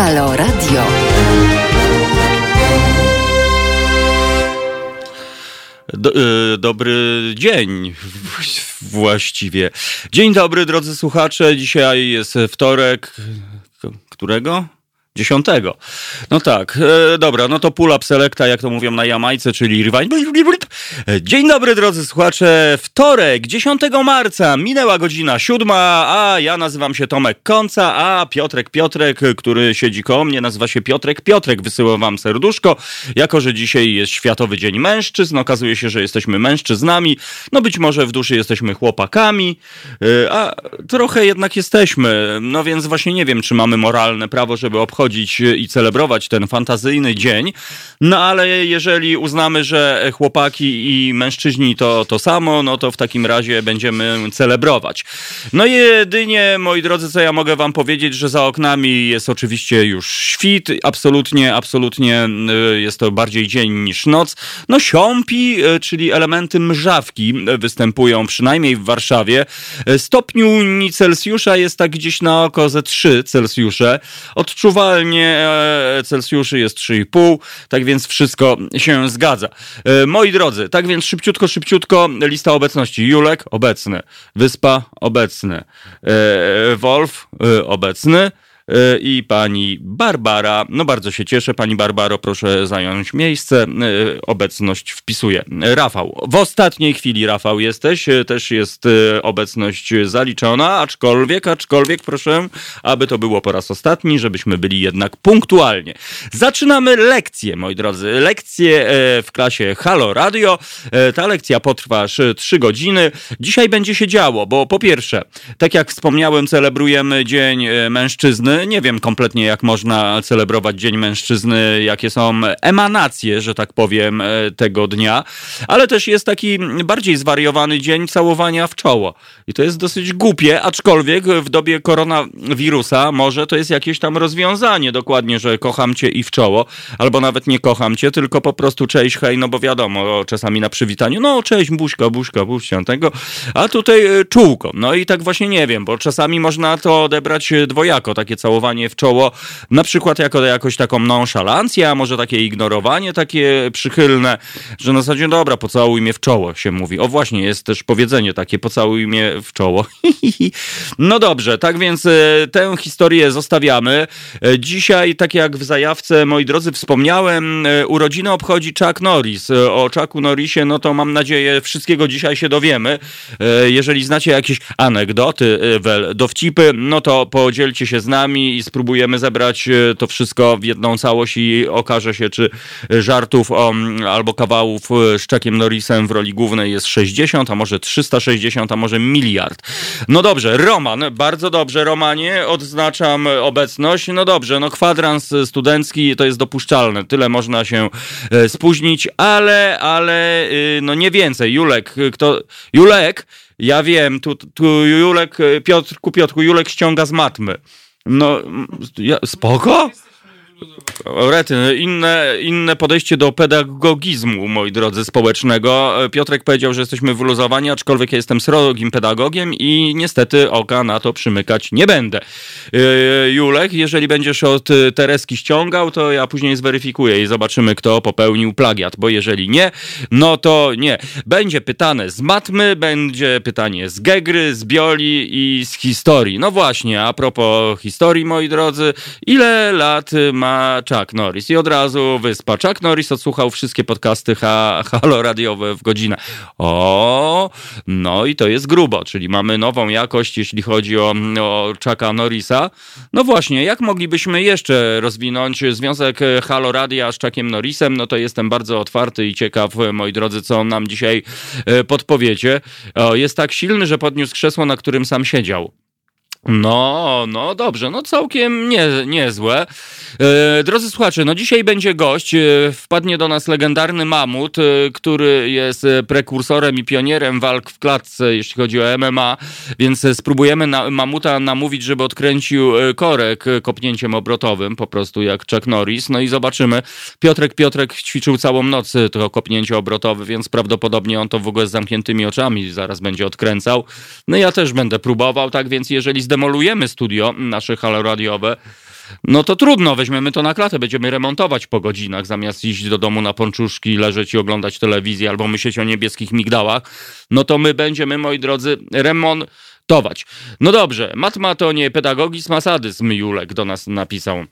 Halo Radio. Do, y, dobry dzień właściwie. Dzień dobry drodzy słuchacze. Dzisiaj jest wtorek. Którego? Dziesiątego. No tak, e, dobra, no to pull up selecta, jak to mówią na Jamajce, czyli rewind. Dzień dobry drodzy słuchacze, wtorek, 10 marca, minęła godzina siódma, a ja nazywam się Tomek Konca, a Piotrek Piotrek, który siedzi koło mnie, nazywa się Piotrek Piotrek, wysyłam wam serduszko, jako że dzisiaj jest Światowy Dzień Mężczyzn, okazuje się, że jesteśmy mężczyznami, no być może w duszy jesteśmy chłopakami, e, a trochę jednak jesteśmy, no więc właśnie nie wiem, czy mamy moralne prawo, żeby obchodzić i celebrować ten fantazyjny dzień. No ale jeżeli uznamy, że chłopaki i mężczyźni to to samo, no to w takim razie będziemy celebrować. No jedynie, moi drodzy, co ja mogę wam powiedzieć, że za oknami jest oczywiście już świt, absolutnie, absolutnie y, jest to bardziej dzień niż noc. No siąpi, y, czyli elementy mrzawki występują przynajmniej w Warszawie. Stopniu Celsjusza jest tak gdzieś na oko ze 3 Celsjusze. Odczuwa aktualnie e, Celsjuszy jest 3,5, tak więc wszystko się zgadza. Moi drodzy, tak więc szybciutko, szybciutko lista obecności. Julek obecny, Wyspa obecny, e, Wolf obecny, E, i pani Barbara. No bardzo się cieszę, pani Barbaro, proszę zająć miejsce. E, obecność wpisuje. Rafał. W ostatniej chwili, Rafał, jesteś. E, też jest obecność zaliczona, aczkolwiek, aczkolwiek proszę, aby to było po raz ostatni, żebyśmy byli jednak punktualnie. Zaczynamy lekcję, moi drodzy. Lekcję w klasie Halo Radio. Ta lekcja potrwa 3 godziny. Dzisiaj będzie się działo, bo po pierwsze, tak jak wspomniałem, celebrujemy Dzień Mężczyzny nie wiem kompletnie, jak można celebrować Dzień Mężczyzny, jakie są emanacje, że tak powiem, e, tego dnia, ale też jest taki bardziej zwariowany dzień całowania w czoło. I to jest dosyć głupie, aczkolwiek w dobie koronawirusa może to jest jakieś tam rozwiązanie, dokładnie, że kocham cię i w czoło, albo nawet nie kocham cię, tylko po prostu cześć, hej, no bo wiadomo, czasami na przywitaniu, no cześć, buźka, buźka, buźka, tego, a tutaj e, czółko. No i tak właśnie nie wiem, bo czasami można to odebrać dwojako, takie całowanie całowanie w czoło, na przykład jako jakoś taką nonszalancję, a może takie ignorowanie takie przychylne, że na zasadzie dobra, pocałuj mnie w czoło się mówi. O właśnie, jest też powiedzenie takie, pocałuj mnie w czoło. no dobrze, tak więc e, tę historię zostawiamy. E, dzisiaj, tak jak w zajawce, moi drodzy, wspomniałem, e, urodziny obchodzi Chuck Norris. O Chucku Norrisie, no to mam nadzieję, wszystkiego dzisiaj się dowiemy. Jeżeli znacie jakieś anegdoty, dowcipy, no to podzielcie się z nami i spróbujemy zebrać e, to wszystko w jedną całość i okaże się, czy żartów o, albo kawałów e, z Czekiem Norrisem w roli głównej jest 60, a może 360, a może miliard. No dobrze, Roman, bardzo dobrze, Romanie, odznaczam obecność. No dobrze, no kwadrans studencki to jest dopuszczalne, tyle można się e, spóźnić, ale, ale no nie więcej. Julek, kto... Julek, ja wiem, tu, tu Julek, Piotrku, Piotrku, Julek ściąga z matmy. No, ja, spoko? Rety, inne, inne podejście do pedagogizmu, moi drodzy, społecznego. Piotrek powiedział, że jesteśmy wyluzowani, aczkolwiek ja jestem srogim pedagogiem i niestety oka na to przymykać nie będę. Yy, Julek, jeżeli będziesz od Tereski ściągał, to ja później zweryfikuję i zobaczymy, kto popełnił plagiat, bo jeżeli nie, no to nie. Będzie pytane z matmy, będzie pytanie z gegry, z bioli i z historii. No właśnie, a propos historii, moi drodzy, ile lat ma Chuck Norris. I od razu wyspa. Chuck Norris odsłuchał wszystkie podcasty ha halo radiowe w godzinę. O, no i to jest grubo, czyli mamy nową jakość, jeśli chodzi o, o Chucka Norrisa. No właśnie, jak moglibyśmy jeszcze rozwinąć związek Halo Radia z Chuckiem Norrisem? No to jestem bardzo otwarty i ciekaw, moi drodzy, co nam dzisiaj e, podpowiecie. O, jest tak silny, że podniósł krzesło, na którym sam siedział. No, no dobrze, no całkiem nie, niezłe. E, drodzy słuchacze, no dzisiaj będzie gość. E, wpadnie do nas legendarny mamut, e, który jest prekursorem i pionierem walk w klatce, jeśli chodzi o MMA, więc spróbujemy na, mamuta namówić, żeby odkręcił korek kopnięciem obrotowym, po prostu jak Chuck Norris. No i zobaczymy. Piotrek Piotrek ćwiczył całą noc to kopnięcie obrotowe, więc prawdopodobnie on to w ogóle z zamkniętymi oczami zaraz będzie odkręcał. No ja też będę próbował, tak więc jeżeli zdemolujemy studio nasze halo radiowe, no to trudno, weźmiemy to na klatę, będziemy remontować po godzinach, zamiast iść do domu na pączuszki, leżeć i oglądać telewizję albo myśleć o niebieskich migdałach, no to my będziemy, moi drodzy, remontować. No dobrze, matma to nie pedagogizm, a sadyzm, Julek do nas napisał.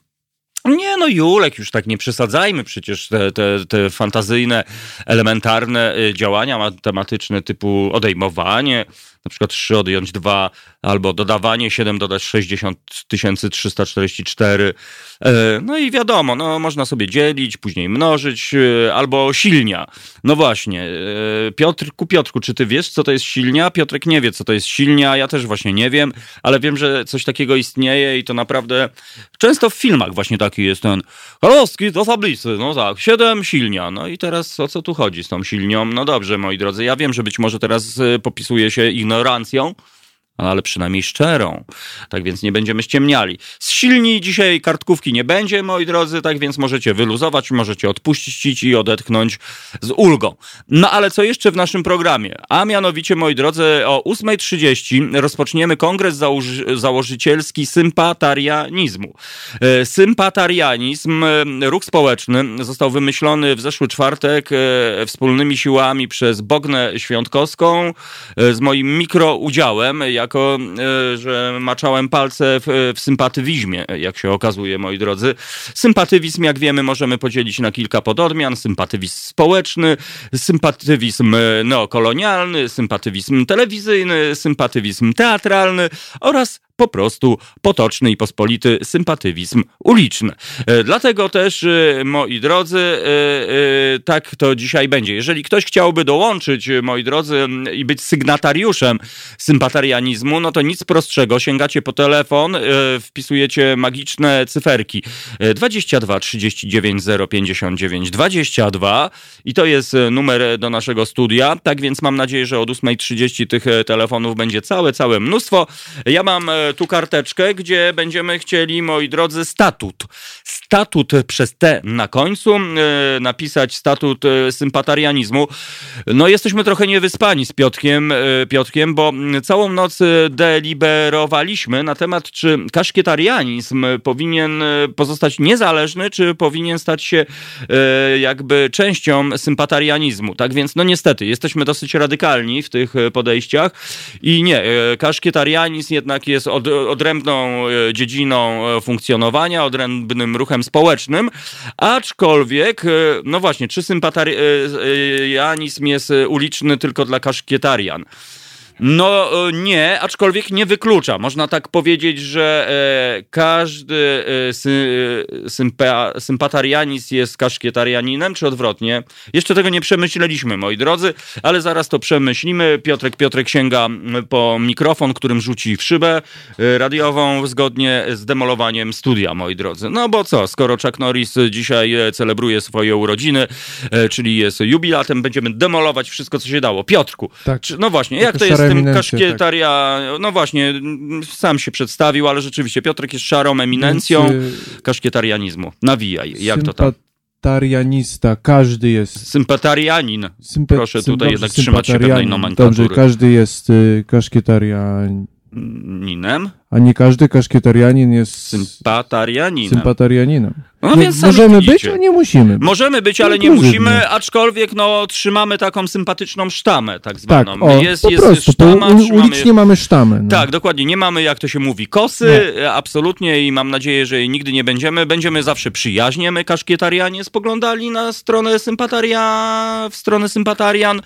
Nie, no Julek, już tak nie przesadzajmy, przecież te, te, te fantazyjne, elementarne y, działania matematyczne typu odejmowanie, na przykład 3 odjąć 2, albo dodawanie 7 dodać 60 344. E, no i wiadomo, no można sobie dzielić, później mnożyć, e, albo silnia. No właśnie, e, Piotrku, Piotrku, czy ty wiesz, co to jest silnia? Piotrek nie wie, co to jest silnia, ja też właśnie nie wiem, ale wiem, że coś takiego istnieje i to naprawdę często w filmach właśnie taki jest ten Koloski do tablicy, no tak, 7 silnia. No i teraz o co tu chodzi z tą silnią? No dobrze, moi drodzy, ja wiem, że być może teraz popisuje się ignorancją, ale przynajmniej szczerą. Tak więc nie będziemy ściemniali. Z silni dzisiaj kartkówki nie będzie, moi drodzy, tak więc możecie wyluzować, możecie odpuścić i odetchnąć z ulgą. No ale co jeszcze w naszym programie? A mianowicie, moi drodzy, o 8.30 rozpoczniemy kongres założy założycielski sympatarianizmu. E, sympatarianizm, e, ruch społeczny, został wymyślony w zeszły czwartek e, wspólnymi siłami przez Bognę Świątkowską z moim mikroudziałem, jak jako e, że maczałem palce w, w sympatywizmie, jak się okazuje, moi drodzy. Sympatywizm, jak wiemy, możemy podzielić na kilka pododmian. Sympatywizm społeczny, sympatywizm e, neokolonialny, sympatywizm telewizyjny, sympatywizm teatralny oraz po prostu potoczny i pospolity sympatywizm uliczny. E, dlatego też, e, moi drodzy, e, tak to dzisiaj będzie. Jeżeli ktoś chciałby dołączyć, moi drodzy, i być sygnatariuszem sympatarianizmu, no to nic prostszego. Sięgacie po telefon, wpisujecie magiczne cyferki 22 39 059 22 i to jest numer do naszego studia. Tak więc mam nadzieję, że od 8.30 tych telefonów będzie całe, całe mnóstwo. Ja mam tu karteczkę, gdzie będziemy chcieli, moi drodzy, statut. Statut przez T na końcu, e, napisać statut e, sympatarianizmu. No jesteśmy trochę niewyspani z Piotkiem, e, Piotkiem, bo całą noc deliberowaliśmy na temat, czy kaszkietarianizm powinien pozostać niezależny, czy powinien stać się jakby częścią sympatarianizmu. Tak więc, no niestety, jesteśmy dosyć radykalni w tych podejściach i nie, kaszkietarianizm jednak jest od odrębną e, dziedziną e, funkcjonowania, odrębnym ruchem społecznym, aczkolwiek, e, no właśnie, czy sympatarianizm jest uliczny tylko dla kaszkietarian? No nie, aczkolwiek nie wyklucza. Można tak powiedzieć, że e, każdy e, sy, sympa, sympatarianizm jest kaszkietarianinem, czy odwrotnie. Jeszcze tego nie przemyśleliśmy, moi drodzy, ale zaraz to przemyślimy. Piotrek Piotrek sięga po mikrofon, którym rzuci w szybę e, radiową zgodnie z demolowaniem studia, moi drodzy. No bo co, skoro Chuck Norris dzisiaj celebruje swoje urodziny, e, czyli jest jubilatem, będziemy demolować wszystko, co się dało. Piotrku, tak. Czy, no właśnie, jak to jest tym kaszkietaria, tak. no właśnie, sam się przedstawił, ale rzeczywiście Piotrek jest szarą eminencją Więc, y, kaszkietarianizmu. Nawijaj, jak to tam? Sympatarianista, każdy jest. Sympatarianin. Sympa Proszę tutaj jednak trzymać się pewnej nomenklatury. Dobrze, każdy jest y, kaszkietarianinem. A nie każdy kaszkietarianin jest sympatarianinem. sympatarianinem. No, nie, więc możemy być, a nie musimy. Możemy być, ale nie musimy, aczkolwiek no, trzymamy taką sympatyczną sztamę, tak zwaną. Tak, o, jest, po jest prostu, sztama, u, ulicznie mamy sztamę. No. Tak, dokładnie. Nie mamy, jak to się mówi, kosy, nie. absolutnie i mam nadzieję, że nigdy nie będziemy. Będziemy zawsze przyjaźnie, my kaszkietarianie spoglądali na stronę sympataria, w stronę sympatarian.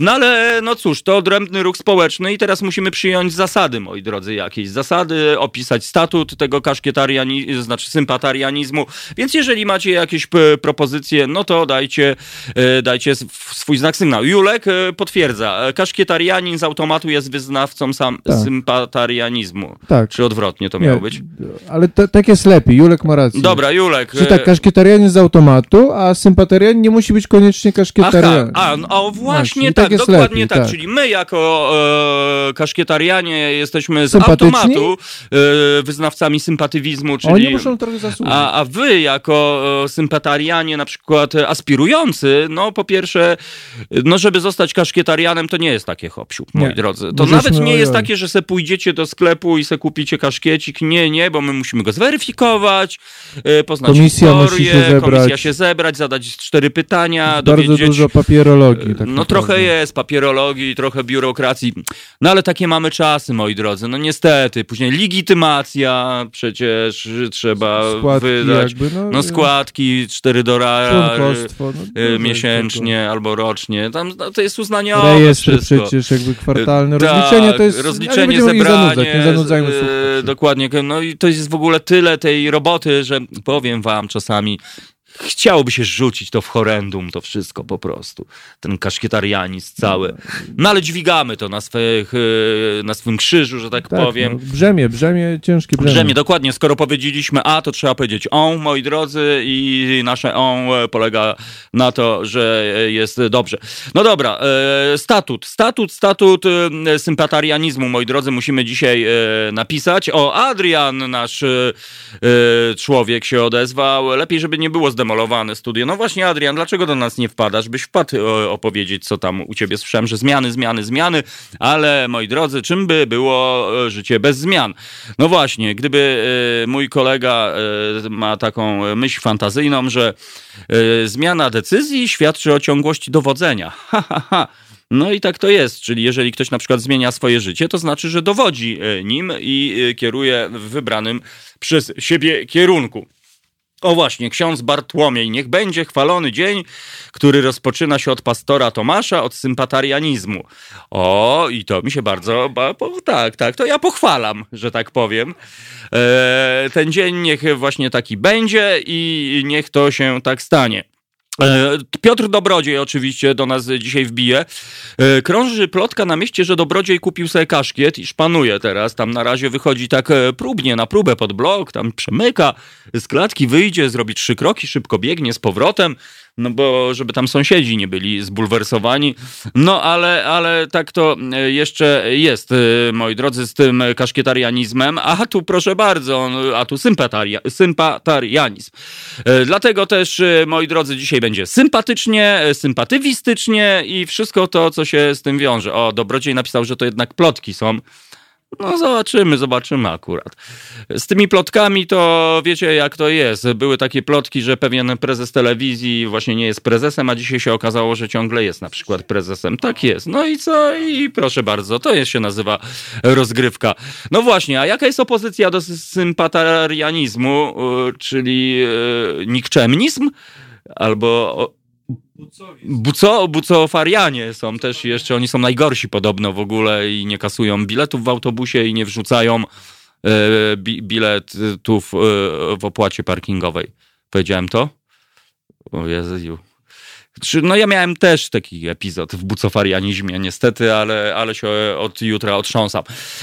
No ale, no cóż, to odrębny ruch społeczny i teraz musimy przyjąć zasady, moi drodzy, jakieś zasady, opisać statut tego kaszkietarianizmu, znaczy sympatarianizmu, więc jeżeli macie jakieś propozycje, no to dajcie, e, dajcie swój znak sygnału. Julek e, potwierdza, e, kaszkietarianin z automatu jest wyznawcą sam tak. sympatarianizmu. Tak. Czy odwrotnie to miało być? Ale tak jest lepiej, Julek ma rację. Dobra, Julek. Czy tak, kaszkietarianin z automatu, a sympatarianin nie musi być koniecznie kaszkietarianin. Aha, a, no, o właśnie tak, tak dokładnie lepiej, tak. tak. Czyli my jako e, kaszkietarianie jesteśmy z automatu e, wyznawcami sympatywizmu, czyli... Oni muszą trochę zasłużyć. A, a wy wy jako e, sympatarianie na przykład aspirujący, no po pierwsze, no żeby zostać kaszkietarianem to nie jest takie hopsiu, moi Nie. drodzy. To Żeśmy- nawet nie jest takie, że se pójdziecie do sklepu i se kupicie kaszkiecik. Nie, nie, bo my musimy go zweryfikować, e, poznać Komisja musi historię, się zebrać. komisja się zebrać, zadać cztery pytania, Bardzo dowiedzieć... dużo papierologii. Tak No naprawdę. trochę jest papierologii, trochę biurokracji. No ale takie mamy czasy, moi drodzy. No niestety. Później legitymacja przecież trzeba Składki wydać. Jakby, no, No składki 4 dolara. No, y, dużo jest miesięcznie albo rocznie. Tam no, to jest tego. uznaniowe Rejestry wszystko. przecież jakby kwartalne. Tak, rozliczenie to jest... rozliczenie, ich zebranie, nie zanudzajmy e. Dokładnie. No i to jest w ogóle tyle tej roboty, że powiem wam czasami chciałoby się rzucić to w horrendum, to wszystko po prostu. Ten kaszkietarianizm cały. No ale dźwigamy to na, swych, e, na swym krzyżu, że tak, Tak, powiem. No, brzemię, brzemię, ciężkie brzemię. Brzemię, dokładnie. Skoro powiedzieliśmy A, to trzeba powiedzieć on, moi drodzy, i nasze on polega na to, że jest dobrze. No dobra, e, statut, statut, statut e, sympatarianizmu, moi drodzy, musimy dzisiaj napisać. O, Adrian, nasz człowiek się odezwał. Lepiej, żeby nie było zdemolowane studio. No właśnie, Adrian, dlaczego do nas nie wpadasz, byś wpadł e, opowiedzieć, co tam u ciebie słyszałem, że zmiany, zmiany, zmiany, ale moi drodzy, czym by było e, życie bez zmian? No właśnie, gdyby e, mój kolega ma taką myśl fantazyjną, że zmiana decyzji świadczy o ciągłości dowodzenia. Ha, ha, ha. No i tak to jest, czyli jeżeli ktoś na przykład zmienia swoje życie, to znaczy, że dowodzi nim i kieruje w wybranym przez siebie kierunku. O właśnie, ksiądz Bartłomiej, niech będzie chwalony dzień, który rozpoczyna się od pastora Tomasza, od sympatarianizmu. O, i to mi się bardzo, ba, po, tak, tak, to ja pochwalam, że tak powiem. E, ten dzień niech właśnie taki będzie i niech to się tak stanie. E, Piotr Dobrodziej oczywiście do nas dzisiaj wbije. E, Krąży plotka na mieście, że Dobrodziej kupił sobie kaszkiet i szpanuje teraz. Tam na razie wychodzi tak e, próbnie, na próbę pod blok, tam przemyka, z klatki wyjdzie, zrobi trzy kroki, szybko biegnie z powrotem, no bo żeby tam sąsiedzi nie byli zbulwersowani. No ale, ale tak to e, jeszcze jest, e, moi drodzy, z tym kaszkietarianizmem. A tu proszę bardzo, a tu sympataria, sympatarianizm. E, Dlatego też, moi drodzy, dzisiaj będzie sympatycznie, sympatywistycznie i wszystko to, co się z tym wiąże. O, Dobrodziej napisał, że to jednak plotki są. No zobaczymy, zobaczymy akurat. Z tymi plotkami to wiecie jak to jest. Były takie plotki, że pewien prezes telewizji właśnie nie jest prezesem, a dzisiaj się okazało, że ciągle jest na przykład prezesem. Tak jest. No i co? I proszę bardzo, to jest, się nazywa rozgrywka. No właśnie, a jaka jest opozycja do sympatarianizmu, y, czyli y, nikczemnizm? Albo Buco, bucofarianie są też jeszcze, oni są najgorsi podobno w ogóle i nie kasują biletów w autobusie i nie wrzucają e, bi, biletów e, w opłacie parkingowej. Powiedziałem to? O Jezu. No ja miałem też taki epizod w bucofarianizmie niestety, ale, ale się od jutra otrząsam.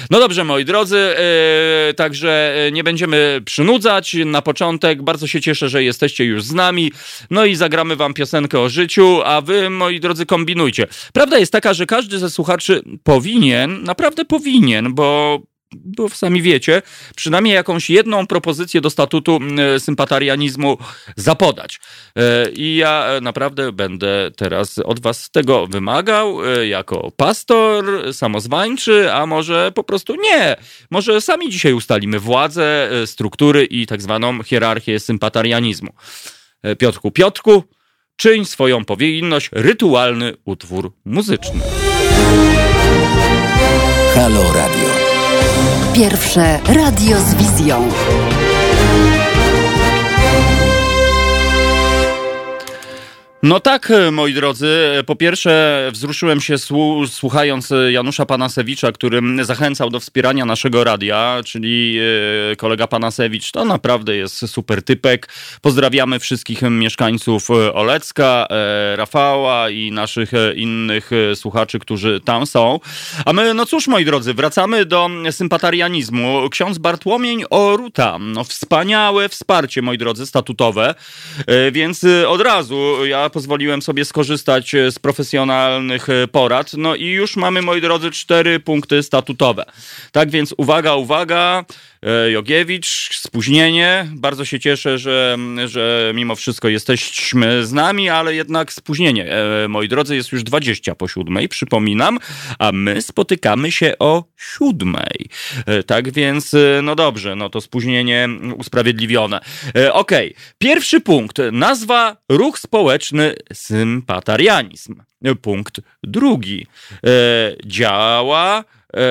No dobrze, moi drodzy, e, także e, nie będziemy przynudzać. Na początek bardzo się cieszę, że jesteście już z nami. No i zagramy wam piosenkę o życiu, a wy, moi drodzy, kombinujcie. Prawda jest taka, że każdy ze słuchaczy powinien, naprawdę powinien, bo bo sami wiecie, przynajmniej jakąś jedną propozycję do statutu e, sympatarianizmu zapodać. E, I ja e, naprawdę będę teraz od was tego wymagał, e, jako pastor, samozwańczy, a może po prostu nie. Może sami dzisiaj ustalimy władzę, struktury i tak zwaną hierarchię sympatarianizmu. Piotrku, Piotrku, czyń swoją powinność, rytualny utwór muzyczny. Halo Radio. Pierwsze radio z wizją. No tak, e, moi drodzy. Po pierwsze, wzruszyłem się słu- słuchając e, Janusza Panasewicza, który zachęcał do wspierania naszego radia, czyli e, kolega Panasewicz to naprawdę jest super typek. Pozdrawiamy wszystkich mieszkańców e, Olecka, e, Rafała i naszych e, innych e, słuchaczy, którzy tam są. A my, no cóż, moi drodzy, wracamy do sympatarianizmu. Ksiądz Bartłomień Oruta. No wspaniałe wsparcie, moi drodzy, statutowe. E, Więc e, od razu ja pozwoliłem sobie skorzystać e, z profesjonalnych e, porad. No i już mamy, moi drodzy, cztery punkty statutowe. Tak więc uwaga, uwaga. E, Jogiewicz, spóźnienie. Bardzo się cieszę, że, że mimo wszystko jesteśmy z nami, ale jednak spóźnienie. E, moi drodzy, jest już 20 po siódmej, przypominam, a my spotykamy się o siódmej. E, tak więc, no dobrze, no to spóźnienie usprawiedliwione. Okej, pierwszy punkt. Nazwa ruch społeczny sympatarianizm. Punkt drugi. Działa. E, e,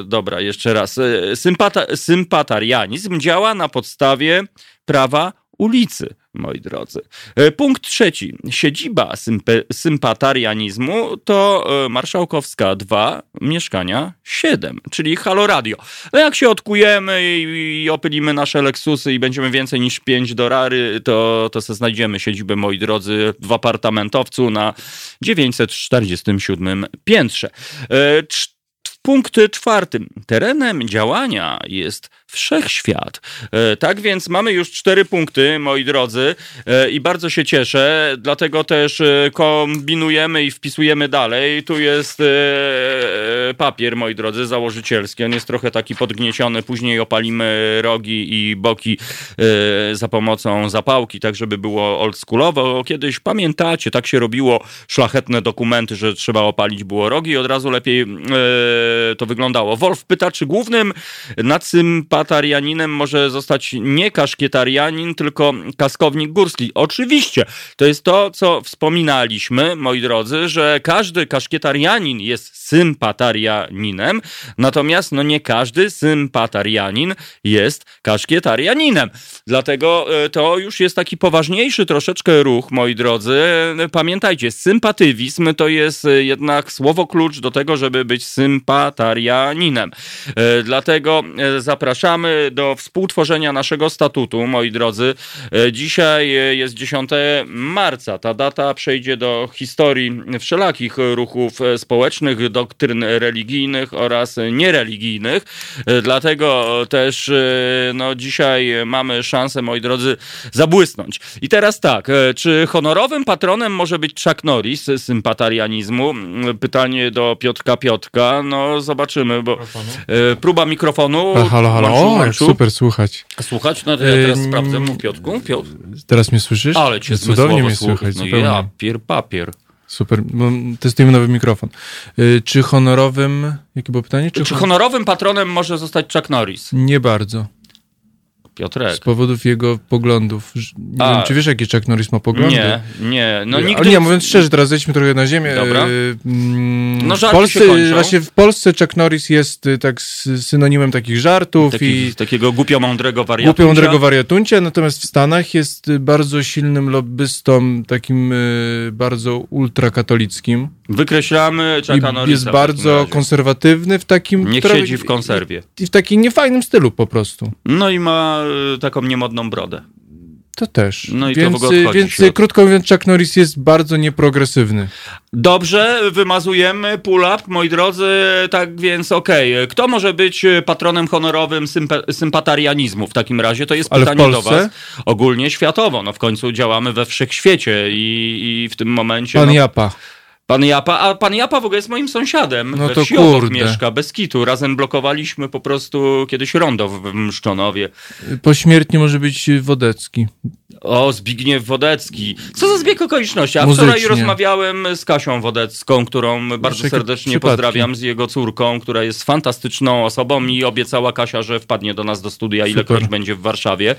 e, dobra, jeszcze raz. E, Sympata, sympatarianizm działa na podstawie prawa ulicy, moi drodzy. E, Punkt trzeci. Siedziba sympe, sympatarianizmu to e, Marszałkowska 2, mieszkania 7, czyli Halo Radio. No jak się odkujemy i, i opylimy nasze Lexusy i będziemy więcej niż 5 dorary, to, to se znajdziemy siedzibę, moi drodzy, w apartamentowcu na 947 piętrze. E, cz- w punkcie czwartym. Terenem działania jest wszechświat. E, Tak więc mamy już cztery punkty, moi drodzy, e, i bardzo się cieszę, dlatego też e, kombinujemy i wpisujemy dalej. Tu jest papier, moi drodzy, założycielski. On jest trochę taki podgnieciony. Później opalimy rogi i boki za pomocą zapałki, tak żeby było oldschoolowo. Kiedyś, pamiętacie, tak się robiło szlachetne dokumenty, że trzeba opalić było rogi i od razu lepiej to wyglądało. Wolf pyta, czy głównym nadsympatarianinem może zostać nie kaszkietarianin, tylko kaskownik górski. Oczywiście, to jest to, co wspominaliśmy, moi drodzy, że każdy kaszkietarianin jest sympatarianinem, natomiast no nie każdy sympatarianin jest kaszkietarianinem. Dlatego e, to już jest taki poważniejszy troszeczkę ruch, moi drodzy. Pamiętajcie, sympatywizm to jest e, jednak słowo klucz do tego, żeby być sympatarianinem. E, Dlatego e, zapraszamy do współtworzenia naszego statutu, moi drodzy. E, Dzisiaj e, jest 10 marca. Ta data przejdzie do historii wszelakich ruchów e, społecznych, doktryn religijnych oraz niereligijnych. Dlatego też no, dzisiaj mamy szansę, moi drodzy, zabłysnąć. I teraz tak, czy honorowym patronem może być Chuck Norris z sympatarianizmu? Mm, Pytanie do Piotrka Piotka. No zobaczymy, bo e, próba mikrofonu. Halo, halo, O, super słuchać. Słuchać? No to ja teraz Ym, sprawdzę mu Piotku. Piotr. Teraz mnie słyszysz? Ale cię Cudownie mnie słuchać. słychać, No zupełnie. ja, pier papier. Super. Testujemy nowy mikrofon. Y, Czy honorowym... Jakie było pytanie? Czy, hon- honorowym patronem może zostać Chuck Norris? Nie bardzo. Piotrek. Z powodów jego poglądów. Nie A. wiem, czy wiesz, jakie Chuck Norris ma poglądy? Nie, nie. No Ale nigdy... nie, mówiąc szczerze, teraz zejdźmy trochę na ziemię. Dobra. Y, mm, No, w żarty Polsce, się kończą. Właśnie w Polsce Chuck Norris jest y, tak sy- synonimem takich żartów Taki, i takiego głupio mądrego wariatu. głupio mądrego wariatuncia, natomiast w Stanach jest bardzo silnym lobbystą, takim y, bardzo ultrakatolickim. Wykreślamy Chucka Norrisa. jest bardzo konserwatywny w takim... Niech trochę- siedzi w konserwie. I w takim niefajnym stylu po prostu. No i ma y, taką niemodną brodę. To też. No i to więc, w ogóle odchodzi więc krótko mówiąc, Chuck Norris jest bardzo nieprogresywny. Dobrze, wymazujemy pull-up, moi drodzy, tak więc okej. Kto może być patronem honorowym sympa- sympatarianizmu w takim razie? To jest Ale pytanie do was. Ogólnie światowo, no w końcu działamy we wszechświecie i, i w tym momencie... Pan no, Japa. Pan Japa, a pan Japa w ogóle jest moim sąsiadem. No to wsi obok mieszka, bez kitu. Razem blokowaliśmy po prostu kiedyś rondo w Mszczonowie. Pośmiertnie może być Wodecki. O, Zbigniew Wodecki. Co za zbieg okoliczności. A Muzycznie. wczoraj rozmawiałem z Kasią Wodecką, którą bardzo serdecznie przypadki. pozdrawiam, z jego córką, która jest fantastyczną osobą i obiecała Kasia, że wpadnie do nas do studia, ilekroć będzie w Warszawie.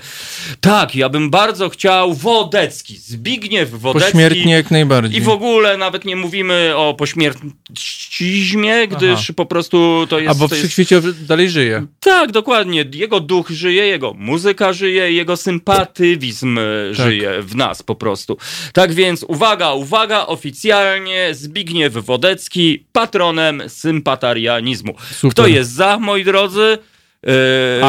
Tak, ja bym bardzo chciał Wodecki, Zbigniew Wodecki. Pośmiertnie jak najbardziej. I w ogóle nawet nie mówimy o pośmiercizmie, gdyż po prostu to jest... A bo w jest wszechświecie dalej żyje. tak, dokładnie. Jego duch żyje, jego muzyka żyje, jego sympatywizm Tak. żyje w nas po prostu. Tak więc uwaga, uwaga, oficjalnie Zbigniew Wodecki patronem sympatarianizmu. Super. Kto jest za, moi drodzy? E.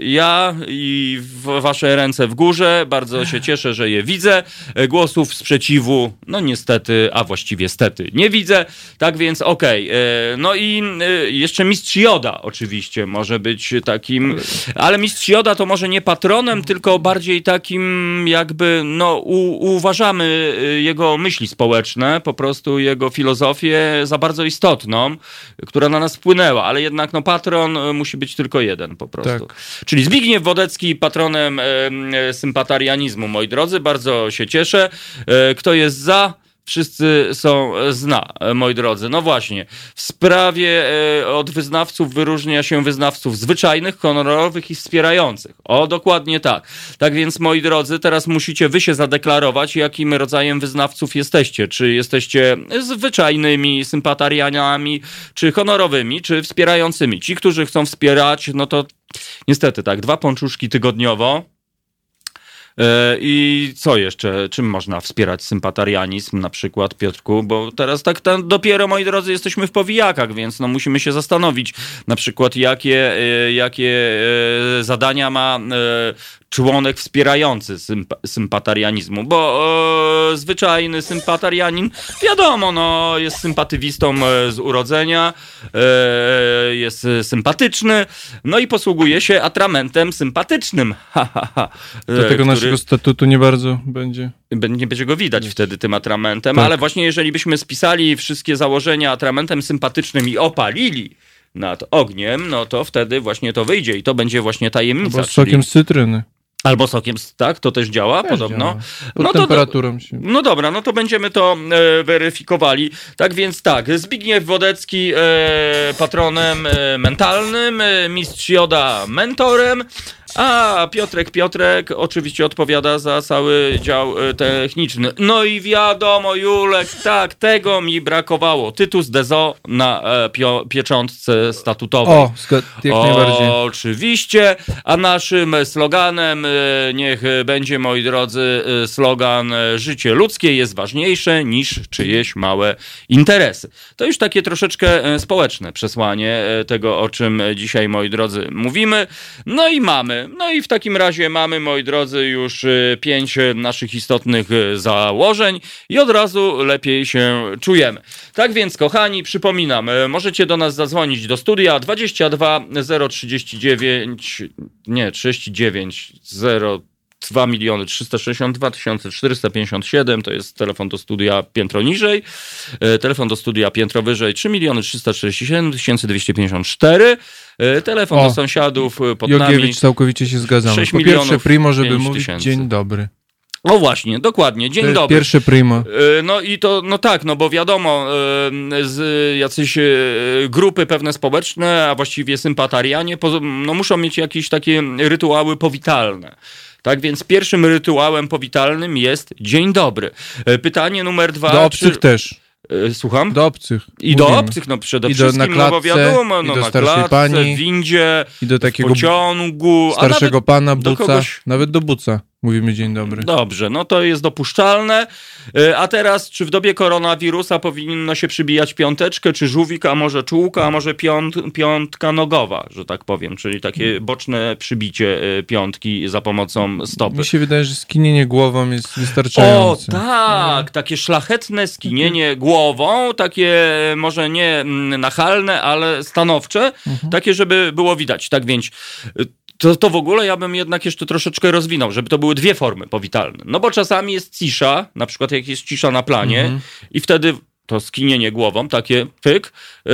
Ja i w wasze ręce w górze. Bardzo się cieszę, że je widzę. E, Głosów sprzeciwu, no niestety, a właściwie stety, nie widzę. Tak więc okej. E, No i jeszcze mistrz Joda oczywiście może być takim, ale mistrz Joda to może nie patronem, tylko bardziej takim jakby, no u, uważamy jego myśli społeczne, po prostu jego filozofię za bardzo istotną, która na nas wpłynęła, ale jednak no patron musi być tylko jeden. Jeden po prostu. Tak. Czyli Zbigniew Wodecki, patronem e, sympatarianizmu, moi drodzy, bardzo się cieszę. E, kto jest za? Wszyscy są e, zna, e, moi drodzy. No właśnie, w sprawie e, od wyznawców wyróżnia się wyznawców zwyczajnych, honorowych i wspierających. O, dokładnie tak. Tak więc, moi drodzy, teraz musicie wy się zadeklarować, jakim rodzajem wyznawców jesteście. Czy jesteście zwyczajnymi sympatarianami, czy honorowymi, czy wspierającymi. Ci, którzy chcą wspierać, no to niestety tak, dwa pączuszki tygodniowo. E, I co jeszcze? Czym można wspierać sympatarianizm, na przykład, Piotrku? Bo teraz tak tam dopiero, moi drodzy, jesteśmy w powijakach, więc no musimy się zastanowić, na przykład, jakie, e, jakie e, zadania ma członek wspierający sympa sympatarianizmu, bo e, zwyczajny sympatarianin, wiadomo, no, jest sympatywistą e, z urodzenia, e, jest sympatyczny, no i posługuje się atramentem sympatycznym. Ha, ha, ha, e, Do tego który- naszego statutu nie bardzo będzie. Bę- nie będzie go widać wtedy tym atramentem, Tak. ale właśnie jeżeli byśmy spisali wszystkie założenia atramentem sympatycznym i opalili nad ogniem, no to wtedy właśnie to wyjdzie i to będzie właśnie tajemnica. Albo z sokiem czyli- z cytryny. Albo sokiem, tak? To też działa Też podobno. działa. Pod No to- temperaturą się. No dobra, no to będziemy to e, weryfikowali. Tak więc tak, Zbigniew Wodecki e, patronem e, mentalnym, e, mistrz Joda mentorem, a Piotrek Piotrek oczywiście odpowiada za cały dział e, techniczny. No i wiadomo, Julek, tak, tego mi brakowało. Tytus Dezo na e, pio, pieczątce statutowej. O, jak najbardziej. Oczywiście, a naszym sloganem e, niech będzie, moi drodzy, e, slogan życie ludzkie jest ważniejsze niż czyjeś małe interesy. To już takie troszeczkę e, społeczne przesłanie e, tego, o czym dzisiaj, moi drodzy, mówimy. No i mamy, no i w takim razie mamy, moi drodzy, już e, pięć e, naszych istotnych e, założeń i od razu lepiej się czujemy. Tak więc, kochani, przypominam, możecie do nas zadzwonić do studia 22 039, nie, 39 0 2 miliony 362 457 to jest telefon do studia piętro niżej, telefon do studia piętro wyżej 3 miliony 347 254, e, telefon O, do sąsiadów e, pod nami. Jogiewicz, całkowicie się zgadzamy. sześć Po pierwsze, milionów primo, żeby mówić tysięcy. dzień dobry. O właśnie, dokładnie, dzień dobry. Pierwsze primo. E, No i to, no tak, no bo wiadomo, e, z jacyś e, grupy pewne społeczne, a właściwie sympatarianie, no muszą mieć jakieś takie rytuały powitalne. Tak więc pierwszym rytuałem powitalnym jest dzień dobry. E, Pytanie numer dwa. Do obcych też. E, Słucham? Do obcych. I do Mówimy. obcych, no przede I do- na wszystkim, no bo klatce, wiadomo, i no do na klatce, pani, w windzie, I do takiego pociągu, starszego nawet pana do buca. kogoś- Nawet do buca mówimy dzień dobry. Dobrze, no to jest dopuszczalne. E, A teraz, czy w dobie koronawirusa powinno się przybijać piąteczkę, czy żółwik, a może czułka, a może piąt, piątka nogowa, że tak powiem, czyli takie boczne przybicie e, piątki za pomocą stopy. Mi się wydaje, że skinienie głową jest O, wystarczające. tak, takie szlachetne skinienie głową, takie może nie mm, nachalne, ale stanowcze, takie, żeby było widać. Tak więc to, to w ogóle ja bym jednak jeszcze troszeczkę rozwinął, żeby to były dwie formy powitalne. No bo czasami jest cisza, na przykład jak jest cisza na planie i wtedy to skinienie głową, takie pyk, yy,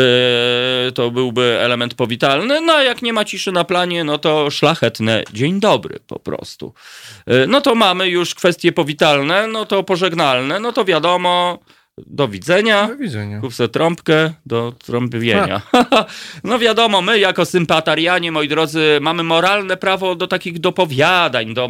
to byłby element powitalny, no a jak nie ma ciszy na planie, no to szlachetne dzień dobry po prostu. Yy, no to mamy już kwestie powitalne, no to pożegnalne, no to wiadomo, do widzenia. Do widzenia. Kup se trąbkę do trąbienia. no wiadomo, my jako sympatarianie, moi drodzy, mamy moralne prawo do takich dopowiadań, do,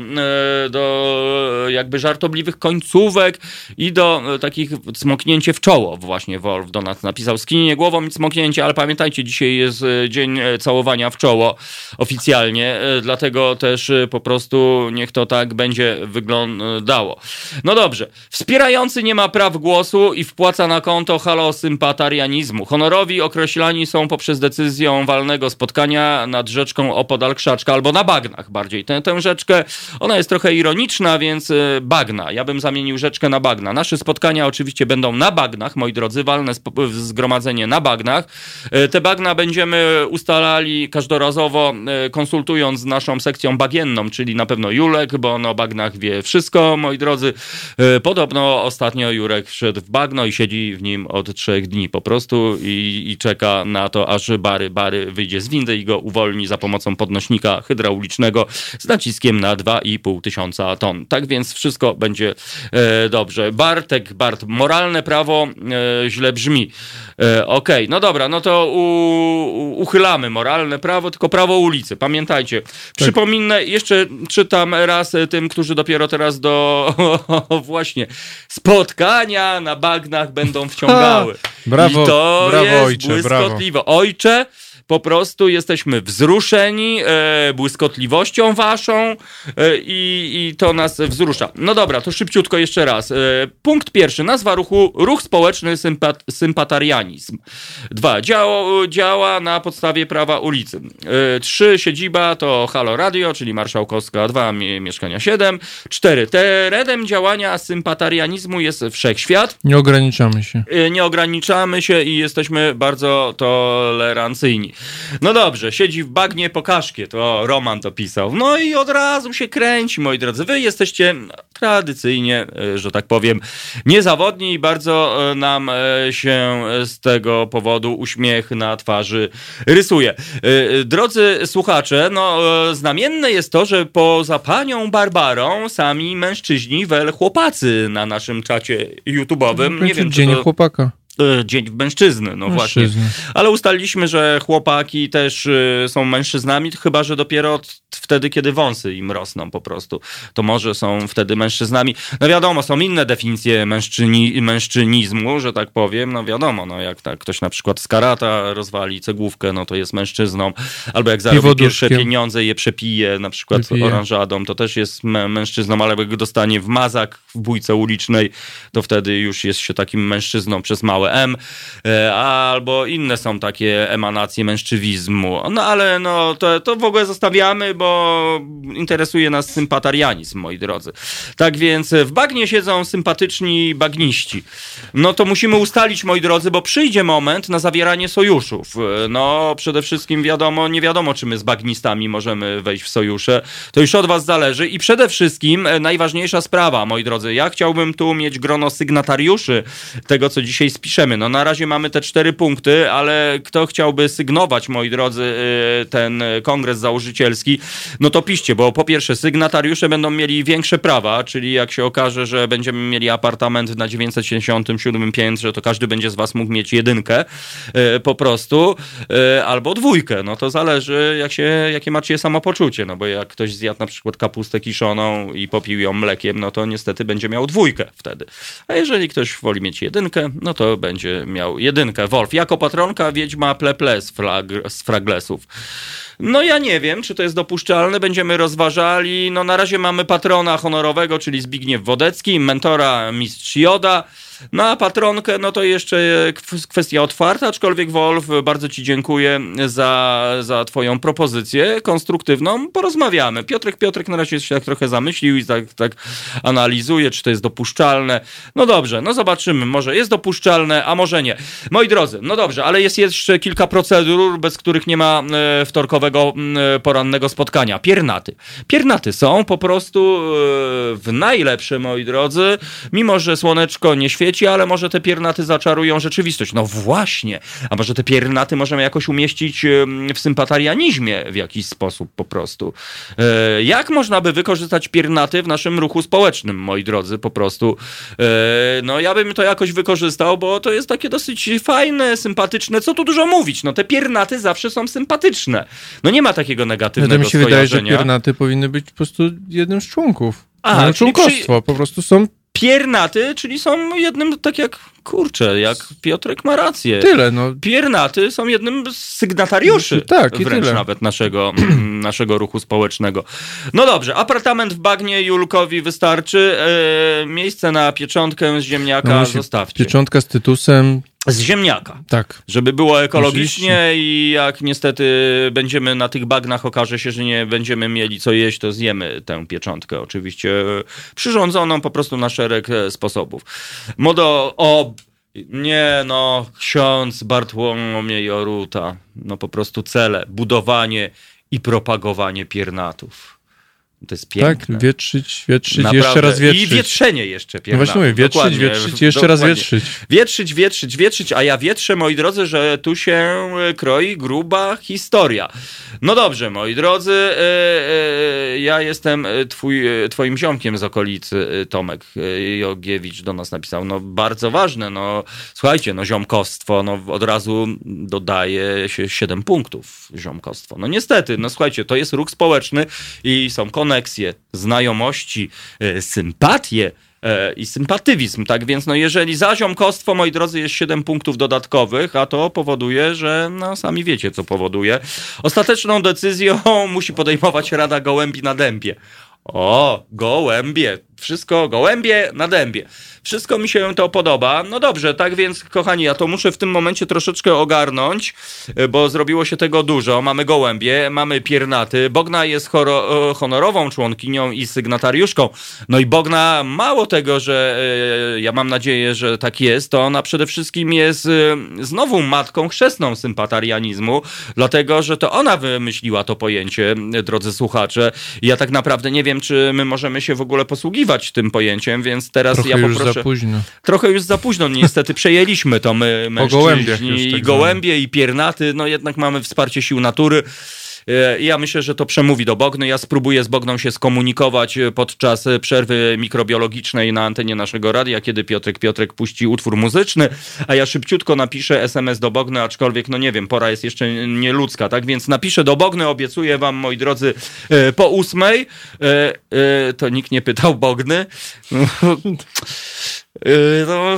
e, do jakby żartobliwych końcówek i do e, takich smoknięcie w czoło. Właśnie Wolf do nas napisał skinienie głową i smoknięcie, ale pamiętajcie, dzisiaj jest e, dzień całowania w czoło oficjalnie, dlatego też po prostu niech to tak będzie wyglądało. No dobrze. Wspierający nie ma praw głosu i wpłaca na konto halo sympatarianizmu. Honorowi określani są poprzez decyzję walnego spotkania nad rzeczką opodal krzaczka albo na bagnach bardziej. Tę, tę rzeczkę, ona jest trochę ironiczna, więc y, bagna. Ja bym zamienił rzeczkę na bagna. Nasze spotkania oczywiście będą na bagnach, moi drodzy, walne zgromadzenie na bagnach. Y, Te bagna będziemy ustalali każdorazowo, y, konsultując z naszą sekcją bagienną, czyli na pewno Julek, bo on o bagnach wie wszystko, moi drodzy. Podobno ostatnio Jurek wszedł w bagna bagno i siedzi w nim od trzech dni po prostu i, i czeka na to, aż Bary Bary wyjdzie z windy i go uwolni za pomocą podnośnika hydraulicznego z naciskiem na 2,5 tysiąca ton. Tak więc wszystko będzie e, dobrze. Bartek, Bart, moralne prawo e, źle brzmi. E, Okej, okay. no dobra, no to u, u, uchylamy moralne prawo, tylko prawo ulicy. Pamiętajcie. Przypominę, jeszcze czytam raz tym, którzy dopiero teraz do właśnie spotkania na bagnach będą wciągały. Brawo, I to brawo, jest ojcze, błyskotliwe. Ojcze, po prostu jesteśmy wzruszeni e, błyskotliwością waszą e, i, i to nas wzrusza. No dobra, to szybciutko jeszcze raz. E, punkt pierwszy. Nazwa ruchu Ruch Społeczny Sympat Sympatarianizm. Dwa. Działa, działa na podstawie prawa ulicy. E, trzy. Siedziba to Halo Radio, czyli Marszałkowska 2, mie mieszkania 7. Cztery. Terenem działania sympatarianizmu jest wszechświat. Nie ograniczamy się. E, nie ograniczamy się i jesteśmy bardzo tolerancyjni. No dobrze, siedzi w bagnie pokażkie, to Roman to pisał. No i od razu się kręci, moi drodzy. Wy jesteście tradycyjnie, e, że tak powiem, niezawodni i bardzo e, nam e, się z tego powodu uśmiech na twarzy rysuje. Drodzy słuchacze, no znamienne jest to, że poza panią Barbarą sami mężczyźni, wel chłopacy na naszym czacie YouTube'owym. Nie wiem, czy to... chłopaka. Dzień mężczyzny, no Mężczyzny. właśnie. Ale ustaliliśmy, że chłopaki też y, są mężczyznami, chyba że dopiero od wtedy, kiedy wąsy im rosną po prostu. To może są wtedy mężczyznami. No wiadomo, są inne definicje mężczyni, mężczynizmu, że tak powiem. No wiadomo, no jak tak ktoś na przykład z karata rozwali cegłówkę, no to jest mężczyzną. Albo jak zarobi pierwsze pieniądze i je przepije, na przykład Wypije. oranżadą, to też jest mę- mężczyzną, ale jak dostanie w mazak w bójce ulicznej, to wtedy już jest się takim mężczyzną przez małe M, e, albo inne są takie emanacje mężczywizmu. No ale no, to, to w ogóle zostawiamy, bo interesuje nas sympatarianizm, moi drodzy. Tak więc w bagnie siedzą sympatyczni bagniści. No to musimy ustalić, moi drodzy, bo przyjdzie moment na zawieranie sojuszów. E, No przede wszystkim wiadomo, nie wiadomo, czy my z bagnistami możemy wejść w sojusze. To już od was zależy i przede wszystkim e, najważniejsza sprawa, moi drodzy. Ja chciałbym tu mieć grono sygnatariuszy tego, co dzisiaj spiszemy. No na razie mamy te cztery punkty, ale kto chciałby sygnować, moi drodzy, e, ten kongres założycielski, no to piszcie, bo po pierwsze sygnatariusze będą mieli większe prawa, czyli jak się okaże, że będziemy mieli apartament na 977 piętrze, to każdy będzie z was mógł mieć jedynkę e, po prostu, e, albo dwójkę, no to zależy jak się, jakie macie samopoczucie, no bo jak ktoś zjadł na przykład kapustę kiszoną i popił ją mlekiem, no to niestety będzie miał dwójkę wtedy. A jeżeli ktoś woli mieć jedynkę, no to będzie miał jedynkę. Wolf, jako patronka wiedźma pleple z, z fraglesów. No ja nie wiem, czy to jest dopuszczalne, będziemy rozważali. No na razie mamy patrona honorowego, czyli Zbigniew Wodecki, mentora mistrz Joda. No a patronkę, no to jeszcze kw- kwestia otwarta, aczkolwiek Wolf, bardzo Ci dziękuję za, za Twoją propozycję konstruktywną. Porozmawiamy. Piotrek Piotrek na razie się tak trochę zamyślił i tak, tak analizuje, czy to jest dopuszczalne. No dobrze, no zobaczymy. Może jest dopuszczalne, a może nie. Moi drodzy, no dobrze, ale jest jeszcze kilka procedur, bez których nie ma e, e, porannego spotkania. Piernaty. Piernaty są po prostu e, w najlepsze, moi drodzy, mimo że słoneczko nie świeci, ale może te piernaty zaczarują rzeczywistość. No właśnie, a może te piernaty możemy jakoś umieścić em, w sympatarianizmie w jakiś sposób po prostu. E, Jak można by wykorzystać piernaty w naszym ruchu społecznym, moi drodzy, po prostu? E, No ja bym to jakoś wykorzystał, bo to jest takie dosyć fajne, sympatyczne, co tu dużo mówić, no te piernaty zawsze są sympatyczne. No nie ma takiego No negatywnego to mi się wydaje, że piernaty powinny być po prostu jednym z członków. A, Mają czyli członkostwo, po prostu są Piernaty, czyli są jednym, tak jak, kurczę, jak Piotrek ma rację. tyle, no. Piernaty są jednym z sygnatariuszy Tak, i wręcz tyle. nawet naszego, naszego ruchu społecznego. No dobrze, apartament w bagnie Julkowi wystarczy. E, miejsce na pieczątkę z ziemniaka No zostawcie. Pieczątka z tytusem, Z ziemniaka. tak. Żeby było ekologicznie i jak niestety będziemy na tych bagnach, okaże się, że nie będziemy mieli co jeść, to zjemy tę pieczątkę. Oczywiście e, przyrządzoną po prostu na szereg e, sposobów. Modo, o, nie no, ksiądz Bartłomiej Oruta, no po prostu cele, budowanie i propagowanie piernatów. To jest piękne. Tak, wietrzyć, wietrzyć, Naprawdę. jeszcze raz wietrzyć. I wietrzenie jeszcze No pierdolę. właśnie mówię, wietrzyć, Dokładnie. wietrzyć, jeszcze raz Dokładnie. wietrzyć. Wietrzyć, wietrzyć, wietrzyć, a ja wietrzę, moi drodzy, że tu się e, kroi gruba historia. No dobrze, moi drodzy, e, e, ja jestem twój, twoim ziomkiem z okolicy, Tomek Jogiewicz do nas napisał. No bardzo ważne, no słuchajcie, no ziomkostwo, no od razu dodaje się 7 punktów ziomkostwo. No niestety, no słuchajcie, to jest ruch społeczny i są koneksje, znajomości, e, sympatie, e, i sympatywizm, tak więc no jeżeli za ziomkostwo, moi drodzy, jest 7 punktów dodatkowych, a to powoduje, że no sami wiecie, co powoduje. Ostateczną decyzją musi podejmować Rada Gołębi na dębie. O, gołębie. Wszystko gołębie na dębie. Wszystko mi się to podoba. No dobrze, tak więc, kochani, ja to muszę w tym momencie troszeczkę ogarnąć, e, bo zrobiło się tego dużo. Mamy gołębie, mamy piernaty. Bogna jest e, honorową członkinią i sygnatariuszką. No i Bogna, mało tego, że e, ja mam nadzieję, że tak jest, to ona przede wszystkim jest znowu matką chrzestną sympatarianizmu, dlatego, że to ona wymyśliła to pojęcie, drodzy słuchacze. Ja tak naprawdę nie wiem, czy my możemy się w ogóle posługiwać tym pojęciem, więc teraz Trochę ja już poproszę... za późno. Trochę już za późno, niestety przejęliśmy to my mężczyźni gołębiach już tak i gołębie i piernaty, no jednak mamy wsparcie sił natury. E, Ja myślę, że to przemówi do Bogny. Ja spróbuję z Bogną się skomunikować e, podczas e, przerwy mikrobiologicznej na antenie naszego radia, kiedy Piotrek Piotrek puści utwór muzyczny, a ja szybciutko napiszę SMS do Bogny, aczkolwiek, no nie wiem, pora jest jeszcze nieludzka, tak? Więc napiszę do Bogny, obiecuję wam, moi drodzy, po ósmej. To nikt nie pytał Bogny. No,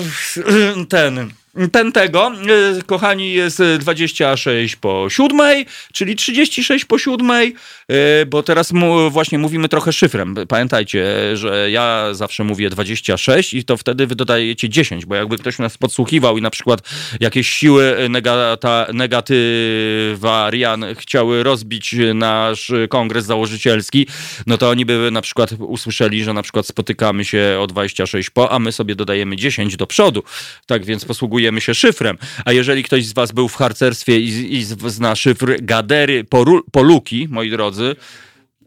ten. Ten tego, yy, kochani, jest 26 po siódmej, czyli 36 po siódmej, yy, bo teraz mu, właśnie mówimy trochę szyfrem. Pamiętajcie, że ja zawsze mówię 26 i to wtedy wy dodajecie 10, bo jakby ktoś nas podsłuchiwał i na przykład jakieś siły negata, negatywarian chciały rozbić nasz kongres założycielski, no to oni by na przykład usłyszeli, że na przykład spotykamy się o 26 po, a my sobie dodajemy 10 do przodu. Tak więc posługujemy się szyfrem. A jeżeli ktoś z was był w harcerstwie i, i zna szyfr Gadery Poluki, moi drodzy,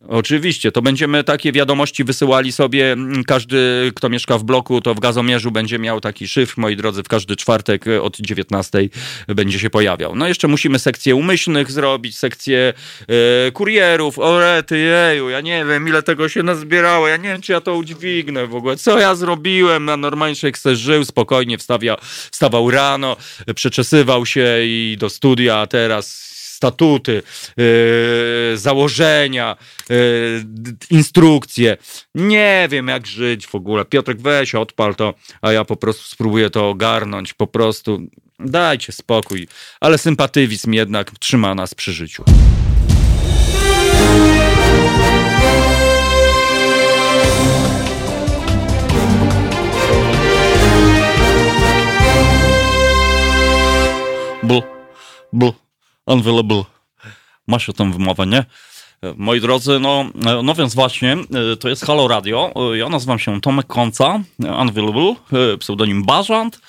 Oczywiście, to będziemy takie wiadomości wysyłali sobie. mm, Każdy, kto mieszka w bloku, to w gazomierzu będzie miał taki szyfr, moi drodzy, w każdy czwartek e, od 19 będzie się pojawiał. No jeszcze musimy sekcję umyślnych zrobić, sekcję e, kurierów. O rety, jeju, ja nie wiem, ile tego się nazbierało, ja nie wiem, czy ja to udźwignę w ogóle. Co ja zrobiłem? Na normalnie człowiek se żył, spokojnie wstawia, wstawał rano, przeczesywał się i do studia, a teraz statuty, yy, założenia, d- instrukcje. Nie wiem, jak żyć w ogóle. Piotrek, weź, odpal to, a ja po prostu spróbuję to ogarnąć. Po prostu dajcie spokój. Ale sympatywizm jednak trzyma nas przy życiu. Bl, bl, unavailable. Masz o tym wymowę, nie? Moi drodzy, no, no więc właśnie, e, to jest Halo Radio. E, Ja nazywam się Tomek Konca, Unavailable, e, pseudonim Bażant,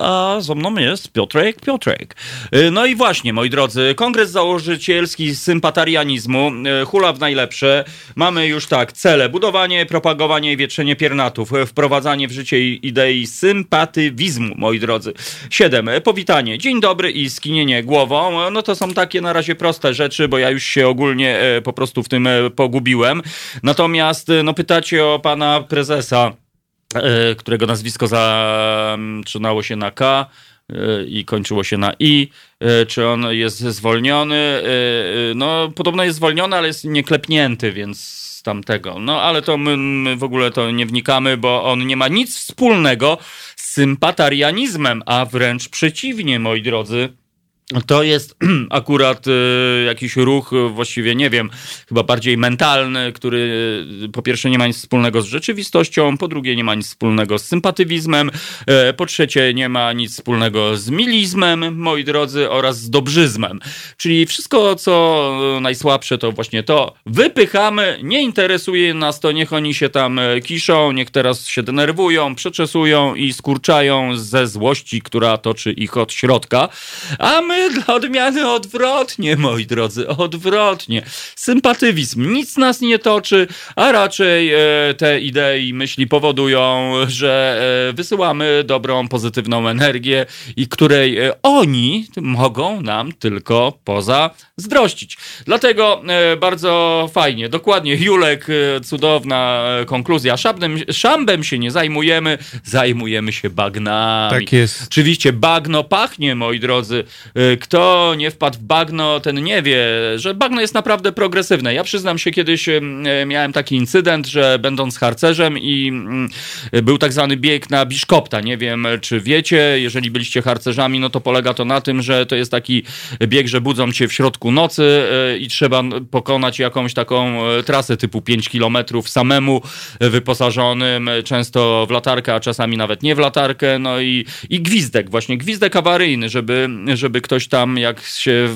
a ze mną jest Piotrek Piotrek. E, No i właśnie, moi drodzy, Kongres Założycielski Sympatarianizmu, e, hula w najlepsze. Mamy już tak, cele, budowanie, propagowanie i wietrzenie piernatów, wprowadzanie w życie idei sympatywizmu, moi drodzy. Siedem, powitanie, dzień dobry i skinienie głową. No to są takie na razie proste rzeczy, bo ja już się ogólnie po prostu w tym pogubiłem. Natomiast, no pytacie o pana prezesa, którego nazwisko zaczynało się na K e, i kończyło się na I. E, Czy on jest zwolniony? E, e, No, podobno jest zwolniony, ale jest nieklepnięty, więc tamtego. No, ale to my, my w ogóle to nie wnikamy, bo on nie ma nic wspólnego z sympatarianizmem, a wręcz przeciwnie, moi drodzy. To jest akurat y, jakiś ruch, y, właściwie nie wiem, chyba bardziej mentalny, który y, po pierwsze nie ma nic wspólnego z rzeczywistością, po drugie nie ma nic wspólnego z sympatywizmem, po trzecie nie ma nic wspólnego z milizmem, moi drodzy, oraz z dobrzyzmem. Czyli wszystko, co najsłabsze, to właśnie to wypychamy, nie interesuje nas to, niech oni się tam kiszą, niech teraz się denerwują, przeczesują i skurczają ze złości, która toczy ich od środka, a my dla odmiany odwrotnie, moi drodzy, odwrotnie. Sympatywizm, nic nas nie toczy, a raczej e, te idee i myśli powodują, że e, wysyłamy dobrą, pozytywną energię i której e, oni mogą nam tylko pozazdrościć. Dlatego e, bardzo fajnie, dokładnie, Julek, cudowna konkluzja. Szambem, szambem się nie zajmujemy, zajmujemy się bagnami. Tak jest. Oczywiście bagno pachnie, moi drodzy. Y, Kto nie wpadł w bagno, ten nie wie, że bagno jest naprawdę progresywne. Ja przyznam się, kiedyś y, miałem taki incydent, że będąc harcerzem i y, był tak zwany bieg na Biszkopta. Nie wiem, czy wiecie, jeżeli byliście harcerzami, no to polega to na tym, że to jest taki bieg, że budzą cię w środku nocy y, i trzeba pokonać jakąś taką trasę typu 5 kilometrów samemu, wyposażonym często w latarkę, a czasami nawet nie w latarkę, no i, i gwizdek, właśnie gwizdek awaryjny, żeby, żeby ktoś tam jak się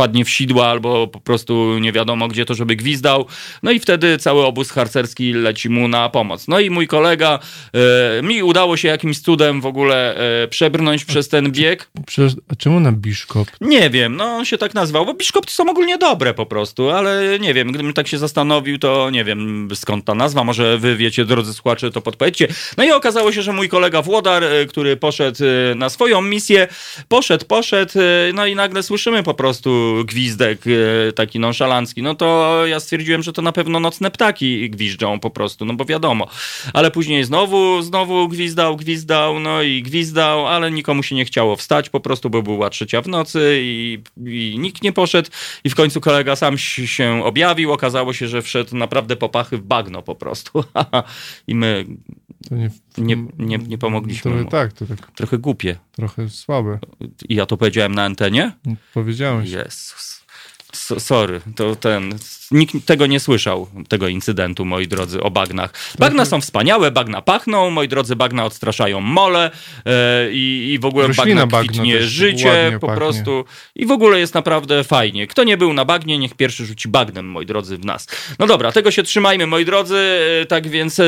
wpadnie w sidła albo po prostu nie wiadomo gdzie to, żeby gwizdał, no i wtedy cały obóz harcerski leci mu na pomoc. No i mój kolega, e, mi udało się jakimś cudem w ogóle e, przebrnąć przez ten bieg. A czemu na Biszkop? Nie wiem, no on się tak nazwał, bo biszkopty są ogólnie dobre po prostu, ale nie wiem, gdybym tak się zastanowił, to nie wiem skąd ta nazwa, może wy wiecie, drodzy słuchacze, to podpowiedzcie. No i okazało się, że mój kolega Włodar, e, który poszedł na swoją misję, poszedł, poszedł, no i nagle słyszymy po prostu gwizdek e, taki nonszalancki, no to ja stwierdziłem, że to na pewno nocne ptaki gwiżdżą po prostu, no bo wiadomo. Ale później znowu, znowu gwizdał, gwizdał, no i gwizdał, ale nikomu się nie chciało wstać po prostu, bo była trzecia w nocy i, i nikt nie poszedł i w końcu kolega sam się objawił, okazało się, że wszedł naprawdę po pachy w bagno po prostu. I my To nie, Nie- nie- nie pomogliśmy To, tak, to tak trochę głupie. trochę słabe. I ja to powiedziałem na antenie? Powiedziałeś. Jezus. So, sorry, to ten. Nikt tego nie słyszał, tego incydentu, moi drodzy, o bagnach. Bagna są wspaniałe, bagna pachną, moi drodzy, bagna odstraszają mole e, i, i w ogóle Roślina bagna kwitnie życie po pachnie. prostu i w ogóle jest naprawdę fajnie. Kto nie był na bagnie, niech pierwszy rzuci bagnem, moi drodzy, w nas. No dobra, tego się trzymajmy, moi drodzy, e, tak więc e,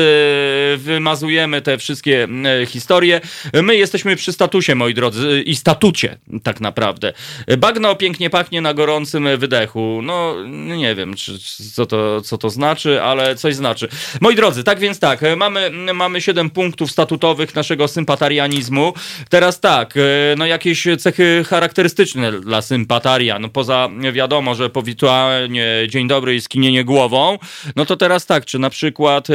wymazujemy te wszystkie historie. My jesteśmy przy statusie, moi drodzy, i statucie tak naprawdę. Bagno pięknie pachnie na gorącym wydechu. No, nie wiem, czy, co, to, co to znaczy, ale coś znaczy. Moi drodzy, tak więc tak, mamy, mamy 7 punktów statutowych naszego sympatarianizmu. Teraz tak, no jakieś cechy charakterystyczne dla sympataria. No poza wiadomo, że powitanie dzień dobry i skinienie głową, no to teraz tak, czy na przykład, e,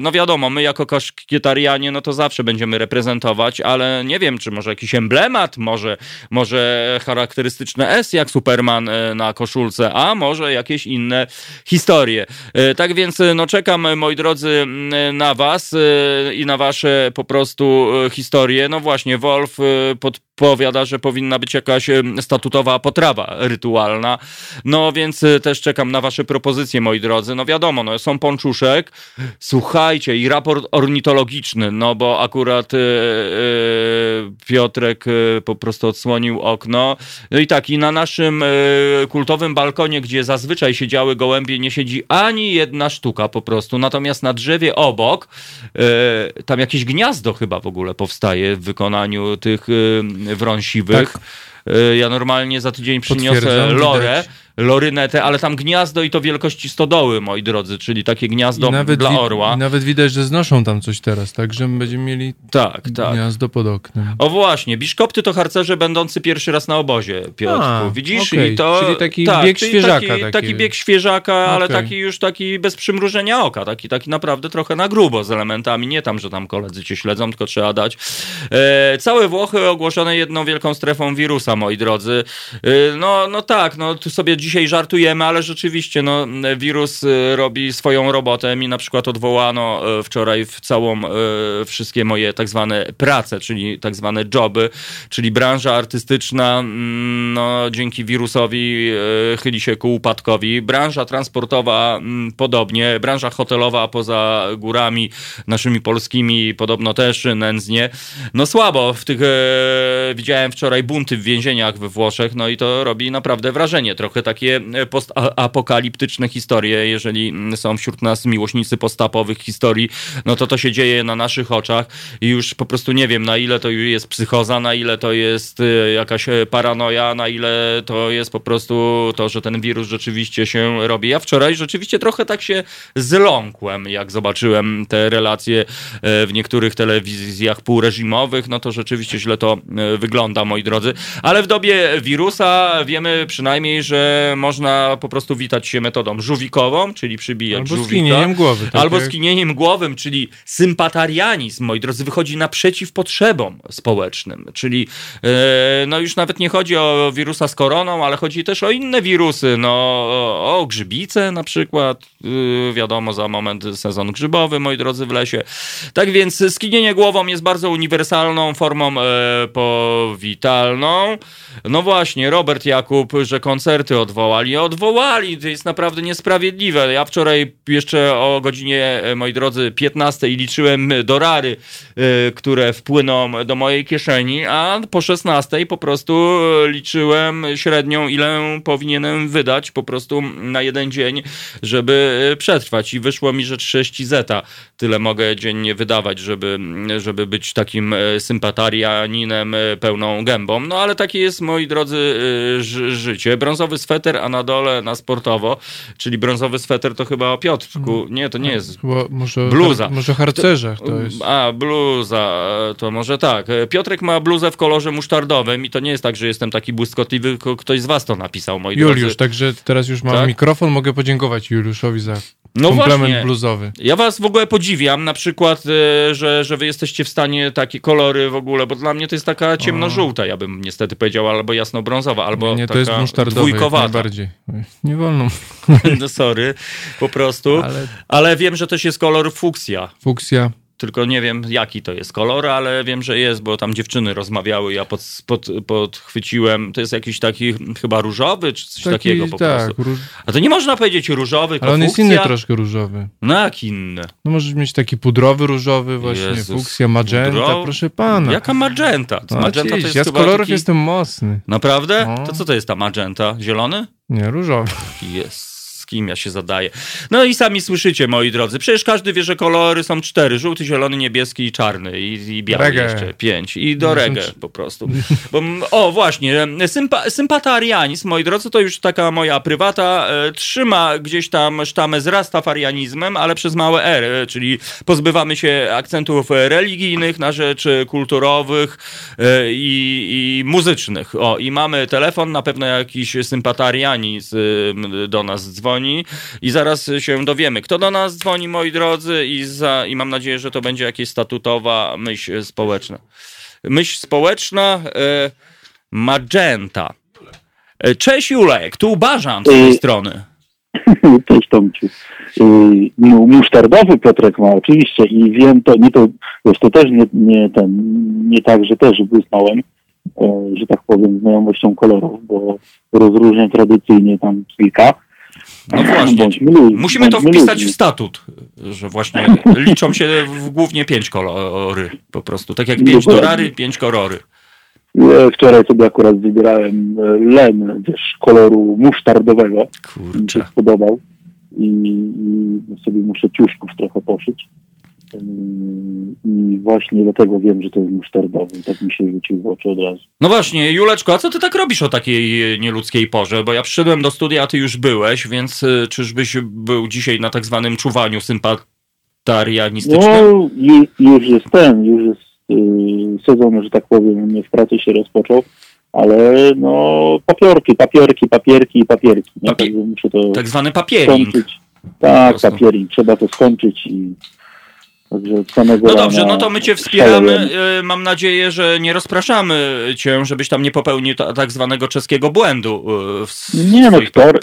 no wiadomo, my jako kaszkietarianie, no to zawsze będziemy reprezentować, ale nie wiem, czy może jakiś emblemat, może, może charakterystyczne S jak Superman e, na koszulce, a może jakieś inne historie. Tak więc, e, no czekam, e, moi drodzy, na was e, i na wasze po prostu historie. No właśnie, Wolf podpowiada, że powinna być jakaś statutowa potrawa rytualna. No więc też czekam na wasze propozycje, moi drodzy. No wiadomo, no są ponczuszek. Słuchajcie, i raport ornitologiczny, no bo akurat e, Piotrek po prostu odsłonił okno. No i tak, i na naszym kultowym balkonie, gdzie zazwyczaj siedziały gołębie, nie siedzi ani jedna sztuka po prostu. Natomiast na drzewie obok, e, tam jakieś gniazdo chyba w ogóle powstaje w wykonaniu tych e, wron siwych. Tak. E, Ja normalnie za tydzień przyniosę lorę. Lorynetę, ale tam gniazdo i to wielkości stodoły, moi drodzy, czyli takie gniazdo dla orła. I nawet widać, że znoszą tam coś teraz, tak? Że będziemy mieli Tak, tak. gniazdo pod oknem. O właśnie, biszkopty to harcerze będący pierwszy raz na obozie, Piotrku. A, Widzisz? okej, I to, czyli taki tak, bieg świeżaka Taki, taki. taki bieg świeżaka, ale Okej. taki już taki bez przymrużenia oka. Taki, taki naprawdę trochę na grubo z elementami. Nie tam, że tam koledzy cię śledzą, tylko trzeba dać. E, całe Włochy ogłoszone jedną wielką strefą wirusa, moi drodzy. E, no, no tak, no tu sobie dzisiaj żartujemy, ale rzeczywiście no, wirus e, robi swoją robotę. Mi na przykład odwołano e, wczoraj w całą e, wszystkie moje tak zwane prace, czyli tak zwane joby, czyli branża artystyczna mm, no, dzięki wirusowi chyli się ku upadkowi. Branża transportowa mm, podobnie, branża hotelowa poza górami naszymi polskimi podobno też nędznie. No słabo, w tych widziałem wczoraj bunty w więzieniach we Włoszech, no i to robi naprawdę wrażenie. Trochę takie postapokaliptyczne historie, jeżeli mm, są wśród nas miłośnicy postapowych historii, no to to się dzieje na naszych oczach i już po prostu nie wiem, na ile to jest psychoza, na ile to jest y, jakaś paranoja, na ile to jest po prostu to, że ten wirus rzeczywiście się robi. Ja wczoraj rzeczywiście trochę tak się zląkłem, jak zobaczyłem te relacje e, w niektórych telewizjach półreżimowych, no to rzeczywiście źle to e, wygląda, moi drodzy. Ale w dobie wirusa wiemy przynajmniej, że można po prostu witać się metodą żółwikową, czyli przybijać Albo żółwika. skinieniem głowy. Tak Albo jak- skinieniem głowym, czyli sympatarianizm, moi drodzy, wychodzi naprzeciw potrzebom społecznym. Czyli e, no już nawet nie chodzi o wirusa z koroną, ale chodzi też o inne wirusy, no o, grzybice na przykład, y, wiadomo, za moment sezon grzybowy, moi drodzy, w lesie. Tak więc skinienie głową jest bardzo uniwersalną formą e, powitalną. No właśnie, Robert Jakub, że koncerty odwołali. Odwołali, to jest naprawdę niesprawiedliwe. Ja wczoraj jeszcze o godzinie, e, moi drodzy, 15 liczyłem dorary, e, które wpłyną do mojej kieszeni, a po 16 po prostu liczyłem średnią, ile powinienem wydać po prostu na jeden dzień, żeby e, przetrwać. I wyszło mi, że 30 zeta tyle mogę dziennie wydawać, żeby, żeby być takim e, sympatarianinem e, pełną gębą. No ale takie jest, moi drodzy, e, ży- życie. Brązowy sweter, a na dole na sportowo, czyli brązowy sweter to chyba o Piotrku. Nie, to nie jest Chyba może, Bluza. Może harcerzach to jest. a, bluza, to może tak. Piotrek ma bluzę w kolorze musztardowym i to nie jest tak, że jestem taki błyskotliwy, tylko ktoś z was to napisał, moi Juliusz, drodzy. także teraz już mam Tak? mikrofon, mogę podziękować Juliuszowi za No komplement właśnie. bluzowy. Ja was w ogóle podziwiam, na przykład, e, że, że wy jesteście w stanie takie kolory w ogóle, bo dla mnie to jest taka ciemnożółta, ja bym niestety powiedział, albo jasnobrązowa, albo nie, to taka jest musztardowy jak dwójkowata. Najbardziej. Nie wolno, No sorry, po prostu. Ale... ale wiem, że też jest kolor fuksja. fuksja. Tylko nie wiem, jaki to jest kolor, ale wiem, że jest, bo tam dziewczyny rozmawiały, ja pod, pod, podchwyciłem. To jest jakiś taki chyba różowy, czy coś Taki, takiego po tak, prostu. róż... A to nie można powiedzieć różowy, ale on jest inny troszkę różowy. No jak inny? No możesz mieć taki pudrowy różowy właśnie, Jezus, fuksja, magenta, pudrowy? proszę pana. Jaka magenta? No, magenta to jest ja z kolorów taki... jestem mocny. Naprawdę? No. To co to jest ta magenta? Zielony? Nie, różowy. Jest. Kim ja się zadaję? No i sami słyszycie, moi drodzy. Przecież każdy wie, że kolory są cztery. Żółty, zielony, niebieski i czarny. I, i biały Reggae. jeszcze. Pięć. I do reggae trzy. po prostu. Bo, o, właśnie. Sympa, sympatarianizm, moi drodzy, to już taka moja prywata. E, trzyma gdzieś tam sztamę z rastafarianizmem, ale przez małe R. e, Czyli pozbywamy się akcentów religijnych na rzecz kulturowych e, i, i muzycznych. O, i mamy telefon, na pewno jakiś sympatarianizm do nas dzwoni i zaraz się dowiemy, kto do nas dzwoni, moi drodzy, i, za, i mam nadzieję, że to będzie jakaś statutowa myśl społeczna. Myśl społeczna e, Magenta. E, Cześć Julek, tu Bażant z tej Y- strony. Cześć Tomciu. Mu- Musztardowy Piotrek ma oczywiście i wiem to, nie to, wiesz, to też nie, nie ten, nie tak, że też błysnąłem, e, że tak powiem, znajomością kolorów, bo rozróżnię tradycyjnie tam kilka. No właśnie. Musimy to wpisać w statut, że właśnie liczą się głównie pięć kolory po prostu. Tak jak pięć Dokładnie. dorary, pięć kolory. Wczoraj sobie akurat wybierałem e, len też koloru musztardowego. Mi się Kurczę. spodobał i, i sobie muszę ciuszków trochę poszyć. I właśnie dlatego wiem, że to jest musztardowy. Tak mi się rzucił w oczy od razu. No właśnie, Juleczko, a co ty tak robisz o takiej e, nieludzkiej porze? Bo ja przyszedłem do studia, a ty już byłeś, więc e, czyżbyś był dzisiaj na tak zwanym czuwaniu sympatarianistycznym? No, ju, już jest ten, już jest sezon, że tak powiem, nie w pracy się rozpoczął, ale no papierki, papierki, papierki i papierki. Nie? Papie- Także muszę to Tak zwany papiering. skończyć. Tak, papiering, trzeba to skończyć i No dobrze, no to my cię wspieramy. E, Mam nadzieję, że nie rozpraszamy cię, żebyś tam nie popełnił ta, tak zwanego czeskiego błędu e, w Nie no, wtor,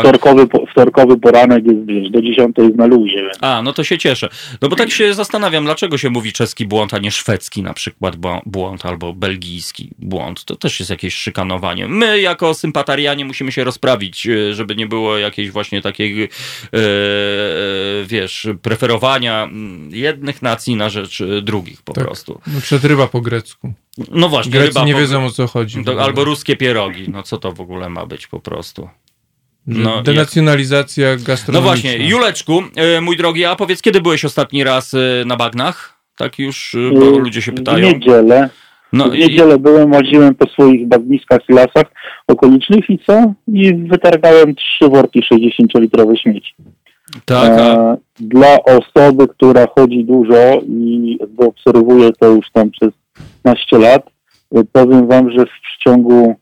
wtorkowy, wtorkowy poranek jest, wiesz, do 10 jest na luzie. Więc. A, no to się cieszę. No bo tak się zastanawiam, dlaczego się mówi czeski błąd, a nie szwedzki na przykład błą- błąd, albo belgijski błąd. To też jest jakieś szykanowanie. My jako sympatarianie musimy się rozprawić, e, żeby nie było jakiejś właśnie takiej, e, wiesz, preferowania jednych nacji na rzecz e, drugich po Tak. prostu. No, przed ryba po grecku. No właśnie, Grecy ryba nie po- wiedzą o co chodzi. to, albo ruskie pierogi. No co to w ogóle ma być po prostu? No, denacjonalizacja No gastronomiczna. właśnie, Juleczku, e, mój drogi, a powiedz, kiedy byłeś ostatni raz e, na bagnach? Tak już, bo Y, ludzie się W pytają. niedzielę. No w i, niedzielę byłem, łaziłem po swoich bagniskach i lasach okolicznych i co? I wytargałem trzy worki 60-litrowe śmieci. Tak, E, dla osoby, która chodzi dużo i obserwuje to już tam przez 15 lat, e, powiem Wam, że w ciągu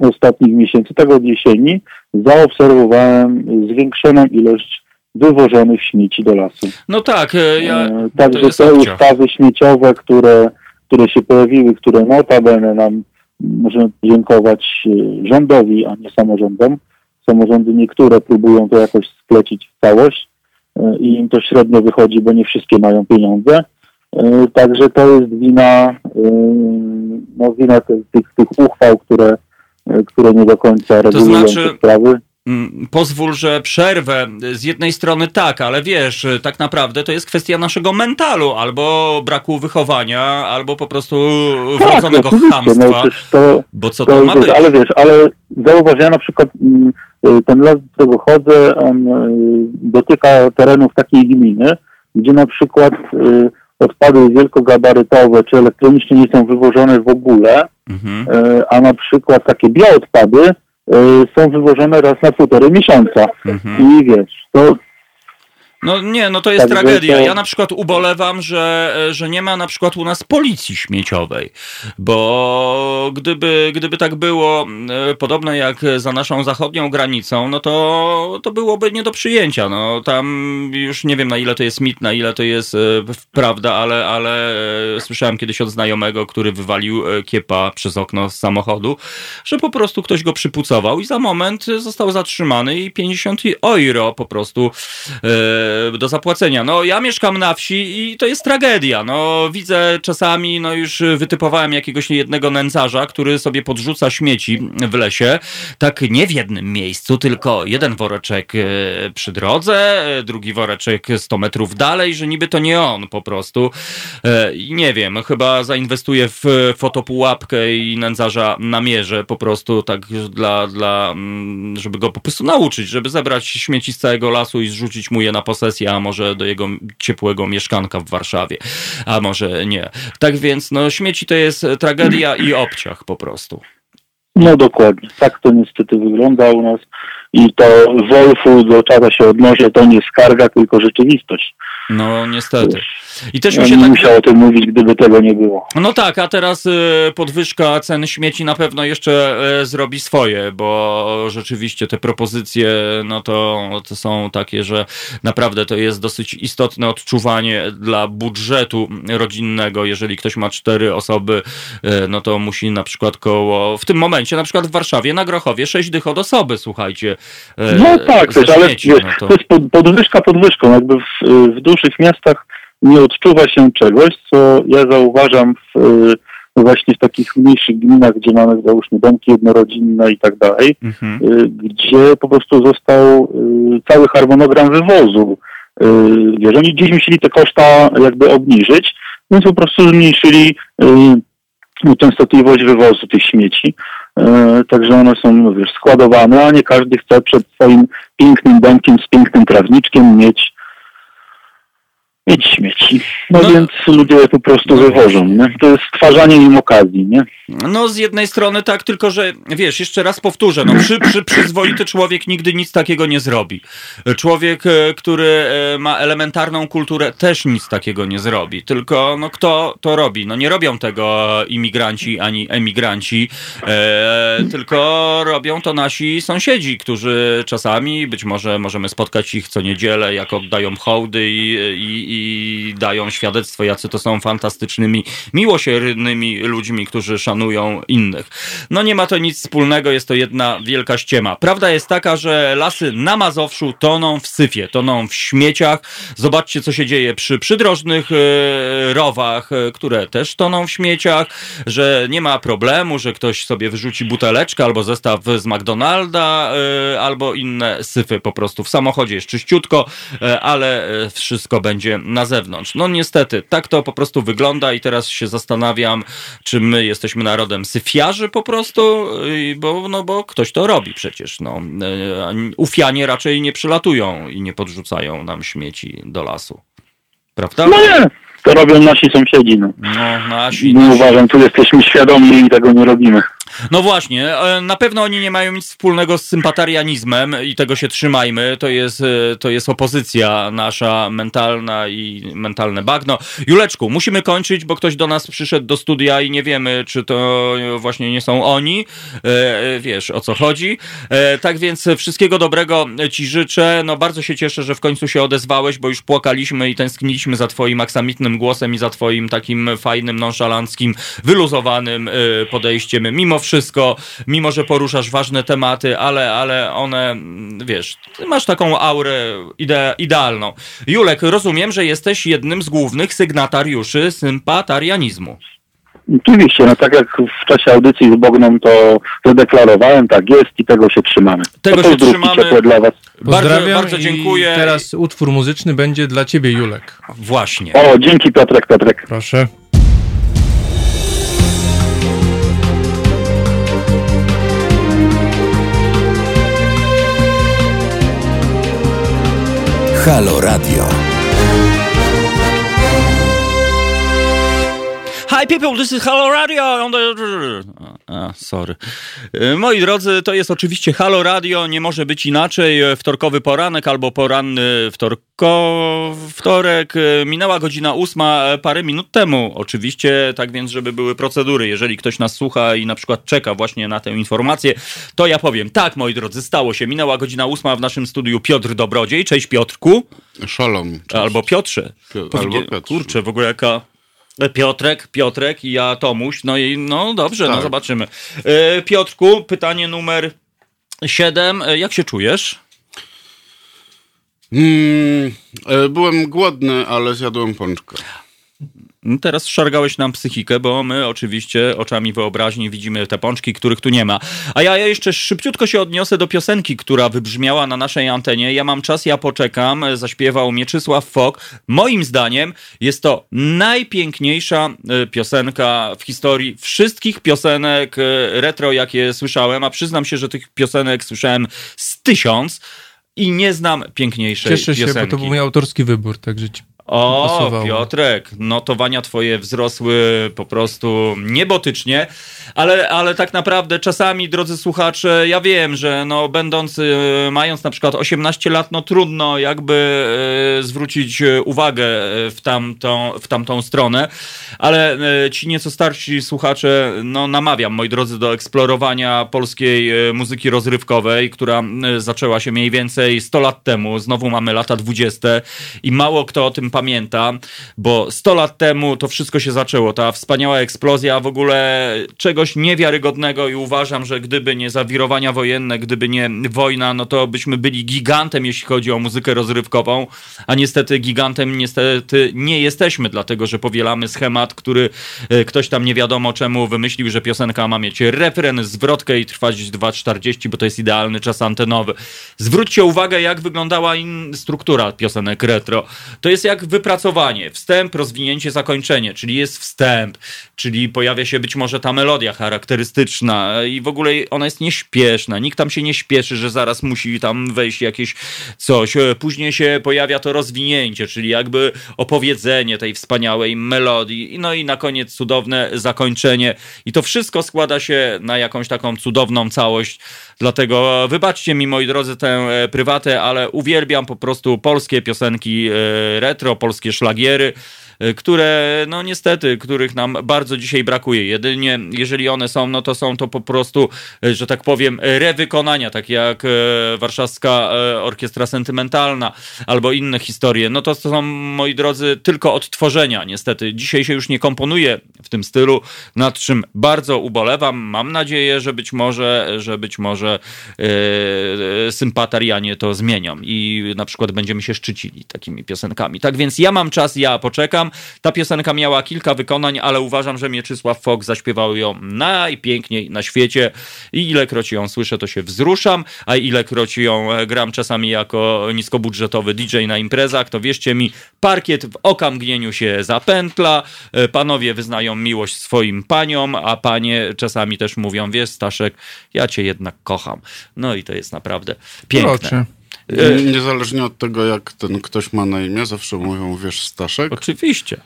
ostatnich miesięcy, tak od jesieni, zaobserwowałem zwiększoną ilość wywożonych śmieci do lasu. no tak, e, ja, E, Także te ustawy śmieciowe, które, które się pojawiły, które notabene nam możemy podziękować e, rządowi, a nie samorządom. Samorządy niektóre próbują to jakoś splecić w całość e, i im to średnio wychodzi, bo nie wszystkie mają pieniądze. E, Także to jest wina, e, no, wina tych, tych, uchwał, które, które nie do końca regulują znaczy- te sprawy. Mm, Pozwól, że przerwę. Z jednej strony tak, ale wiesz, tak naprawdę to jest kwestia naszego mentalu, albo braku wychowania, albo po prostu wrodzonego oczywiście, no, chamstwa. przecież to, Bo co To to ma być? ale wiesz, ale zauważ, ja na przykład mm, ten las, do którego chodzę, on y, dotyka terenów takiej gminy, gdzie na przykład y, odpady wielkogabarytowe czy elektronicznie nie są wywożone w ogóle, Mhm. y, a na przykład takie bioodpady y, są wywożone raz na półtorej miesiąca. Mhm. I wiesz, to No nie, no to jest Także tragedia. Ja na przykład ubolewam, że, że nie ma na przykład u nas policji śmieciowej, bo gdyby, gdyby tak było e, podobne jak za naszą zachodnią granicą, no to, to byłoby nie do przyjęcia. No tam już nie wiem na ile to jest mit, na ile to jest e, prawda, ale, ale e, słyszałem kiedyś od znajomego, który wywalił kiepa przez okno z samochodu, że po prostu ktoś go przypucował i za moment został zatrzymany i 50 euro po prostu e, do zapłacenia. No ja mieszkam na wsi i to jest tragedia. No widzę czasami, no już wytypowałem jakiegoś jednego nędzarza, który sobie podrzuca śmieci w lesie, tak nie w jednym miejscu, tylko jeden woreczek e, przy drodze, e, drugi woreczek 100 metrów dalej, że niby to nie on po prostu. E, I nie wiem, chyba zainwestuję w fotopułapkę i nędzarza namierzę po prostu tak dla, dla, mm, żeby go po prostu nauczyć, żeby zebrać śmieci z całego lasu i zrzucić mu je na posesję, a może do jego ciepłego mieszkanka w Warszawie, a może nie. Tak więc, no śmieci to jest tragedia i obciach po prostu. No dokładnie. Tak to niestety wygląda u nas. I to Wolfu do czata się odnoszę, to nie skarga, tylko rzeczywistość. No niestety. I też Ja mi się nie tak musiał o tym mówić, gdyby tego nie było. No tak, a teraz y, podwyżka cen śmieci na pewno jeszcze y, zrobi swoje, bo rzeczywiście te propozycje, no to, to są takie, że naprawdę to jest dosyć istotne odczuwanie dla budżetu rodzinnego. Jeżeli ktoś ma cztery osoby, y, no to musi na przykład koło, w tym momencie na przykład w Warszawie na Grochowie sześć dych od osoby, słuchajcie. No tak, wiesz, ale śmieci, no to... to jest pod, podwyżka podwyżką. Jakby w, w dużych miastach nie odczuwa się czegoś, co ja zauważam w, y, właśnie w takich mniejszych gminach, gdzie mamy załóżmy domki jednorodzinne i tak dalej, Mhm. y, gdzie po prostu został y, cały harmonogram wywozu. Y, Wiesz, oni gdzieś musieli te koszta jakby obniżyć, więc po prostu zmniejszyli y, częstotliwość wywozu tych śmieci. Także one są, no wiesz, składowane, a nie każdy chce przed swoim pięknym domkiem z pięknym trawniczkiem mieć, mieć śmieci. No, No. więc ludzie je po prostu wywożą, nie? To jest stwarzanie im okazji, nie? No z jednej strony tak, tylko że wiesz, jeszcze raz powtórzę, no przy, przy, przyzwoity człowiek nigdy nic takiego nie zrobi. Człowiek, e, który e, ma elementarną kulturę też nic takiego nie zrobi. Tylko no kto to robi? No nie robią tego imigranci ani emigranci, e, tylko robią to nasi sąsiedzi, którzy czasami, być może możemy spotkać ich co niedzielę, jak oddają hołdy i, i, i dają świadectwo, jacy to są fantastycznymi, miłosiernymi ludźmi, którzy szanują innych. No nie ma to nic wspólnego, jest to jedna wielka ściema. Prawda jest taka, że lasy na Mazowszu toną w syfie, toną w śmieciach. Zobaczcie, co się dzieje przy przydrożnych e, rowach, e, które też toną w śmieciach, że nie ma problemu, że ktoś sobie wyrzuci buteleczkę albo zestaw z McDonalda, e, albo inne syfy po prostu. W samochodzie jest czyściutko, ale wszystko będzie na zewnątrz. No niestety, tak to po prostu wygląda i teraz się zastanawiam, czy my jesteśmy narodem syfiarzy po prostu, y, bo, no, bo ktoś to robi przecież. No. Y, Ufianie raczej nie przylatują i nie podrzucają nam śmieci do lasu. Prawda? No nie, to robią nasi sąsiedzi. No. No, nasi, Nie nasi. uważam, tu jesteśmy świadomi i tego nie robimy. No właśnie, e, na pewno oni nie mają nic wspólnego z sympatarianizmem i tego się trzymajmy. To jest, e, to jest opozycja nasza mentalna i mentalne bagno. Juleczku, musimy kończyć, bo ktoś do nas przyszedł do studia i nie wiemy, czy to właśnie nie są oni. E, Wiesz, o co chodzi. Tak więc wszystkiego dobrego ci życzę. No bardzo się cieszę, że w końcu się odezwałeś, bo już płakaliśmy i tęskniliśmy za twoim aksamitnym głosem i za twoim takim fajnym, nonszalanckim, wyluzowanym podejściem. Mimo wszystko, mimo że poruszasz ważne tematy, ale, ale one, wiesz, ty masz taką aurę ide idealną. Julek, rozumiem, że jesteś jednym z głównych sygnatariuszy sympatarianizmu. Oczywiście, no tak jak w czasie audycji z Bogną to zadeklarowałem, tak jest i tego się trzymamy. Tego to się trzymamy. ciepłe dla was. Bardzo, Pozdrawiam bardzo dziękuję. I teraz utwór muzyczny będzie dla ciebie, Julek. Właśnie. O, dzięki Piotrek, Piotrek. Proszę. Halo Radio. Hi people, this is Halo Radio. on the- A, sorry. E, Moi drodzy, to jest oczywiście Halo Radio, nie może być inaczej. E, Wtorkowy poranek albo poranny wtorko... wtorek. E, Minęła godzina ósma parę minut temu. Oczywiście, tak więc, żeby były procedury. Jeżeli ktoś nas słucha i na przykład czeka właśnie na tę informację, to ja powiem, tak moi drodzy, stało się. Minęła godzina ósma w naszym studiu Piotr Dobrodziej. Cześć Piotrku. Szalom. Cześć. Albo Piotrze. Albo Piotrze. Kurczę, w ogóle jaka... Piotrek, Piotrek i ja Tomuś. No i no dobrze, no Tak. zobaczymy. E, Piotrku, pytanie numer 7. Jak się czujesz? Mm, e, byłem głodny, ale zjadłem pączkę. No Teraz szargałeś nam psychikę, bo my oczywiście oczami wyobraźni widzimy te pączki, których tu nie ma. A ja jeszcze szybciutko się odniosę do piosenki, która wybrzmiała na naszej antenie. Ja mam czas, ja poczekam. Zaśpiewał Mieczysław Fok. Moim zdaniem jest to najpiękniejsza e, piosenka w historii wszystkich piosenek e, retro, jakie słyszałem. A przyznam się, że tych piosenek słyszałem z tysiąc i nie znam piękniejszej Cieszę się, piosenki. bo to był mój autorski wybór, także ci O. Piotrek, notowania twoje wzrosły po prostu niebotycznie, ale, ale tak naprawdę czasami, drodzy słuchacze, ja wiem, że no będąc, y, mając na przykład 18 lat, no trudno jakby y, zwrócić y, uwagę w tamtą, w tamtą stronę, ale ci nieco starsi słuchacze, no namawiam, moi drodzy, do eksplorowania polskiej muzyki rozrywkowej, która zaczęła się mniej więcej 100 lat temu, znowu mamy lata 20 i mało kto o tym pamięta, bo 100 lat temu to wszystko się zaczęło, ta wspaniała eksplozja w ogóle czegoś niewiarygodnego i uważam, że gdyby nie zawirowania wojenne, gdyby nie wojna, no to byśmy byli gigantem, jeśli chodzi o muzykę rozrywkową, a niestety gigantem niestety nie jesteśmy, dlatego że powielamy schemat, który e, ktoś tam nie wiadomo czemu wymyślił, że piosenka ma mieć refren, zwrotkę i trwać 2,40, bo to jest idealny czas antenowy. Zwróćcie uwagę, jak wyglądała struktura piosenek retro. To jest jak wypracowanie, wstęp, rozwinięcie, zakończenie, czyli jest wstęp, czyli pojawia się być może ta melodia charakterystyczna i w ogóle ona jest nieśpieszna, nikt tam się nie śpieszy, że zaraz musi tam wejść jakieś coś. E, Później się pojawia to rozwinięcie, czyli jakby opowiedzenie tej wspaniałej melodii, no i na koniec cudowne zakończenie. I to wszystko składa się na jakąś taką cudowną całość. Dlatego wybaczcie mi, moi drodzy, tę e, prywatę, ale uwielbiam po prostu polskie piosenki e, retro, polskie szlagiery które, no niestety, których nam bardzo dzisiaj brakuje. Jedynie, jeżeli one są, no to są to po prostu, e, że tak powiem, rewykonania, tak jak e, Warszawska Orkiestra Sentymentalna albo inne historie. No to są, moi drodzy, tylko odtworzenia, niestety. Dzisiaj się już nie komponuje w tym stylu, nad czym bardzo ubolewam. Mam nadzieję, że być może, że być może e, sympatarianie to zmienią i na przykład będziemy się szczycili takimi piosenkami. Tak więc ja mam czas, ja poczekam. Polecam. Ta piosenka miała kilka wykonań, ale uważam, że Mieczysław Fok zaśpiewał ją najpiękniej na świecie i ilekroć ją słyszę, to się wzruszam, a ilekroć ją gram czasami jako niskobudżetowy DJ na imprezach, to wierzcie mi, parkiet w okamgnieniu się zapętla, e, panowie wyznają miłość swoim paniom, a panie czasami też mówią, wiesz Staszek, ja cię jednak kocham. No i to jest naprawdę piękne. Proszę. E, Niezależnie od tego, jak ten ktoś ma na imię, zawsze mówią, wiesz, Staszek. Oczywiście.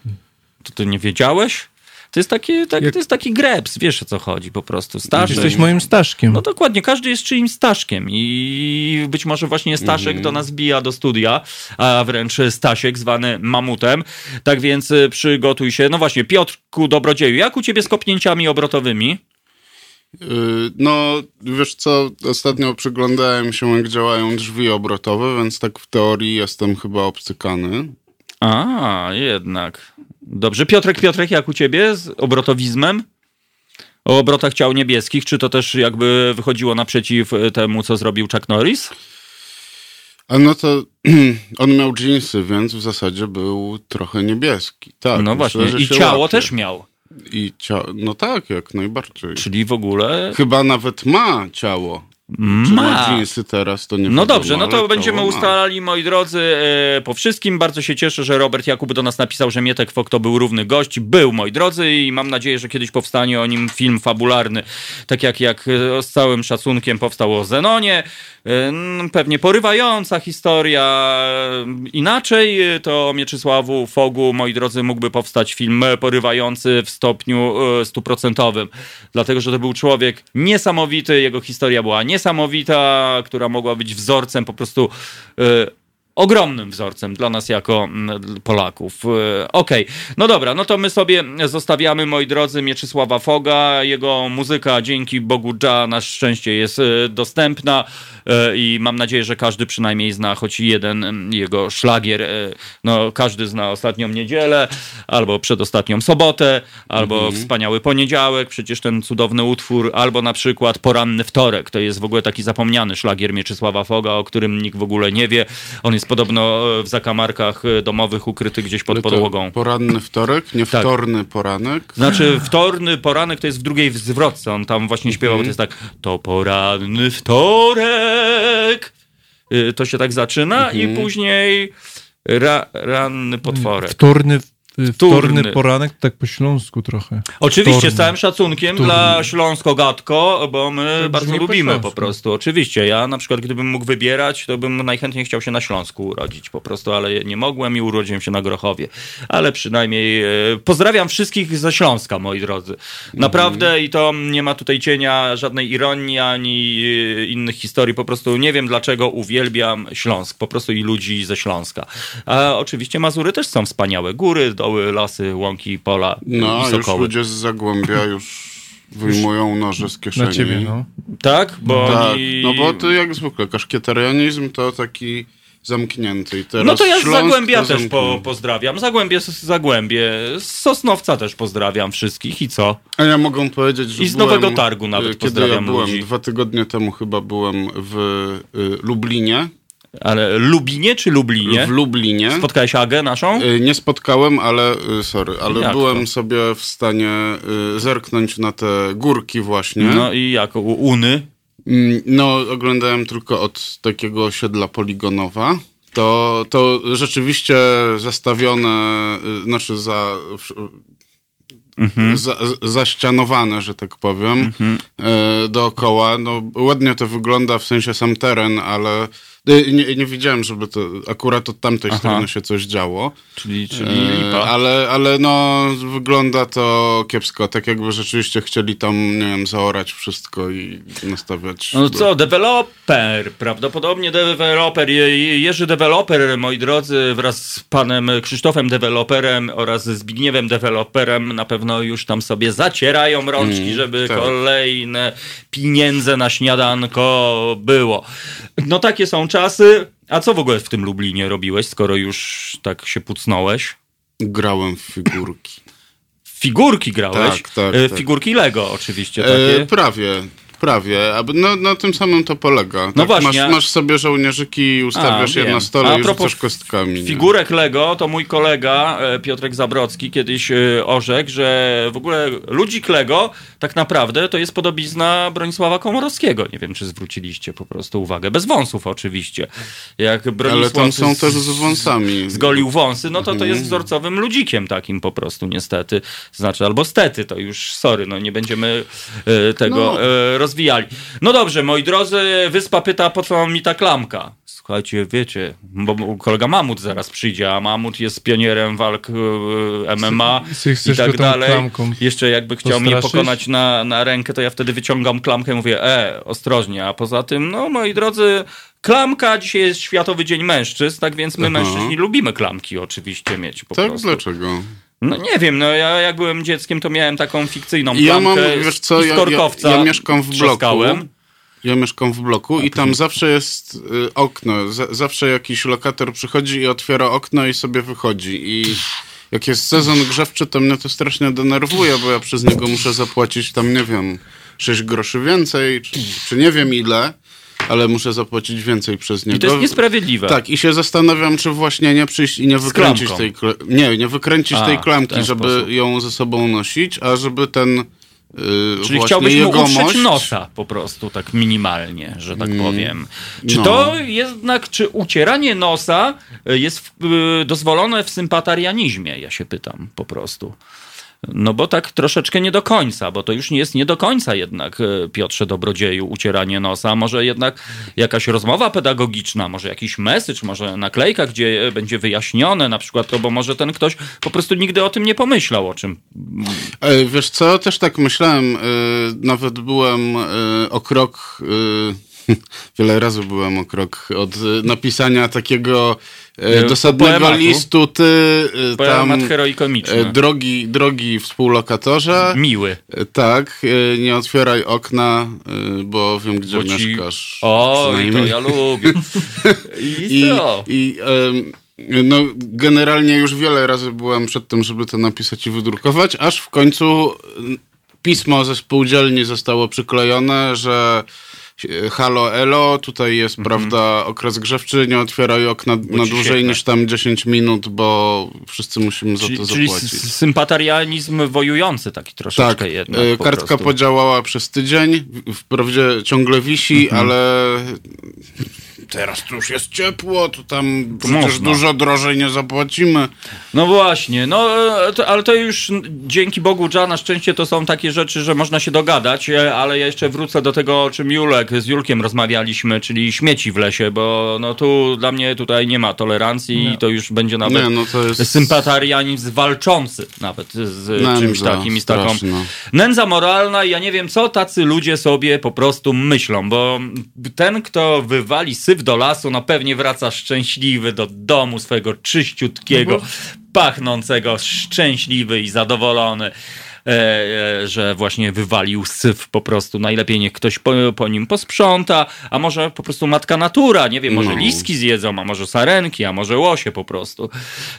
To ty nie wiedziałeś? To jest taki, tak, to jest taki greps, wiesz o co chodzi po prostu. Staszek. Jesteś moim Staszkiem. No dokładnie, każdy jest czyimś Staszkiem i być może właśnie Staszek do nas bija do studia, a wręcz Stasiek zwany Mamutem. Tak więc y, przygotuj się. No właśnie, Piotrku Dobrodzieju, jak u ciebie z kopnięciami obrotowymi? Yy, No, wiesz co, ostatnio przyglądałem się, jak działają drzwi obrotowe, więc tak w teorii jestem chyba obcykany. A, jednak. Dobrze. Piotrek, Piotrek, jak u ciebie z obrotowizmem? O obrotach ciał niebieskich, czy to też jakby wychodziło naprzeciw y, temu, co zrobił Chuck Norris? A no to on miał dżinsy, więc w zasadzie był trochę niebieski. Tak, no myślę, właśnie. I ciało łapie. też miał. I cia... No tak, jak najbardziej. Czyli w ogóle Chyba nawet ma ciało. Czy ma teraz, to nie No dobrze, no to będziemy ustalali, moi drodzy, e, po wszystkim. Bardzo się cieszę, że Robert Jakub do nas napisał, że Mietek Fok to był równy gość. Był, moi drodzy, i mam nadzieję, że kiedyś powstanie o nim film fabularny. Tak jak, jak e, z całym szacunkiem powstał o Zenonie. E, Pewnie porywająca historia. Inaczej to o Mieczysławu Fogu, moi drodzy, mógłby powstać film porywający w stopniu stuprocentowym. Dlatego, że to był człowiek niesamowity, jego historia była niesamowita, która mogła być wzorcem po prostu e, ogromnym wzorcem dla nas jako mm, Polaków. E, Okej, no dobra, no to my sobie zostawiamy, moi drodzy, Mieczysława Foga. Jego muzyka, dzięki Bogu Dża, na szczęście jest e, dostępna e, i mam nadzieję, że każdy przynajmniej zna choć jeden mm, jego szlagier. No, każdy zna Ostatnią Niedzielę, albo Przedostatnią Sobotę, albo Wspaniały Poniedziałek, przecież ten cudowny utwór, albo na przykład Poranny Wtorek. To jest w ogóle taki zapomniany szlagier Mieczysława Foga, o którym nikt w ogóle nie wie. On jest podobno e, w zakamarkach e, domowych ukryty gdzieś pod podłogą. Poranny wtorek, nie Tak. wtorny poranek. Znaczy, wtorny poranek to jest w drugiej zwrotce. On tam właśnie śpiewał, to jest tak, to poranny wtorek. Y, To się tak zaczyna i później ra, ranny potworek. Wtórny, Wtórny. wtórny poranek, tak po śląsku trochę. Oczywiście, Wtórny. z całym szacunkiem Wtórny. dla Śląsko-Gatko, bo my To bardzo po lubimy po śląsku. prostu. Oczywiście, ja na przykład gdybym mógł wybierać, to bym najchętniej chciał się na Śląsku urodzić po prostu, ale nie mogłem i urodziłem się na Grochowie. Ale przynajmniej e, pozdrawiam wszystkich ze Śląska, moi drodzy. Naprawdę i to nie ma tutaj cienia żadnej ironii ani e, innych historii. Po prostu nie wiem dlaczego uwielbiam Śląsk, po prostu i ludzi ze Śląska. A oczywiście Mazury też są wspaniałe. Góry, doły, lasy, łąki, pola No, i a już sokoły. ludzie z Zagłębia już wyjmują noże z kieszeni. Na ciebie, no. Tak? Bo Tak, oni... no bo to jak zwykle, kaszkietarianizm to taki zamknięty. I teraz No to ja z Zagłębia też po, pozdrawiam. Zagłębie, z Zagłębie. Z Sosnowca też pozdrawiam wszystkich. I co? A ja mogę powiedzieć, że I z byłem, Nowego Targu nawet Kiedy pozdrawiam ja byłem, ludzi. dwa tygodnie temu chyba byłem w y, Lublinie. Ale Lubinie czy Lublinie? W Lublinie. Spotkałeś Agę naszą? Y, Nie spotkałem, ale y, sorry, ale Jak byłem to? sobie w stanie y, zerknąć na te górki właśnie. No i jak? U Uny? Mm, No, oglądałem tylko od takiego osiedla Poligonowa. To, to rzeczywiście zastawione, znaczy za, Mhm. za, zaścianowane, że tak powiem, y, dookoła. No, ładnie to wygląda, w sensie sam teren, ale nie, nie widziałem, żeby to akurat od tamtej Aha. strony się coś działo. Czyli, czyli E, lipa. Ale, ale no, wygląda to kiepsko. Tak jakby rzeczywiście chcieli tam, nie wiem, zaorać wszystko i nastawiać. No do- co, deweloper, prawdopodobnie deweloper, Je- Je- Jerzy Deweloper, moi drodzy, wraz z panem Krzysztofem Deweloperem oraz Zbigniewem Deweloperem na pewno już tam sobie zacierają rączki, Mm, żeby tak. kolejne pieniądze na śniadanko było. No takie są czasy. A co w ogóle w tym Lublinie robiłeś, skoro już tak się pucnąłeś? Grałem w figurki. Figurki grałeś? Tak, tak, E, tak. Figurki Lego oczywiście E, takie. prawie. prawie. Aby, no, na tym samym to polega. Tak, No właśnie, a- Masz, masz sobie żołnierzyki, ustawiasz A, je wiem. na stole A i rzucasz kostkami. nie? Figurek Lego to mój kolega e, Piotrek Zabrocki kiedyś e, orzekł, że w ogóle ludzik Lego tak naprawdę to jest podobizna Bronisława Komorowskiego. Nie wiem, czy zwróciliście po prostu uwagę. Bez wąsów oczywiście. Jak Ale Bronisław tam są z- też z wąsami. zgolił wąsy, no to to Mhm. jest wzorcowym ludzikiem takim po prostu niestety. Znaczy, albo stety, to już sorry, no nie będziemy e, tego No. e, rozwijali. No dobrze, moi drodzy, Wyspa pyta, po co mi ta klamka? Słuchajcie, wiecie, bo kolega Mamut zaraz przyjdzie, a Mamut jest pionierem walk e, MMA Chcesz- i tak dalej. Jeszcze jakby chciał mnie pokonać na, na rękę, to ja wtedy wyciągam klamkę i mówię, e, ostrożnie. A poza tym, no moi drodzy, klamka, dzisiaj jest Światowy Dzień Mężczyzn, tak więc my Aha. mężczyźni lubimy klamki oczywiście mieć po Tak, prostu. dlaczego? No nie wiem, no ja jak byłem dzieckiem, to miałem taką fikcyjną Ja mam, klamkę wiesz co, z ja- korkowca. ja- ja mieszkam w bloku. trzaskałem. Ja mieszkam w bloku i tam zawsze jest y, okno. Z- zawsze jakiś lokator przychodzi i otwiera okno i sobie wychodzi. I jak jest sezon grzewczy, to mnie to strasznie denerwuje, bo ja przez niego muszę zapłacić tam, nie wiem, 6 groszy więcej, czy, czy nie wiem ile, ale muszę zapłacić więcej przez niego. I to jest niesprawiedliwe. Tak, i się zastanawiam, czy właśnie nie przyjść i nie wykręcić tej Nie, nie wykręcić A, tej klamki, żeby sposób. ją ze sobą nosić, a żeby ten yy, Czyli chciałbyś mu utrzeć nosa po prostu, tak minimalnie, że tak powiem. Czy no. to jednak, czy ucieranie nosa jest w, y, dozwolone w sympatarianizmie, ja się pytam po prostu. No bo tak troszeczkę nie do końca, bo to już nie jest nie do końca jednak, y, Piotrze Dobrodzieju, ucieranie nosa. Może jednak jakaś rozmowa pedagogiczna, może jakiś message, może naklejka, gdzie y, będzie wyjaśnione na przykład to, bo może ten ktoś po prostu nigdy o tym nie pomyślał, o czym Ej, Wiesz co, też tak myślałem, nawet byłem o krok, wiele razy byłem o krok od napisania takiego dosadnego poematu. listu, ty y, tam heroikomiczny. y, drogi, drogi współlokatorze, Miły. tak, nie otwieraj okna, bo wiem gdzie Bo ci- mieszkasz. O, to ja lubię. I, to. i no, generalnie już wiele razy byłem przed tym, żeby to napisać i wydrukować, aż w końcu pismo ze spółdzielni zostało przyklejone, że e, halo elo, tutaj jest, prawda, okres grzewczy, nie otwieraj okna na Mhm. ci dłużej niż tam 10 minut, bo wszyscy musimy za Czyli, to czyli zapłacić. s- sympatarianizm wojujący taki troszeczkę Tak, jednak. e, po kartka prostu. podziałała przez tydzień, wprawdzie ciągle wisi, Mhm. ale teraz tu już jest ciepło, to tam przecież można. dużo drożej nie zapłacimy. No właśnie, no e, to, ale to już dzięki Bogu, Dża, na szczęście to są takie rzeczy, że można się dogadać, e, ale ja jeszcze wrócę do tego, o czym Julek z Julkiem rozmawialiśmy, czyli śmieci w lesie, bo no tu dla mnie tutaj nie ma tolerancji i to już będzie nawet Nie, no to jest... sympatarianizm walczący nawet z Nędza czymś takim i z taką nędza moralna i ja nie wiem, co tacy ludzie sobie po prostu myślą, bo ten, kto wywali syf do lasu, no pewnie wraca szczęśliwy do domu swojego czyściutkiego, pachnącego, szczęśliwy i zadowolony. E, e, że właśnie wywalił syf po prostu. Najlepiej niech ktoś po, po nim posprząta, a może po prostu matka natura, nie wiem, może No. liski zjedzą, a może sarenki, a może łosie po prostu.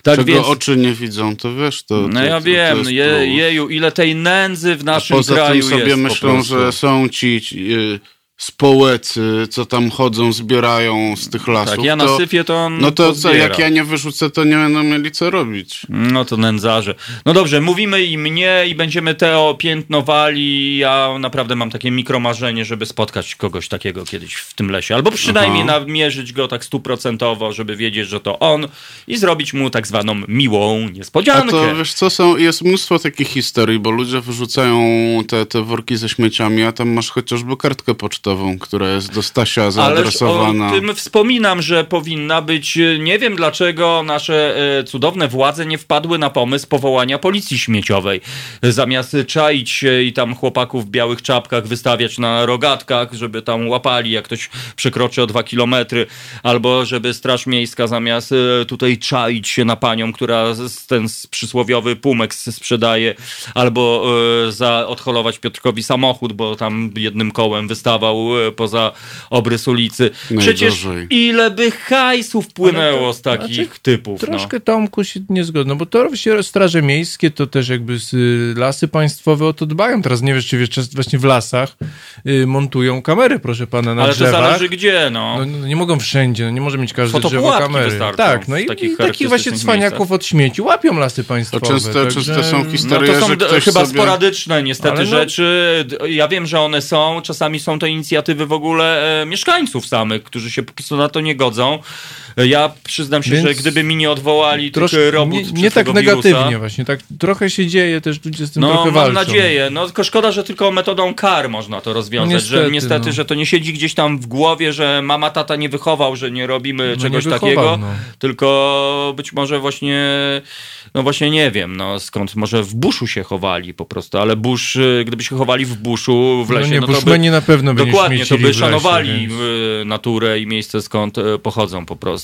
Tak Czego więc... oczy nie widzą, to wiesz, to... No to, ja to, wiem, to je, jeju, ile tej nędzy w A naszym poza kraju tym sobie jest myślą, że są ci y, społecy, co tam chodzą, zbierają z tych lasów. Tak, ja na to, syfie to on No to co, jak ja nie wyrzucę, to nie będą mieli co robić. No to nędzarze. No dobrze, mówimy im nie i będziemy Teo piętnowali. Ja naprawdę mam takie mikromarzenie, żeby spotkać kogoś takiego kiedyś w tym lesie. Albo przynajmniej Aha. namierzyć go tak stuprocentowo, żeby wiedzieć, że to on i zrobić mu tak zwaną miłą A niespodziankę. to wiesz co, są, jest mnóstwo takich historii, bo ludzie wyrzucają te, te worki ze śmieciami, a tam masz chociażby kartkę pocztową, która jest do Stasia zaadresowana. o tym wspominam, że powinna być. e, Nie wiem dlaczego nasze e, cudowne władze nie wpadły na pomysł powołania policji śmieciowej. Zamiast czaić się i tam chłopaków w białych czapkach wystawiać na rogatkach, żeby tam łapali, jak ktoś przekroczy o dwa kilometry, albo żeby Straż Miejska zamiast e, tutaj czaić się na panią, która ten przysłowiowy pumek sprzedaje, albo za odholować Piotrkowi samochód, bo tam jednym kołem wystawał e, poza obrys ulicy. Przecież Najgorzej. ile by hajsów płynęło Ale to- z takich znaczy, typów. No. Troszkę Tomku się nie zgodzę, no bo to oczywiście straże miejskie, to też jakby z, y, lasy państwowe o to dbają. Teraz nie wiesz, czy wiesz, czas- właśnie w lasach y, montują kamery, proszę pana, na Ale to drzewach. zależy gdzie, no. No, no, nie mogą wszędzie, no, nie może mieć każde drzewo kamery. wystarczą Tak, no i, takich i takich właśnie cwaniaków od śmieci łapią lasy To państwowe. często, także- często są No historie, to są że ktoś chyba sobie... sporadyczne niestety Ale no- rzeczy. Ja wiem, że one są. Czasami są to inicjatywy w ogóle e, mieszkańców samych, którzy się po prostu na to nie godzą. E, Ja przyznam się, Więc że gdyby mi nie odwołali Troszkę, tych robót nie, nie tak negatywnie wirusa, właśnie, tak trochę się dzieje, też ludzie z tym no, trochę mam walczą. nadzieję. No, tylko szkoda, że tylko metodą kar można to rozwiązać. Niestety, że niestety, no. że to nie siedzi gdzieś tam w głowie, że mama, tata nie wychował, że nie robimy No, czegoś nie wychował, takiego. no. Tylko być może właśnie, no właśnie nie wiem, no skąd, może w buszu się chowali po prostu, ale busz, y, gdyby się chowali w buszu, w No lesie, nie, no, to by, na pewno by nie dokładnie, to by lesie, szanowali więc- naturę i miejsce skąd y, pochodzą po prostu.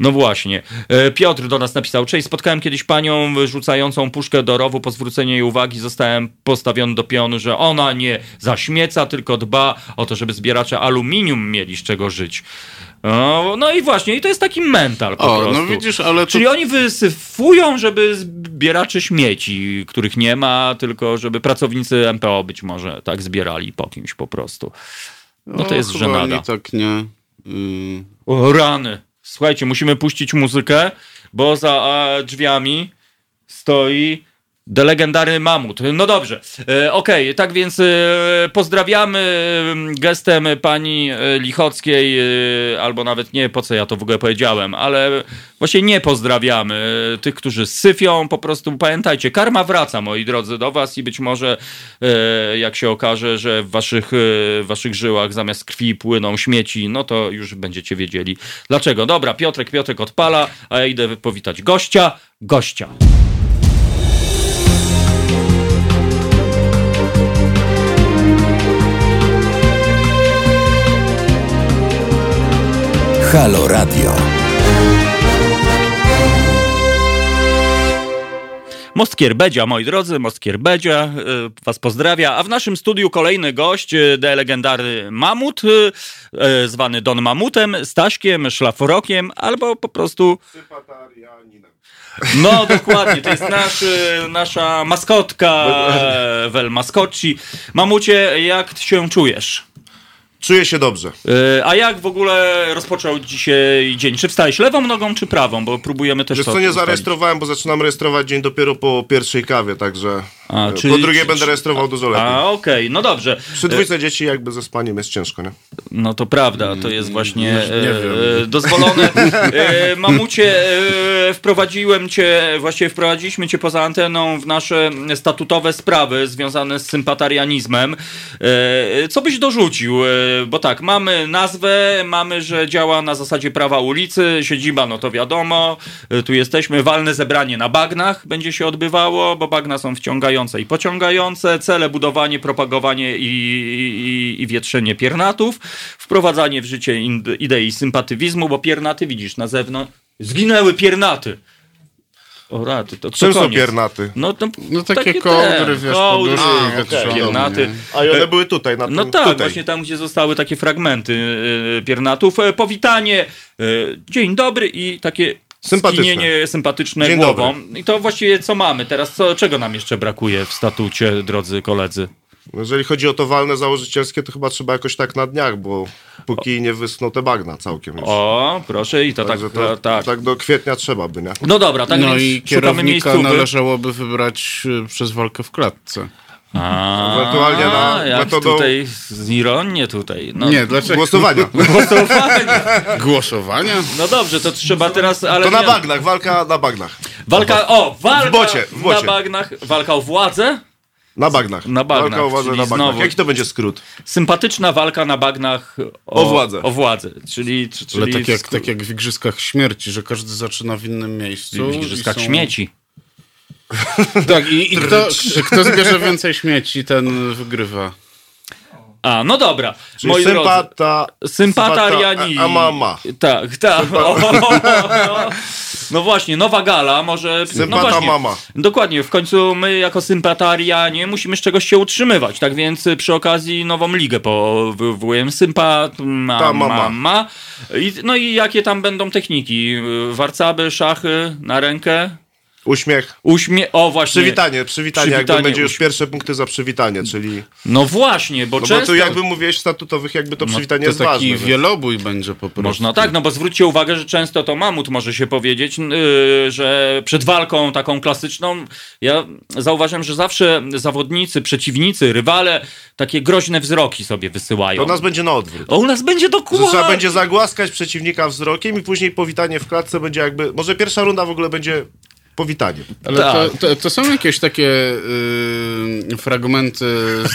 No właśnie. E, Piotr do nas napisał, cześć, spotkałem kiedyś panią rzucającą puszkę do rowu, po zwróceniu jej uwagi zostałem postawiony do pionu, że ona nie zaśmieca, tylko dba o to, żeby zbieracze aluminium mieli z czego żyć. No, no i właśnie, i to jest taki mental po O, prostu. no widzisz, ale to... Czyli oni wysyfują, żeby zbieraczy śmieci, których nie ma, tylko żeby pracownicy MPO być może tak zbierali po kimś po prostu. No to o, jest żenada. Tak nie... y, O, rany. Słuchajcie, musimy puścić muzykę, bo za drzwiami stoi delegendarny mamut. No dobrze, e, okej, tak więc e, pozdrawiamy gestem pani e, Lichockiej, albo nawet nie, po co ja to w ogóle powiedziałem, ale właśnie nie pozdrawiamy tych, którzy syfią, po prostu pamiętajcie, karma wraca, moi drodzy, do was i być może jak się okaże, że w waszych, w waszych żyłach zamiast krwi płyną śmieci, no to już będziecie wiedzieli dlaczego. Dobra, Piotrek, Piotrek odpala, a ja idę powitać gościa, gościa. Halo Radio. Mostkier Bedzia, moi drodzy, Mostkier Bedzia y, was pozdrawia, a w naszym studiu kolejny gość, y, de legendarny Mamut, y, zwany Don Mamutem, Staśkiem, Szlaforokiem, albo po prostu... No, dokładnie, to jest nasz, nasza maskotka, e, wel maskotci. Mamucie, jak się czujesz? Czuję się dobrze. Y, A jak w ogóle rozpoczął dzisiaj dzień? Czy wstałeś lewą nogą, czy prawą? Bo próbujemy też Wiesz to co, nie ustalić. zarejestrowałem, bo zaczynam rejestrować dzień dopiero po pierwszej kawie, także A, czyli- po drugiej czy- będę rejestrował dużo lepiej. A, okej, no dobrze. Przy dwójce dzieci jakby ze spaniem jest ciężko, nie? No to prawda, to jest właśnie nie e, e, dozwolone. E, mamucie, e, wprowadziłem cię, właściwie wprowadziliśmy cię poza anteną w nasze statutowe sprawy związane z sympatarianizmem. E, co byś dorzucił? E, bo tak, mamy nazwę, mamy, że działa na zasadzie prawa ulicy, siedziba, no to wiadomo, e, tu jesteśmy, walne zebranie na bagnach będzie się odbywało, bo bagna są wciągające i pociągające, cele budowanie, propagowanie i, i, i wietrzenie piernatów, wprowadzanie w życie idei sympatywizmu, bo piernaty widzisz na zewnątrz, zginęły piernaty. O rady, to, Czym są piernaty? No, to, No takie kołdry, wiesz, kołdry, poduszki a, wietrzone, piernaty. A i one były tutaj, na No tym, tak, tutaj. właśnie tam, gdzie zostały takie fragmenty yy, piernatów. E, powitanie, yy, dzień dobry i takie Sympatyczne. skinienie sympatyczne Dzień głową. I to właściwie co mamy teraz? Co, czego nam jeszcze brakuje w statucie, drodzy koledzy? Jeżeli chodzi o to walne założycielskie, to chyba trzeba jakoś tak na dniach, bo póki nie wyschną te bagna całkiem już. O, proszę, i to tak, to, tak. tak do kwietnia trzeba by, nie? No dobra, tak No więc i szukamy kierownika miejscówek. należałoby wybrać y, przez walkę w klatce. A, Ewentualnie na jak metodą- tutaj ironię tutaj. No, Nie, dlaczego? Głosowania. Głosowanie. Głosowania? No dobrze, to trzeba teraz, ale To na nie- bagnach, walka na bagnach. Walka, o, walka W bocie, w bocie. na bagnach, walka o władzę, Na bagnach. Na bagnach, Walka o władzę na bagnach. Jaki to będzie skrót? sympatyczna walka na bagnach o, O władzę. O władzę, czyli... czyli Ale tak jak, tak jak w Igrzyskach Śmierci, że każdy zaczyna w innym miejscu. w igrzyskach są- śmieci. Tak, i, i kto, kto zbierze więcej śmieci, ten wygrywa. A, no dobra. Czyli Moi drodzy, sympata... Sympatariani. sympata- A, a mama. Tak, tak. O, no, no właśnie, nowa gala, może. no Sympata właśnie, mama. Dokładnie, w końcu my jako sympatarianie musimy z czegoś się utrzymywać. Tak więc przy okazji nową ligę powołujemy. Sympa Ta ma, mama. mama. I, no i jakie tam będą techniki? Warcaby, szachy na rękę? Uśmiech. Uśmie... O, właśnie. Przywitanie, przywitanie, jakby Przywitanie, będzie już pierwsze punkty za przywitanie, czyli... No właśnie, bo No często... bo tu jakby mówiłeś statutowych, jakby to przywitanie To jest taki ważne. więc- wielobój będzie po prostu. Można tak, no bo zwróćcie uwagę, że często to mamut może się powiedzieć, yy, że przed walką taką klasyczną, ja zauważam, że zawsze zawodnicy, przeciwnicy, rywale takie groźne wzroki sobie wysyłają. To u nas będzie na odwrót. O, u nas będzie Że dokładnie. Trzeba będzie zagłaskać przeciwnika wzrokiem i później powitanie w klatce będzie jakby... Może pierwsza runda w ogóle będzie powitanie. Ale Tak. to, to, to są jakieś takie y, fragmenty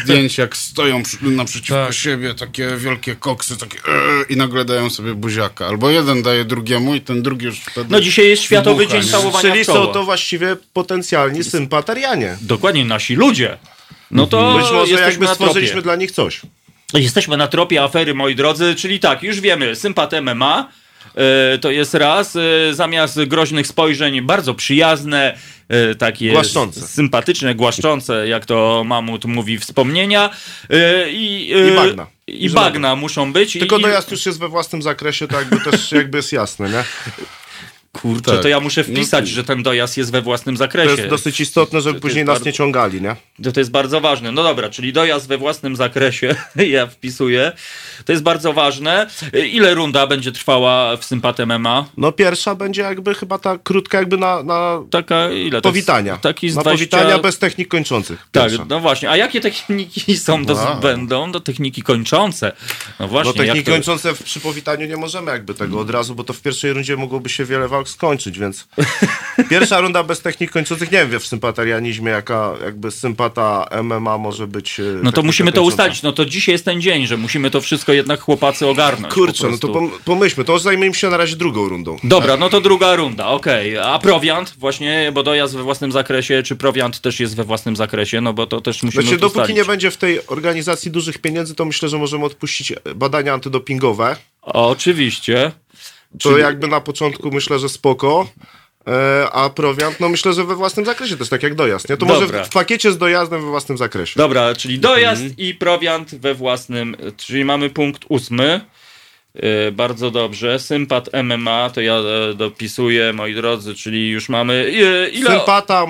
zdjęć, jak stoją przy, naprzeciwko Tak. siebie, takie wielkie koksy, takie yy, i nagle dają sobie buziaka. Albo jeden daje drugiemu i ten drugi już wtedy... No dzisiaj jest Światowy wybucha, Dzień? Całowania Czyli są to właściwie potencjalni sympatarianie. Dokładnie, nasi ludzie. No to Być może jesteśmy jakby na tropie. stworzyliśmy dla nich coś. Jesteśmy na tropie afery, moi drodzy, czyli tak, już wiemy, sympat MMA e, to jest raz, e, zamiast groźnych spojrzeń bardzo przyjazne, e, takie Głaszczące. sympatyczne, głaszczące, jak to Mamut mówi, wspomnienia e, i, e, I bagna. I I bagna muszą być. Tylko i, dojazd już jest we własnym zakresie, to jakby też jakby jest jasne, nie? Kurczę, Tak. to ja muszę wpisać, że ten dojazd jest we własnym To zakresie. jest dosyć istotne, żeby to później nas bardzo- nie ciągali, nie? To, to jest bardzo ważne. No dobra, czyli dojazd we własnym zakresie, ja wpisuję. To jest bardzo ważne. Ile runda będzie trwała w Sympat MMA? No pierwsza będzie jakby chyba ta krótka jakby na, na Taka, ile to powitania. Jest? Taki z na 20... powitania bez technik kończących. Tak, Pierwsza. no właśnie. A jakie techniki są, do, Wow. będą? Do techniki kończące. No właśnie. No techniki to... kończące w, przy powitaniu nie możemy jakby tego od razu, bo to w pierwszej rundzie mogłoby się wiele walk skończyć, więc pierwsza runda bez technik kończących, nie wiem w sympatarianizmie jaka jakby sympata MMA może być e, No to musimy to kończąca. ustalić. No to dzisiaj jest ten dzień, że musimy to wszystko jednak chłopacy ogarnąć. Kurczę, no to pom- pomyślmy, to zajmijmy się na razie drugą rundą. Dobra, no to druga runda, okej. A prowiant właśnie, bo dojazd we własnym zakresie, czy prowiant też jest we własnym zakresie, no bo to też musimy Znaczy, dopóki ustalić. nie będzie w tej organizacji dużych pieniędzy, to myślę, że możemy odpuścić badania antydopingowe. Oczywiście. To Czyli- jakby na początku myślę, że spoko. E, a prowiant, no myślę, że we własnym zakresie też, tak jak dojazd, nie? To może Dobra. w, w pakiecie z dojazdem we własnym zakresie. Dobra, czyli dojazd Mhm. i prowiant we własnym, czyli mamy punkt ósmy. Yy, bardzo dobrze. Sympat MMA, to ja e, dopisuję, moi drodzy, czyli już mamy. Yy, ile? Sympata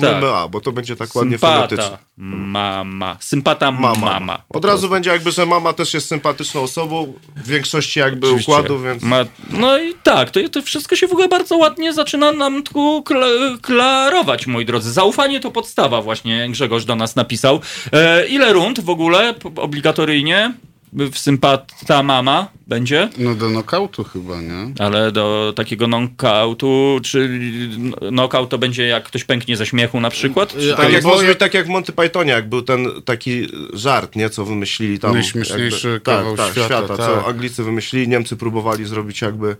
Tak. MMA, bo to będzie tak ładnie fonetycznie. Sympata. Mama. Sympata Mama. mama. Od razu będzie jakby, że mama też jest sympatyczną osobą, w większości jakby Oczywiście. układu, więc... Ma, no i tak, to, to wszystko się w ogóle bardzo ładnie zaczyna nam tu kla- klarować, moi drodzy. Zaufanie to podstawa, właśnie Grzegorz do nas napisał. E, ile rund w ogóle obligatoryjnie sympata mama będzie? No do nokautu chyba, nie? Ale do takiego knockoutu, czy knockout to będzie jak ktoś pęknie ze śmiechu na przykład? Czy Tak jak, jest... może być tak jak w Monty Pythonie, jak był ten taki żart, nie, co wymyślili tam. Najśmieszniejszy jakby, kawał tak, tak, świata, świata tak. co Anglicy wymyślili, Niemcy próbowali zrobić jakby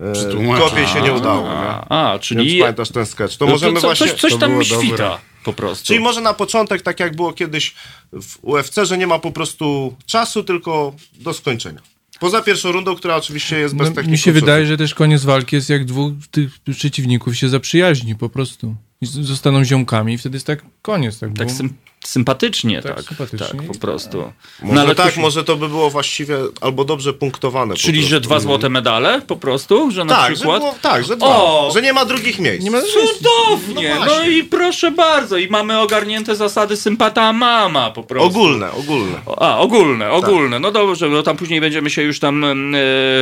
e, kopiej się nie udało, nie? A, a, Nie czyli... wiem, czy pamiętasz ten sketch. To no możemy co, właśnie... coś, coś tam było świta dobre. Po prostu. Czyli może na początek, tak jak było kiedyś w UFC, że nie ma po prostu czasu, tylko do skończenia. Poza pierwszą rundą, która oczywiście jest bez No, techniki. mi się wydaje, że też koniec walki jest jak dwóch tych przeciwników się zaprzyjaźni po prostu. Zostaną ziomkami i wtedy jest tak koniec. Tak, Tak było. Sym, sympatycznie, tak, Tak, sympatycznie. tak, po prostu. Może No, ale tak, ktoś- może to by było właściwie albo dobrze punktowane. Czyli, że dwa złote medale po prostu, że na Tak, że, przykład... było, tak, że dwa. O! Że nie ma drugich miejsc. Nie ma Cudownie! No No, i proszę bardzo, i mamy ogarnięte zasady sympata mama po prostu. Ogólne, ogólne. A, ogólne, ogólne. No dobrze, no tam później będziemy się już tam e,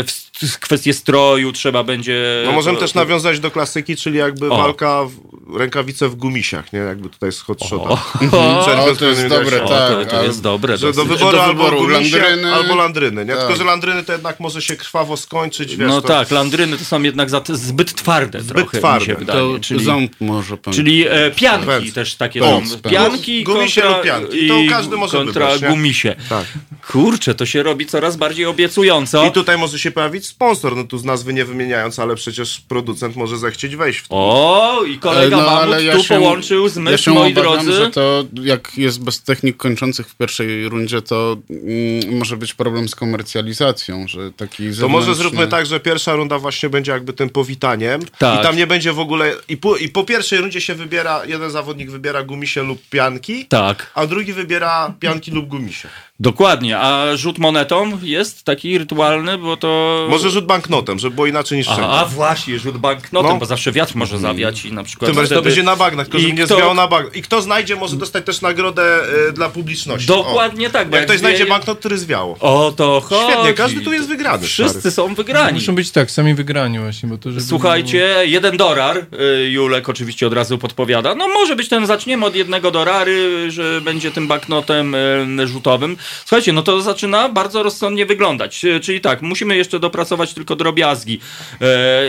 w, w kwestię stroju trzeba będzie... No możemy to- też nawiązać do klasyki, czyli jakby O. walka w rękawice w gumisiach, nie? Jakby tutaj z hot shota. O, to jest dobre, o, tak. to, jest dobre. Że do wyboru, do albo wyboru landryny. albo landryny, nie? Tak. Tylko, że landryny to jednak może się krwawo skończyć, wiesz, No to... tak, landryny to są jednak za, zbyt twarde Zbyt trochę, twarde. mi się wydaje. To czyli, ząb może pan. czyli e, pianki Pędz. też takie Pędz, są. Pianki Gumisie kontra, lub pianki. i To każdy może kontra wybrać, gumisie. Tak. Kurczę, to się robi coraz bardziej obiecująco. I tutaj może się pojawić sponsor, no tu z nazwy nie wymieniając, ale przecież producent może zechcieć wejść w to. O, i kolega No, Mamut ale ja tu się- połączył z Ja myśl, się moi obawiam, drodzy. że to jak jest bez technik kończących w pierwszej rundzie, to mm, może być problem z komercjalizacją, że taki To może zewnętrzny- zróbmy tak, że pierwsza runda właśnie będzie jakby tym powitaniem Tak. i tam nie będzie w ogóle, i po, i po pierwszej rundzie się wybiera, jeden zawodnik wybiera gumisie lub pianki, Tak, a drugi wybiera pianki lub gumisie. Dokładnie. A rzut monetą jest taki rytualny, bo to... Może rzut banknotem, żeby było inaczej niż wszędzie. a właśnie, rzut banknotem, No. bo zawsze wiatr może zawiać i na przykład... Tym bardziej to wtedy- będzie na bagnach, tylko I żeby nie kto- zwiało na bagnach. I kto znajdzie, może dostać też nagrodę e, dla publiczności. Dokładnie tak, O. bo Jak jak ktoś znajdzie zwieje- banknot, który zwiało. O to chodzi. Świetnie, każdy tu jest wygrany. Wszyscy stary. są wygrani. Muszą być tak, sami wygrani właśnie, bo to żeby... Słuchajcie, jeden dolar, y, Julek oczywiście od razu podpowiada. No może być ten, zaczniemy od jednego dorary, że będzie tym banknotem y, rzutowym. Słuchajcie, no to zaczyna bardzo rozsądnie wyglądać. Y, Czyli tak, musimy jeszcze dopracować tylko drobiazgi.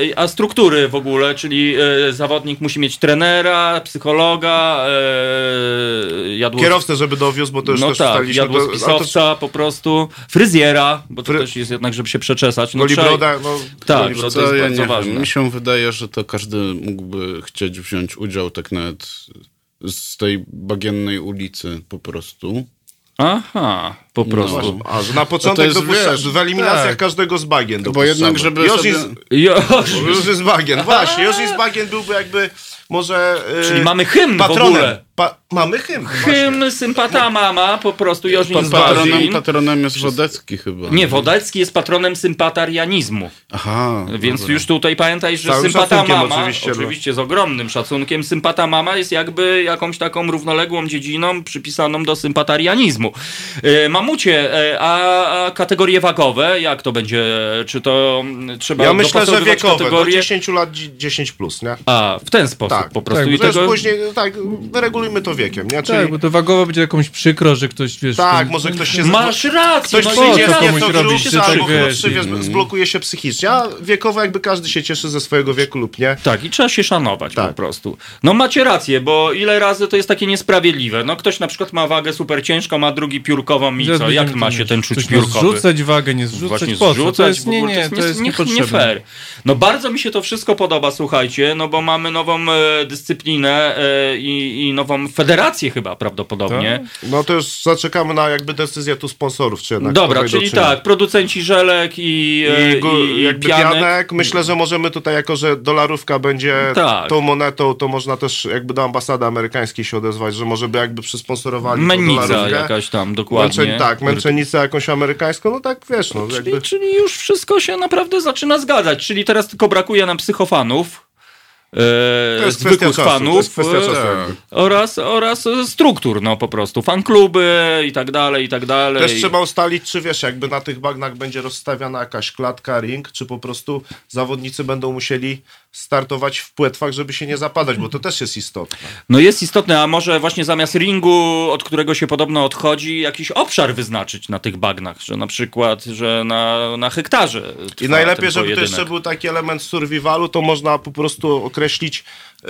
Y, A struktury w ogóle, czyli y, zawodnik musi mieć trenera, psychologa, jadło... Kierowcę, żeby dowiózł, bo to już No też tak, ustaliliśmy. to- to- jadłospisowca po prostu, fryzjera, bo to Fry- też jest jednak, żeby się przeczesać. No, Goli trzeba- broda, no... Tak, goli to broda. jest To ja bardzo nie ważne. wiem. Mi się wydaje, że to każdy mógłby chcieć wziąć udział tak nawet z tej bagiennej ulicy po prostu. Aha, po prostu. A, że na początek jest, dopuszcza, wiesz, w eliminacjach tak. każdego z bagien Bo jednak, żeby Już sobie... jest, Już. jest bagien, właśnie. Już jest bagien byłby jakby może... e, Czyli mamy hymn w patronem. ogóle. Pa, mamy hymn. właśnie. Hymn sympata mama, po prostu Jożin z Patronem, patronem jest Wodecki chyba. Nie, Wodecki jest patronem sympatarianizmu. Aha. Więc dobra. już tutaj pamiętaj, że Całym sympata mama, oczywiście, oczywiście, no. z ogromnym szacunkiem, sympata mama jest jakby jakąś taką równoległą dziedziną przypisaną do sympatarianizmu. E, mamucie, e, a, kategorie wagowe, jak to będzie? Czy to mm, trzeba Ja myślę, że wiekowe, do kategorie? 10 lat dzi- 10 plus, nie? A, w ten sposób Tak, po prostu. tak, I tego... później, tak, wyregulujmy to wiekiem, nie? Czyli, Tak, bo to wagowo będzie jakąś przykro, że ktoś, wiesz... tak, ten- może ktoś się... Masz rację, Ktoś no przyjdzie komuś nieco albo tak, wiesz, zblokuje się psychicznie, a wiekowo jakby każdy się cieszy ze swojego wieku lub nie. Tak, i trzeba się szanować Tak. po prostu. No macie rację, bo ile razy to jest takie niesprawiedliwe. No ktoś na przykład ma wagę super ciężką, a drugi piórkową i Co? Jak ma się ten czuć piórkowy? Zrzucać wagę, nie zrzucać, Właśnie po co? zrzucać, To jest, nie, nie, to jest nie, nie niepotrzebne. fair. No bardzo mi się to wszystko podoba, słuchajcie, no bo mamy nową e, dyscyplinę e, i, i nową federację chyba prawdopodobnie. No to już zaczekamy na jakby decyzję tu sponsorów, czy jednak Dobra, to czyli czy nie. tak, producenci żelek i, e, I, gu, i, i jakby pianek. pianek. myślę, że możemy tutaj, jako że dolarówka będzie Tak. tą monetą, to można też jakby do ambasady amerykańskiej się odezwać, że może by jakby przysponsorowali dolarówkę. jakaś tam, dokładnie. Męczeń, tak, męczenicę jakąś amerykańską, no tak wiesz, no Czyli, jakby... czyli już wszystko się naprawdę zaczyna zgadzać. Czyli teraz tylko brakuje nam psychofanów. E, To jest kwestia zwykłych czasu, fanów e, oraz, oraz struktur, no po prostu fankluby i tak dalej, i tak dalej. Też trzeba ustalić, czy wiesz, jakby na tych bagnach będzie rozstawiana jakaś klatka, ring, czy po prostu zawodnicy będą musieli startować w płetwach, żeby się nie zapadać, bo to też jest istotne. No jest istotne, a może właśnie zamiast ringu, od którego się podobno odchodzi, jakiś obszar wyznaczyć na tych bagnach, że na przykład, że na, na hektarze I najlepiej, żeby to jeszcze był taki element survivalu, to można po prostu określić y,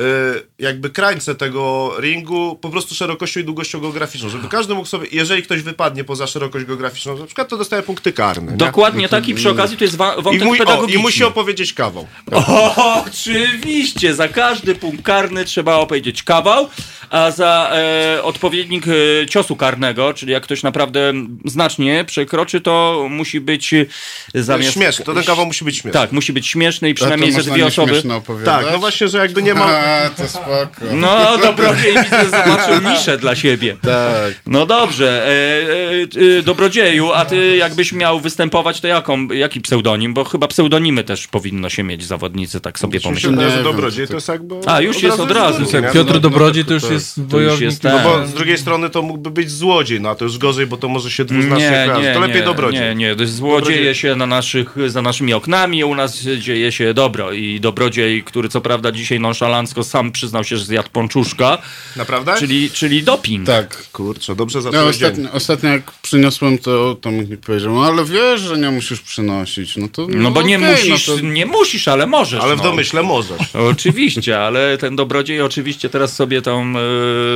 jakby krańce tego ringu po prostu szerokością i długością geograficzną, żeby każdy mógł sobie, jeżeli ktoś wypadnie poza szerokość geograficzną, na przykład to dostaje punkty karne. nie? Dokładnie tak i przy okazji to jest wa- I, wątek mój, o, pedagogiczny. I musi opowiedzieć kawał. O, oczywiście, za każdy punkt karny trzeba opowiedzieć kawał, a za e, odpowiednik e, ciosu karnego, czyli jak ktoś naprawdę znacznie przekroczy, to musi być e, zamiast... Śmieszny, to ten kawał musi być śmieszny. Tak, musi być śmieszny i przynajmniej ze dwie osoby. Tak, no właśnie, że jakby nie ma... A, to spoko. No, dobrodziej widzę, zobaczył niszę dla siebie. Tak. No dobrze, e, e, e, dobrodzieju, a ty jakbyś miał występować, to jaką, jaki pseudonim? Bo chyba pseudonimy też powinno się mieć zawodnicy, tak sobie pomyślałem. dobrodziej to jest jakby... A, już jest od razu. Tak? Piotr No, Dobrodziej to już tak. Jest To już wojownik. jest No ten. bo z drugiej strony to mógłby być złodziej, no a to już gorzej, bo to może się dwuznacznie Nie, kojarzyć. nie, To lepiej nie, dobrodziej. Nie, nie, to jest zło Dobrodziej. dzieje się na naszych, za naszymi oknami, u nas dzieje się dobro i dobrodziej, który co prawda dzisiaj nonszalancko sam przyznał się, że zjadł pączuszka, Naprawdę? czyli, czyli doping. Tak. Kurczę, dobrze No, zacząłeś dzień. ostatnio, ostatnio jak przyniosłem to, to mi powiedział, no ale wiesz, że nie musisz przynosić. No to No bo nie okej, musisz, No to... nie musisz, ale możesz. Ale w no. domyśle możesz. Oczywiście, ale ten dobrodziej oczywiście teraz sobie tą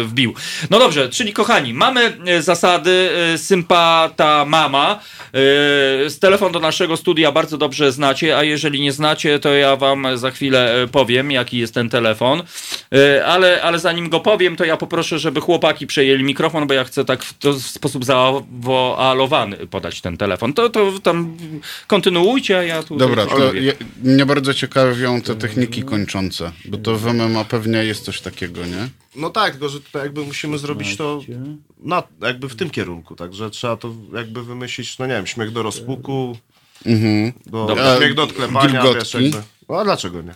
wbił. No dobrze, czyli kochani, mamy e, zasady e, sympata mama. E, z telefon do naszego studia bardzo dobrze znacie, a jeżeli nie znacie, to ja wam za chwilę e, powiem, jaki jest ten telefon. E, ale, ale zanim go powiem, to ja poproszę, żeby chłopaki przejęli mikrofon, bo ja chcę tak w, to w sposób zawoalowany podać ten telefon. To, to tam kontynuujcie, a ja tu Dobra, to je, mnie bardzo ciekawią te techniki kończące, bo to w MMA pewnie jest coś takiego, nie? No tak, tylko że tutaj jakby musimy zrobić to na, jakby w tym kierunku, także trzeba to jakby wymyślić, no nie wiem, śmiech do rozpuku, Mhm. do, Dobra. śmiech do odklepania, wiesz, jakby. No a dlaczego nie?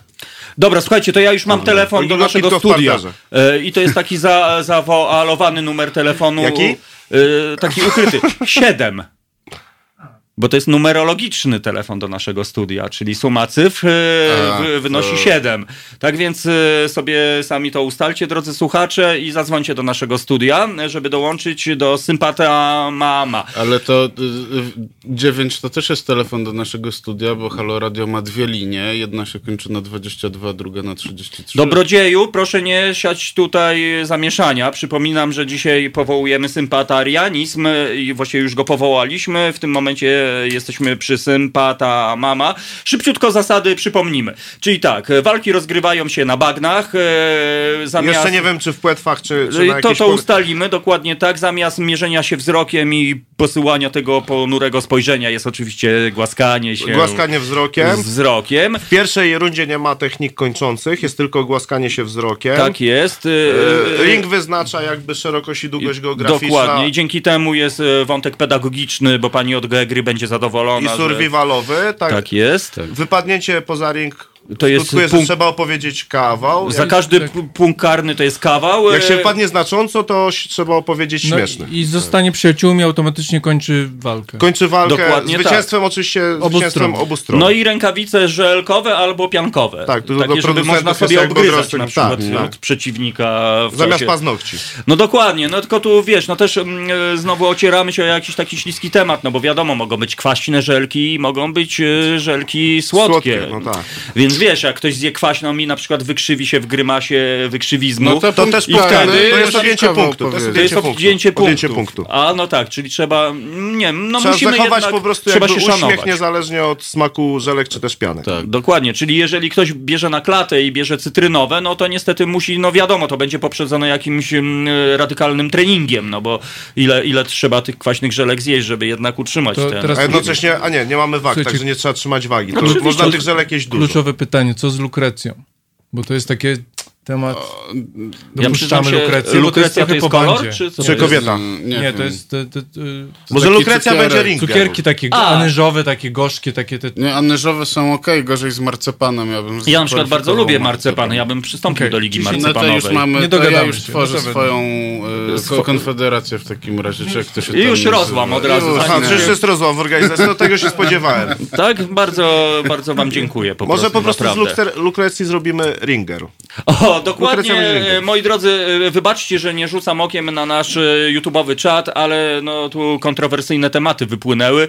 Dobra, słuchajcie, to ja już mam telefon do naszego studia. E, I to jest taki za, zawoalowany numer telefonu. Jaki? E, taki ukryty. Siedem. Bo to jest numerologiczny telefon do naszego studia, czyli suma cyfr e, A, wynosi to- 7. Tak więc e, sobie sami to ustalcie, drodzy słuchacze, i zadzwońcie do naszego studia, e, żeby dołączyć do Sympata Mama. Ale to y, 9 to też jest telefon do naszego studia, bo Halo Radio ma dwie linie. Jedna się kończy na 22, druga na 33. Dobrodzieju, proszę nie siać tutaj zamieszania. Przypominam, że dzisiaj powołujemy sympatarianizm i właśnie już go powołaliśmy. W tym momencie jesteśmy przy sympata mama. Szybciutko zasady przypomnimy. Czyli tak, walki rozgrywają się na bagnach. e, Zamiast... Jeszcze nie wiem, czy w płetwach, czy, czy na To, jakiejś... to pole- ustalimy dokładnie tak. Zamiast mierzenia się wzrokiem i posyłania tego ponurego spojrzenia jest oczywiście głaskanie się Głaskanie wzrokiem. z wzrokiem. W pierwszej rundzie nie ma technik kończących, jest tylko głaskanie się wzrokiem. Tak jest. E, Ring wyznacza jakby szerokość i długość geograficzna. Dokładnie. I dzięki temu jest e, wątek pedagogiczny, bo pani od gry będzie zadowolona. I survivalowy. Tak, Tak jest. Wypadnięcie poza ring To jest skutkuje, że punkt- trzeba opowiedzieć kawał. Za każdy p- punkt karny to jest kawał. jak e, się wypadnie znacząco, to trzeba opowiedzieć No śmieszny. I zostanie przyjaciółmi automatycznie kończy walkę. Kończy walkę Dokładnie zwycięstwem oczywiście Obu zwycięstwem stron. obu stron. No i rękawice żelkowe albo piankowe. Tak, to Takie, żeby można sobie obgryzać na przykład Tak, tak. od przeciwnika w Zamiast czasie. paznokci. No dokładnie, no tylko tu wiesz, no też mm, e, znowu ocieramy się o jakiś taki śliski temat, no bo wiadomo, mogą być kwaśne żelki, mogą być e, żelki słodkie. Słodkie, no tak. Więc wiesz, jak ktoś zje kwaśną i na przykład wykrzywi się w grymasie wykrzywizmu, No to, To też I wtedy- to jest odjęcie punktu. To jest odjęcie punktu. odjęcie punktu. Odjęcie punktu. A no tak, czyli trzeba, nie no Trzeba musimy zachować jednak, po prostu trzeba jakby się uśmiech szanować. niezależnie od smaku żelek czy też pianek. Tak. Dokładnie, czyli jeżeli ktoś bierze na klatę i bierze cytrynowe, no to niestety musi, no wiadomo, to będzie poprzedzone jakimś mm, radykalnym treningiem, no bo ile, ile trzeba tych kwaśnych żelek zjeść, żeby jednak utrzymać To ten... teraz A jednocześnie, a nie, nie mamy wag, Słuchajcie, także nie trzeba trzymać wagi. To oczywiście. można tych żelek jeść dużo. Kluczowe pytanie, co z lukrecją? Bo to jest takie temat... Ja Dopuszczamy się, lukrecję, bo to jest lukrecja kolor, czy co Czy kobieta? Nie, wiem. to jest... To, to, to, Może lukrecja cukierek. będzie ring. cukierki takie A. anyżowe, takie gorzkie, takie te... Nie, anyżowe są ok, gorzej z marcepanem. Ja, bym Ja na przykład bardzo lubię marcepan, ja bym przystąpił Okej, do Ligi czyli- No to już Marcepanowej. mamy, Nie to ja już się. tworzę No swoją e, ko- konfederację w takim razie, czy jak to się I już rozłam od razu, Już, Aha, nie. już jest rozłam w organizacji, no tego się spodziewałem. Tak, bardzo, bardzo wam dziękuję po Może po prostu z lukrecji zrobimy ringer. O, dokładnie, Lukrecja będzie e, moi drodzy, e, wybaczcie, że nie rzucam okiem na nasz e, YouTube'owy czat, ale no tu kontrowersyjne tematy wypłynęły.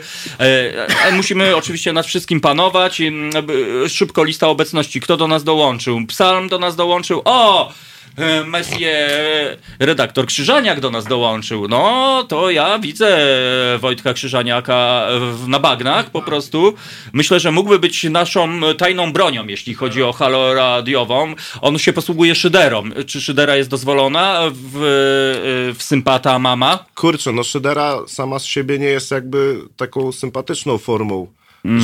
Musimy oczywiście nad wszystkim panować. Szybko lista obecności. Kto do nas dołączył? Psalm do nas dołączył. O! E, Messie, redaktor Krzyżaniak do nas dołączył. No, to ja widzę Wojtka Krzyżaniaka na bagnach po prostu. Myślę, że mógłby być naszą tajną bronią, jeśli chodzi o halo radiową. On się posługuje szyderą. Czy szydera jest dozwolona w, w sympata mama? Kurczę, no Szydera sama z siebie nie jest jakby taką sympatyczną formą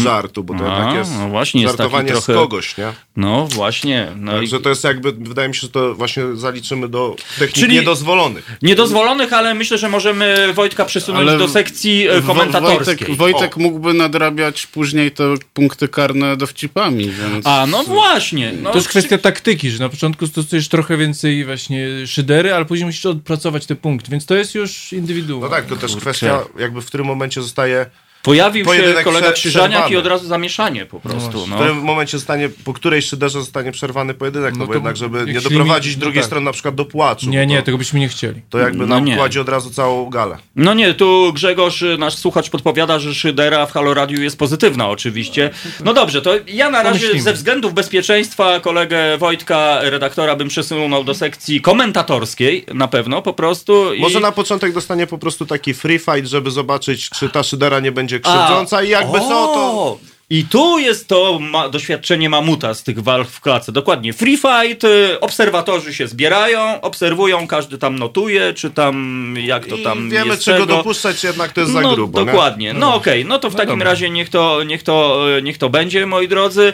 żartu, bo to. A, jednak jest no właśnie, jest żartowanie trochę- z kogoś, nie? No właśnie. No i Także to jest jakby, wydaje mi się, że to właśnie zaliczymy do technik Czyli- niedozwolonych. niedozwolonych, ale myślę, że możemy Wojtka przesunąć Ale do sekcji e, komentatorskiej. Wojtek, Wojtek mógłby nadrabiać później te punkty karne dowcipami, więc... A, no właśnie. No, To jest kwestia taktyki, że na początku stosujesz trochę więcej właśnie szydery, ale później musisz odpracować te punkty, więc to jest już indywidualne. No tak, to też kwestia jakby w którym momencie zostaje Pojawił się kolega Krzyżaniak i od razu zamieszanie po prostu. W No. którym momencie zostanie, po której szyderze zostanie przerwany pojedynek, no, No bo jednak, żeby nie doprowadzić mi- no drugiej tak. strony na przykład do płaczu. Nie, nie, to, tego byśmy nie chcieli. to jakby No nam nie. kładzie od razu całą galę. No nie, tu Grzegorz, y, nasz słuchacz podpowiada, że szydera w Halo Radiu jest pozytywna oczywiście. No dobrze, to ja na razie Pomyślimy. ze względów bezpieczeństwa kolegę Wojtka, redaktora, bym przesunął do sekcji komentatorskiej na pewno po prostu. I... Może na początek dostanie po prostu taki free fight, żeby zobaczyć, czy ta szydera nie będzie krzywdząca i jakby o! co, to... I tu jest to ma, doświadczenie mamuta z tych walk w klatce. Dokładnie. Free fight, y, obserwatorzy się zbierają, obserwują, każdy tam notuje, czy tam jak to I tam wiemy, jest czego dopuszczać, jednak to jest za no, grubo. nie? Dokładnie. No okej, no to w takim dobra. razie niech to, niech, to, e, niech to będzie, moi drodzy.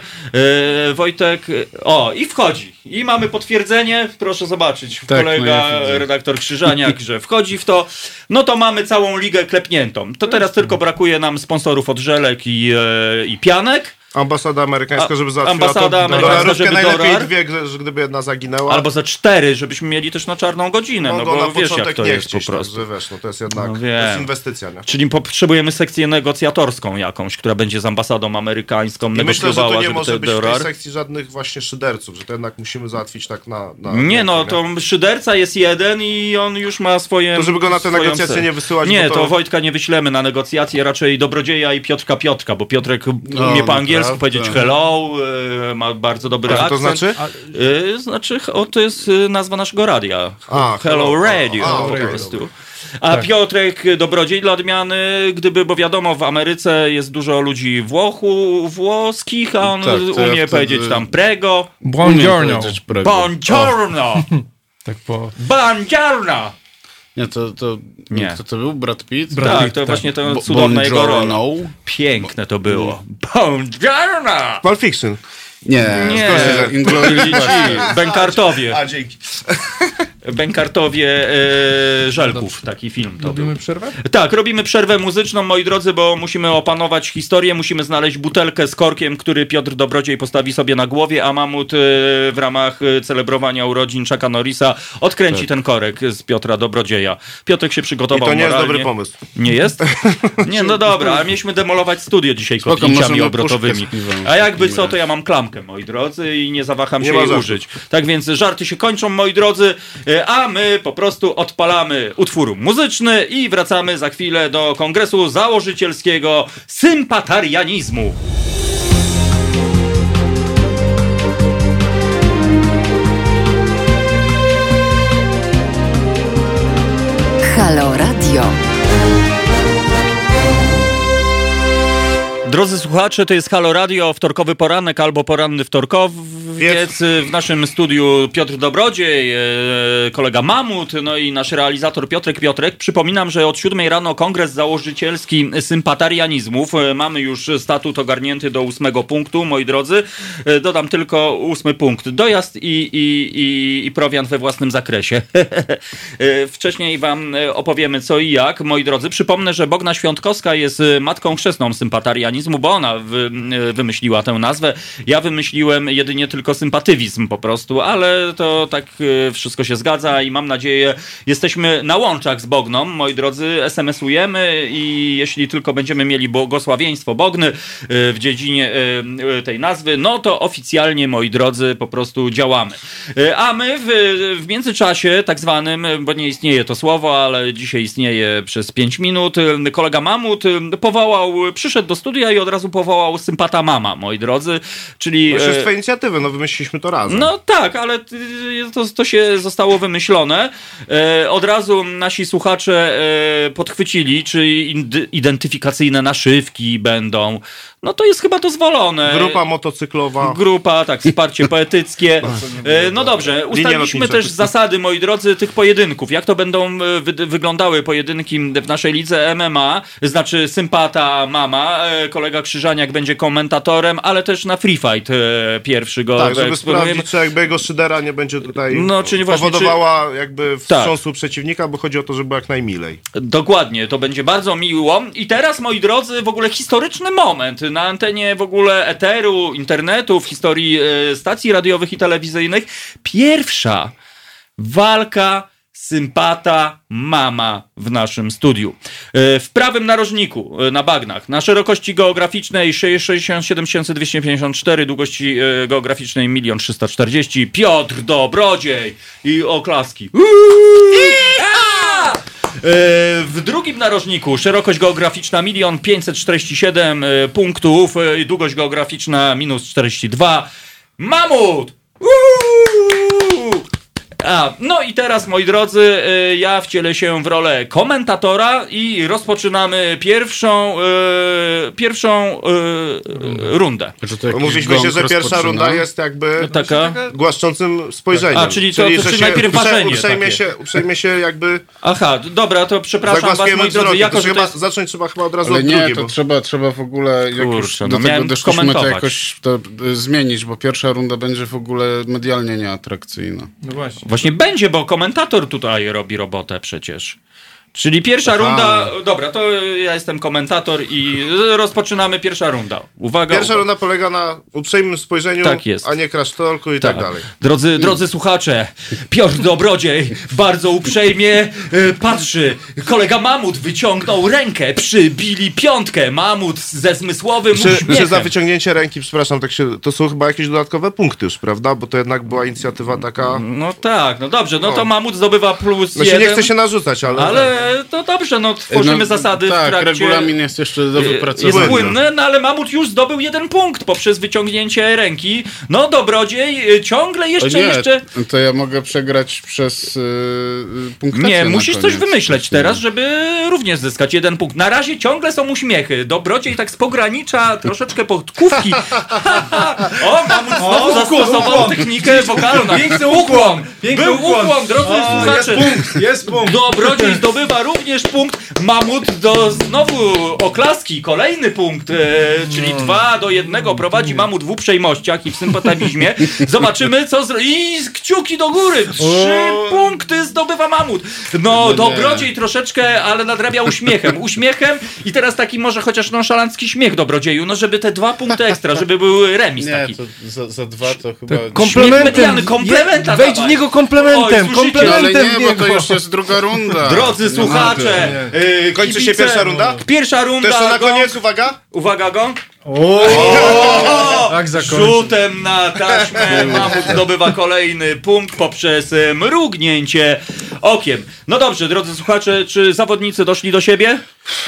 E, Wojtek, e, o i wchodzi. I mamy potwierdzenie, proszę zobaczyć, Tak, kolega, no ja redaktor Krzyżaniak, że wchodzi w to. No to mamy całą ligę klepniętą. To teraz tylko brakuje nam sponsorów od żelek i, i pianek. Ambasada amerykańska, A- żeby załatwiła ambasada to amerykańska, dolarówkę, żeby najlepiej dolar. dwie, że gdyby jedna zaginęła. Albo za cztery, żebyśmy mieli też na czarną godzinę, no mogą bo na wiesz jak początek to nie jest chcieć, po prostu. Także, wiesz, no to jest jednak No to jest inwestycja, nie? Czyli potrzebujemy sekcję negocjatorską jakąś, która będzie z ambasadą amerykańską I myślę, że negocjowała, to nie żeby może te być w tej dolar. sekcji żadnych właśnie szyderców, że to jednak musimy załatwić tak na... na Nie no, to szyderca jest jeden i on już ma swoje... To żeby go na te negocjacje nie wysyłać, Nie, to... to- Wojtka nie wyślemy na negocjacje, raczej Dobrodzieja i Piotrka Piotrka, bo Piotrek umie po no angielsku prawda. powiedzieć hello, e, ma bardzo dobry A co to akcent. znaczy? E, Znaczy, o, to jest e, nazwa naszego radia. A, Hello hello. Radio A, po prostu. A Piotrek Dobrodziej dla odmiany, gdyby, bo wiadomo, w Ameryce jest dużo ludzi Włochu, włoskich, a on Tak, ja umie wtedy- powiedzieć tam prego. Buongiorno. Buongiorno! Tak po... Buongiorno! Nie, to, to Nie. Kto to był? Brad Pitt? Brad Tak, Pitt, to tak. właśnie to Bo- cudowna jego rola. Piękne to było. Buongiorno! Pulp Fiction. Nie, Nie, Basterds. Bękartowie. A, dzięki. Bękartowie e, Żelków, taki film to był. Robimy przerwę? Tak, robimy przerwę muzyczną, moi drodzy, bo musimy opanować historię, musimy znaleźć butelkę z korkiem, który Piotr Dobrodziej postawi sobie na głowie, a Mamut e, w ramach e, celebrowania urodzin Chucka Norrisa odkręci ten korek z Piotra Dobrodzieja. Piotrek się I przygotował to nie jest moralnie. dobry pomysł. Nie jest? Nie, no dobra, ale mieliśmy demolować studio dzisiaj możemy obrotowymi. A jakby co, to ja mam klamkę, moi drodzy, i nie zawaham Nie się jej użyć. Tak więc żarty się kończą, moi drodzy, e, a my po prostu odpalamy utwór muzyczny i wracamy za chwilę do kongresu założycielskiego sympatarianizmu. Halo Radio. Drodzy słuchacze, to jest Halo Radio, wtorkowy poranek albo poranny wtorkowiec. W naszym studiu Piotr Dobrodziej, e, kolega Mamut, no i nasz realizator Piotrek Piotrek. Przypominam, że od 7 rano kongres założycielski sympatarianizmów. E, Mamy już statut ogarnięty do ósmego punktu, moi drodzy. Dodam tylko ósmy punkt. Dojazd i, i, i, i prowiant we własnym zakresie. Wcześniej wam opowiemy co i jak, moi drodzy. Przypomnę, że Bogna Świątkowska jest matką chrzestną sympatarianizmu, bo ona wy, wymyśliła tę nazwę. Ja wymyśliłem jedynie tylko sympatywizm po prostu, ale to tak e, wszystko się zgadza i mam nadzieję, jesteśmy na łączach z Bogną, moi drodzy, SMS-ujemy i jeśli tylko będziemy mieli błogosławieństwo Bogny e, w dziedzinie e, tej nazwy, no to oficjalnie, moi drodzy, po prostu działamy. A my w, w międzyczasie, tak zwanym, bo nie istnieje to słowo, ale dzisiaj istnieje przez 5 minut, kolega Mamut powołał, przyszedł do studia i od razu powołał sympata mama, moi drodzy, czyli... To jest twoja inicjatywy, no wymyśliliśmy to razem. no tak, ale to, to się zostało wymyślone. E, od razu nasi słuchacze e, podchwycili, czy identyfikacyjne naszywki będą. No to jest chyba dozwolone. Grupa motocyklowa. Grupa, tak, wsparcie poetyckie. E, No dobrze, ustaliliśmy też zasady, moi drodzy, tych pojedynków. Jak to będą e, wy wyglądały pojedynki w naszej lidze MMA, znaczy sympata mama, e, kolega Krzyżaniak będzie komentatorem, ale też na free fight pierwszy go Tak, żeby sprawdzić, czy jakby jego szydera nie będzie tutaj No, czyli właśnie, powodowała jakby Tak. wstrząsu przeciwnika, bo chodzi o to, żeby jak najmilej. Dokładnie, to będzie bardzo miło. I teraz, moi drodzy, w ogóle historyczny moment na antenie w ogóle eteru, internetu, w historii e, stacji radiowych i telewizyjnych. Pierwsza walka sympata mama w naszym studiu. E, W prawym narożniku, e, na bagnach, na szerokości geograficznej 67 254, długości geograficznej 1 340, Piotr Dobrodziej i oklaski. Uuu! E, W drugim narożniku szerokość geograficzna 1 547 e, punktów, e, długość geograficzna minus 42. Mamut! A, no i teraz, moi drodzy, y, ja wcielę się w rolę komentatora i rozpoczynamy pierwszą, y, pierwszą y, rundę. To Mówiliśmy się, że pierwsza runda jest jakby Taka? głaszczącym spojrzeniem. A, czyli to- to że czyli się najpierw ważenie uprzejmie się, uprzejmie się jakby Aha, dobra, to przepraszam was, moi drodzy, jako To to jest... zacząć trzeba chyba od razu Ale od nie, drugiej, to bo... trzeba, trzeba w ogóle, jak już Kurczę, do no tego doszliśmy, to komentować. jakoś to y, zmienić, bo pierwsza runda będzie w ogóle medialnie nieatrakcyjna. No właśnie. Właśnie będzie, bo komentator tutaj robi robotę przecież. Czyli pierwsza runda, dobra, to ja jestem komentator i rozpoczynamy pierwsza runda. Uwaga. Pierwsza uwaga. runda polega na uprzejmym spojrzeniu, Tak jest. a nie crash talku i tak, dalej. Drodzy, drodzy słuchacze, Piotr Dobrodziej bardzo uprzejmie e, patrzy. Kolega Mamut wyciągnął rękę, przybili piątkę. Mamut ze zmysłowym Czy, uśmiechem. czy za wyciągnięcie ręki, przepraszam, tak się, to są chyba jakieś dodatkowe punkty już, prawda? Bo to jednak była inicjatywa taka... No tak, no dobrze, no to No. Mamut zdobywa plus No się jeden. nie chce się narzucać, ale... Ale to dobrze, no tworzymy No, zasady Tak, w trakcie... regulamin jest jeszcze do Jest wypracowania. płynny, no ale Mamut już zdobył jeden punkt poprzez wyciągnięcie ręki. No Dobrodziej y, ciągle jeszcze, nie, jeszcze... to ja mogę przegrać przez yy, punktację Nie, musisz coś wymyśleć teraz, żeby również zyskać jeden punkt. Na razie ciągle są uśmiechy. Dobrodziej tak z pogranicza troszeczkę podkówki. o, Mamut znowu zastosował technikę wokalną. Piękny ukłon! Piękny Był ukłon. ukłon, drodzy słuchacze. Jest punkt. Dobrodziej zdobywa również punkt. Mamut do znowu oklaski. Kolejny punkt, e, czyli dwa do jednego prowadzi Mamut w uprzejmościach i w sympatizmie. Zobaczymy, co zro... I kciuki do góry. Trzy punkty zdobywa Mamut. No, nie. Dobrodziej troszeczkę, ale nadrabia uśmiechem. Uśmiechem i teraz taki może chociaż nonszalancki śmiech Dobrodzieju, no żeby te dwa punkty ekstra, żeby był remis Nie, taki. to za, za dwa to chyba... Śmiech medialny, komplementa Wejdź w niego komplementem, Oj? No, ale komplementem nie, w bo to już jest druga runda. Drodzy słuchacze, yy, Kończy się kibice- pierwsza runda? Pierwsza To runda. jeszcze na gong. koniec, uwaga! Uwaga, gong. Tak zakończy. Rzutem na taśmę Mamut zdobywa kolejny punkt poprzez e, mrugnięcie okiem. No dobrze, drodzy słuchacze, czy zawodnicy doszli do siebie?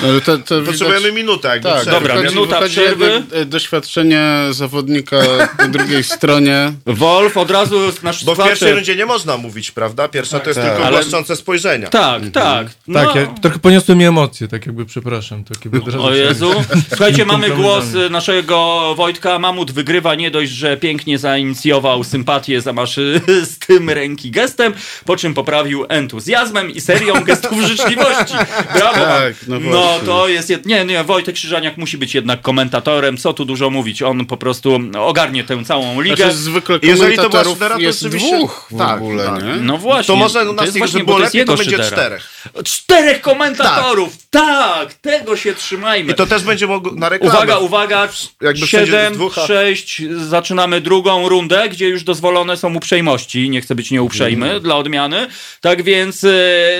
Ale to, to Potrzebujemy widać... minutę jakby Tak. Dobra, wychodzi, minuta wychodzi przerwy. e, doświadczenie zawodnika po drugiej stronie. Wolf od razu nasz Bo w pierwszej rundzie nie można mówić, prawda? Pierwsza to jest tak. tylko Ale- głaszczące spojrzenia. Tak, tak. No. Tak, ja trochę poniosły mi emocje, tak jakby, przepraszam. Takie od razu O Jezu. Słuchajcie, mamy głos y, naszego Wojtka. Mamut wygrywa nie dość, że pięknie zainicjował sympatię zamaszystym ręki gestem, po czym poprawił entuzjazmem i serią gestów życzliwości. Brawo. Tak, no No to jest... Jed... Nie, nie, Wojtek Krzyżaniak musi być jednak komentatorem. Co tu dużo mówić. On po prostu ogarnie tę całą ligę. Znaczy zwykle Jeżeli to była szydera, to jest oczywiście- dwóch w Tak, ogóle, tak. nie? No właśnie. To może u nas, jest żeby właśnie, było to lepiej, to będzie szydera. czterech. Czterech komentatorów! Tak. Tego się trzymajmy. I to też będzie mogło na reklamę. Uwaga, uwaga, Jakby 7, wszędzie dwóch, a- 6, zaczynamy drugą rundę, gdzie już dozwolone są uprzejmości, nie chcę być nieuprzejmy Mhm. dla odmiany, tak więc, e,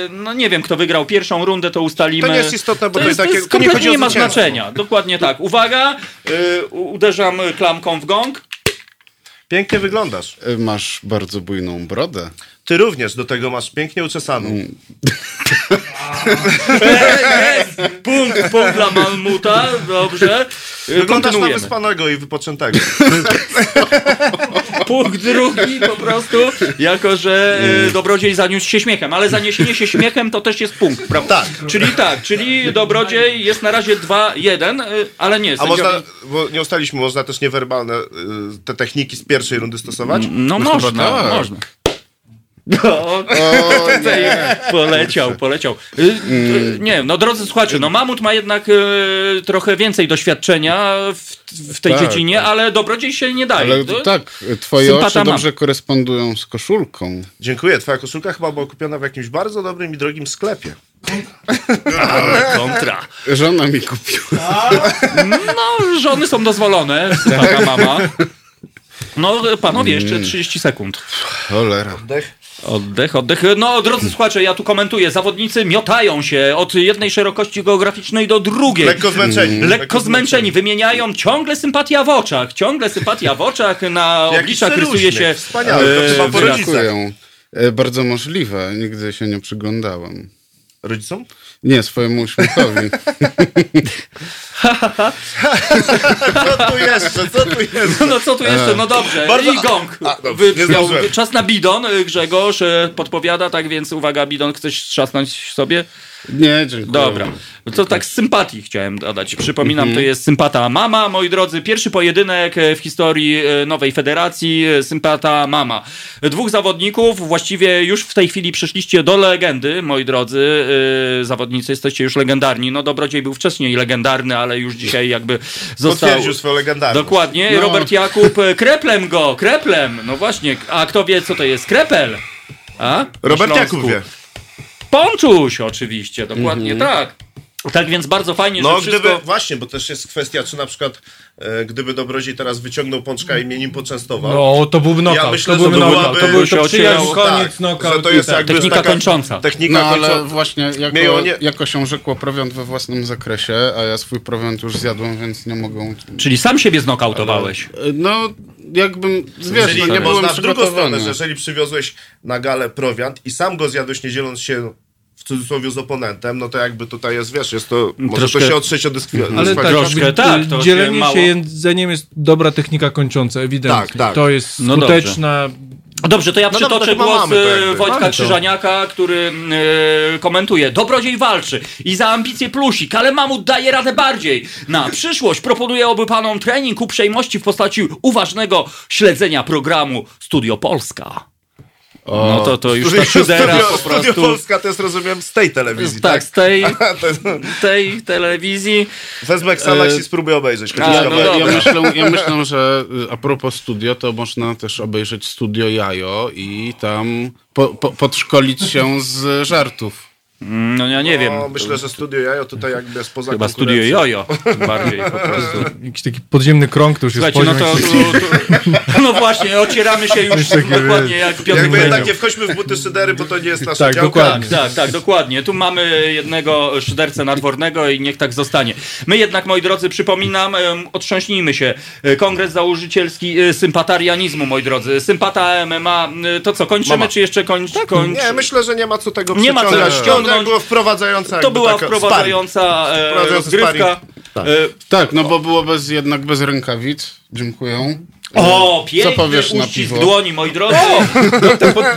no nie wiem, kto wygrał pierwszą rundę, to ustalimy. To nie jest istotne, bo to to jest, to takie- jest to nie nie ma znaczenia, dokładnie tak. Uwaga, u- uderzam klamką w gong. Pięknie wyglądasz. E, Masz bardzo bujną brodę. Ty również do tego masz pięknie uczesaną. Jest! Punkt, punkt dla Malmuta, dobrze. Wyglądasz na wyspanego i wypoczętego. Punkt drugi po prostu, jako że e, dobrodziej zaniósł się śmiechem, ale zaniesienie się śmiechem to też jest punkt, prawda? Tak. Czyli tak, czyli dobrodziej jest na razie 2-1, e, ale nie, A sędziowie... można, bo nie ustaliśmy, można też niewerbalne y, te techniki z pierwszej rundy stosować? No można, tak. można. O, tutaj poleciał, poleciał. Y, y, Nie, no drodzy słuchacze, no Mamut ma jednak y, trochę więcej doświadczenia w, w tej Tak, dziedzinie, ale dobrodziej się nie daje. Ale To- tak, twoje Sympata oczy mam. dobrze korespondują z koszulką. Dziękuję. Twoja koszulka chyba była kupiona w jakimś bardzo dobrym i drogim sklepie. Kontra. Żona mi kupiła. No, żony są dozwolone, taka mama. No, panowie, jeszcze 30 sekund. Cholera. Dech. Oddech, oddech. No, drodzy słuchacze, ja tu komentuję. Zawodnicy miotają się od jednej szerokości geograficznej do drugiej. Lekko zmęczeni. Lekko zmęczeni, wymieniają ciągle sympatia w oczach, ciągle sympatia w oczach, na obliczach rysuje się wspaniały, to e, chyba po rodzicach. E, Bardzo możliwe, nigdy się nie przyglądałem. Rodzicom? Nie, swojemu uśmiechowi. Co tu jeszcze? Co tu jeszcze? No co tu jeszcze? No dobrze. Bardzo- I gong. A, dobrze, zdążyłem. czas na bidon. y, Grzegorz y, podpowiada, tak więc uwaga, bidon, chcesz trzasnąć sobie? Nie, dziękuję. Dobra. No To tak z sympatii chciałem dodać. Przypominam, Mhm. to jest sympata mama, moi drodzy. Pierwszy pojedynek e, w historii e, nowej federacji. e, Sympata mama. Dwóch zawodników, właściwie już w tej chwili przeszliście do legendy, moi drodzy. Zawodnicy, jesteście już legendarni. No Dobrodziej był wcześniej legendarny, ale już dzisiaj jakby został... Potwierdził swoją legendarność. Dokładnie. No. Robert Jakub, kreplem go, kreplem. No właśnie. A kto wie, co to jest? Krepel. A? Robert. Jakub wie. Ponczuś oczywiście, dokładnie tak. Tak więc bardzo fajnie, No że wszystko... gdyby, właśnie, bo też jest kwestia, czy na przykład e, gdyby Dobrodziej teraz wyciągnął pączka i mnie nim poczęstował. No, to byłby knockout. Ja myślę, to byłby że to knockout. byłaby- To, był, się to przyjazd, ocierało. koniec, tak, knockout. to jest tak. jakby Technika taka kończąca. Technika No ale kończąca. właśnie jako, Mieją nie- jako się rzekło prowiant we własnym zakresie, a ja swój prowiant już zjadłem, więc nie mogą... Czyli sam siebie znokautowałeś. E, No, jakbym, wiesz, no, nie byłem drugą stronę, że jeżeli przywiozłeś na galę prowiant i sam go zjadłeś nie dzieląc się w cudzysłowie z oponentem, no to jakby tutaj jest, wiesz, jest to, może Troszkę- to się otrzeć od dyskwi- Ale tak, Troszkę tak, y, to się dzielenie mało- się jedzeniem jest dobra technika kończąca, ewidentnie. Tak, tak. To jest No skuteczna. Dobrze, to ja No dobra, przytoczę to chyba głos mamy jakby. Wojtka Mamy. Krzyżaniaka, który e, komentuje. Dobrodziej walczy i za ambicje plusik, ale mamut daje radę bardziej. Na przyszłość proponuję oby panom trening uprzejmości w postaci uważnego śledzenia programu Studio Polska. No to, to już ta szydera studio, po studio prostu... Polska to jest, rozumiem, z tej telewizji, Tak, tak? z tej, tej telewizji. Wezmę Xanax i spróbuję obejrzeć. a, no kawałek. ja, myślę, ja myślę, że y, a propos studio, to można też obejrzeć studio Jajo i tam po, po, podszkolić się z żartów. No ja nie wiem. No, myślę, że studio Jajo tutaj jakby jest poza Chyba studio jojo bardziej po prostu. Jakiś taki podziemny krąg to już jest no to, to, to, no właśnie, ocieramy się już dokładnie jak Piotr Jakby jednak nie wchodźmy w buty szydery, bo to nie jest nasza Tak, działka. dokładnie. Tak, tak, tak, dokładnie. Tu mamy jednego szydercę nadwornego i niech tak zostanie. My jednak, moi drodzy, przypominam, otrząśnijmy się. Kongres Założycielski e, Sympatarianizmu, moi drodzy. Sympata MMA. E, To co, kończymy, Mama. czy jeszcze kończ, kończ... Nie, myślę, że nie ma co tego Nie ma co ściągnąć. To było wprowadzająca To była taka wprowadzająca e, Wprowadzający rozgrywka. sparring. Tak. E, Tak, no bo było bez, jednak bez rękawic. Dziękuję. O, piękny powiesz na uścisk piwo? dłoni, moi drodzy.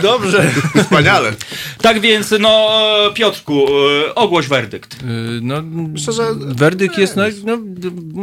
Dobrze. Wspaniale. Tak więc, no, e, Piotrku, e, ogłoś werdykt. Y, No, Myślę, że werdykt jest, no, no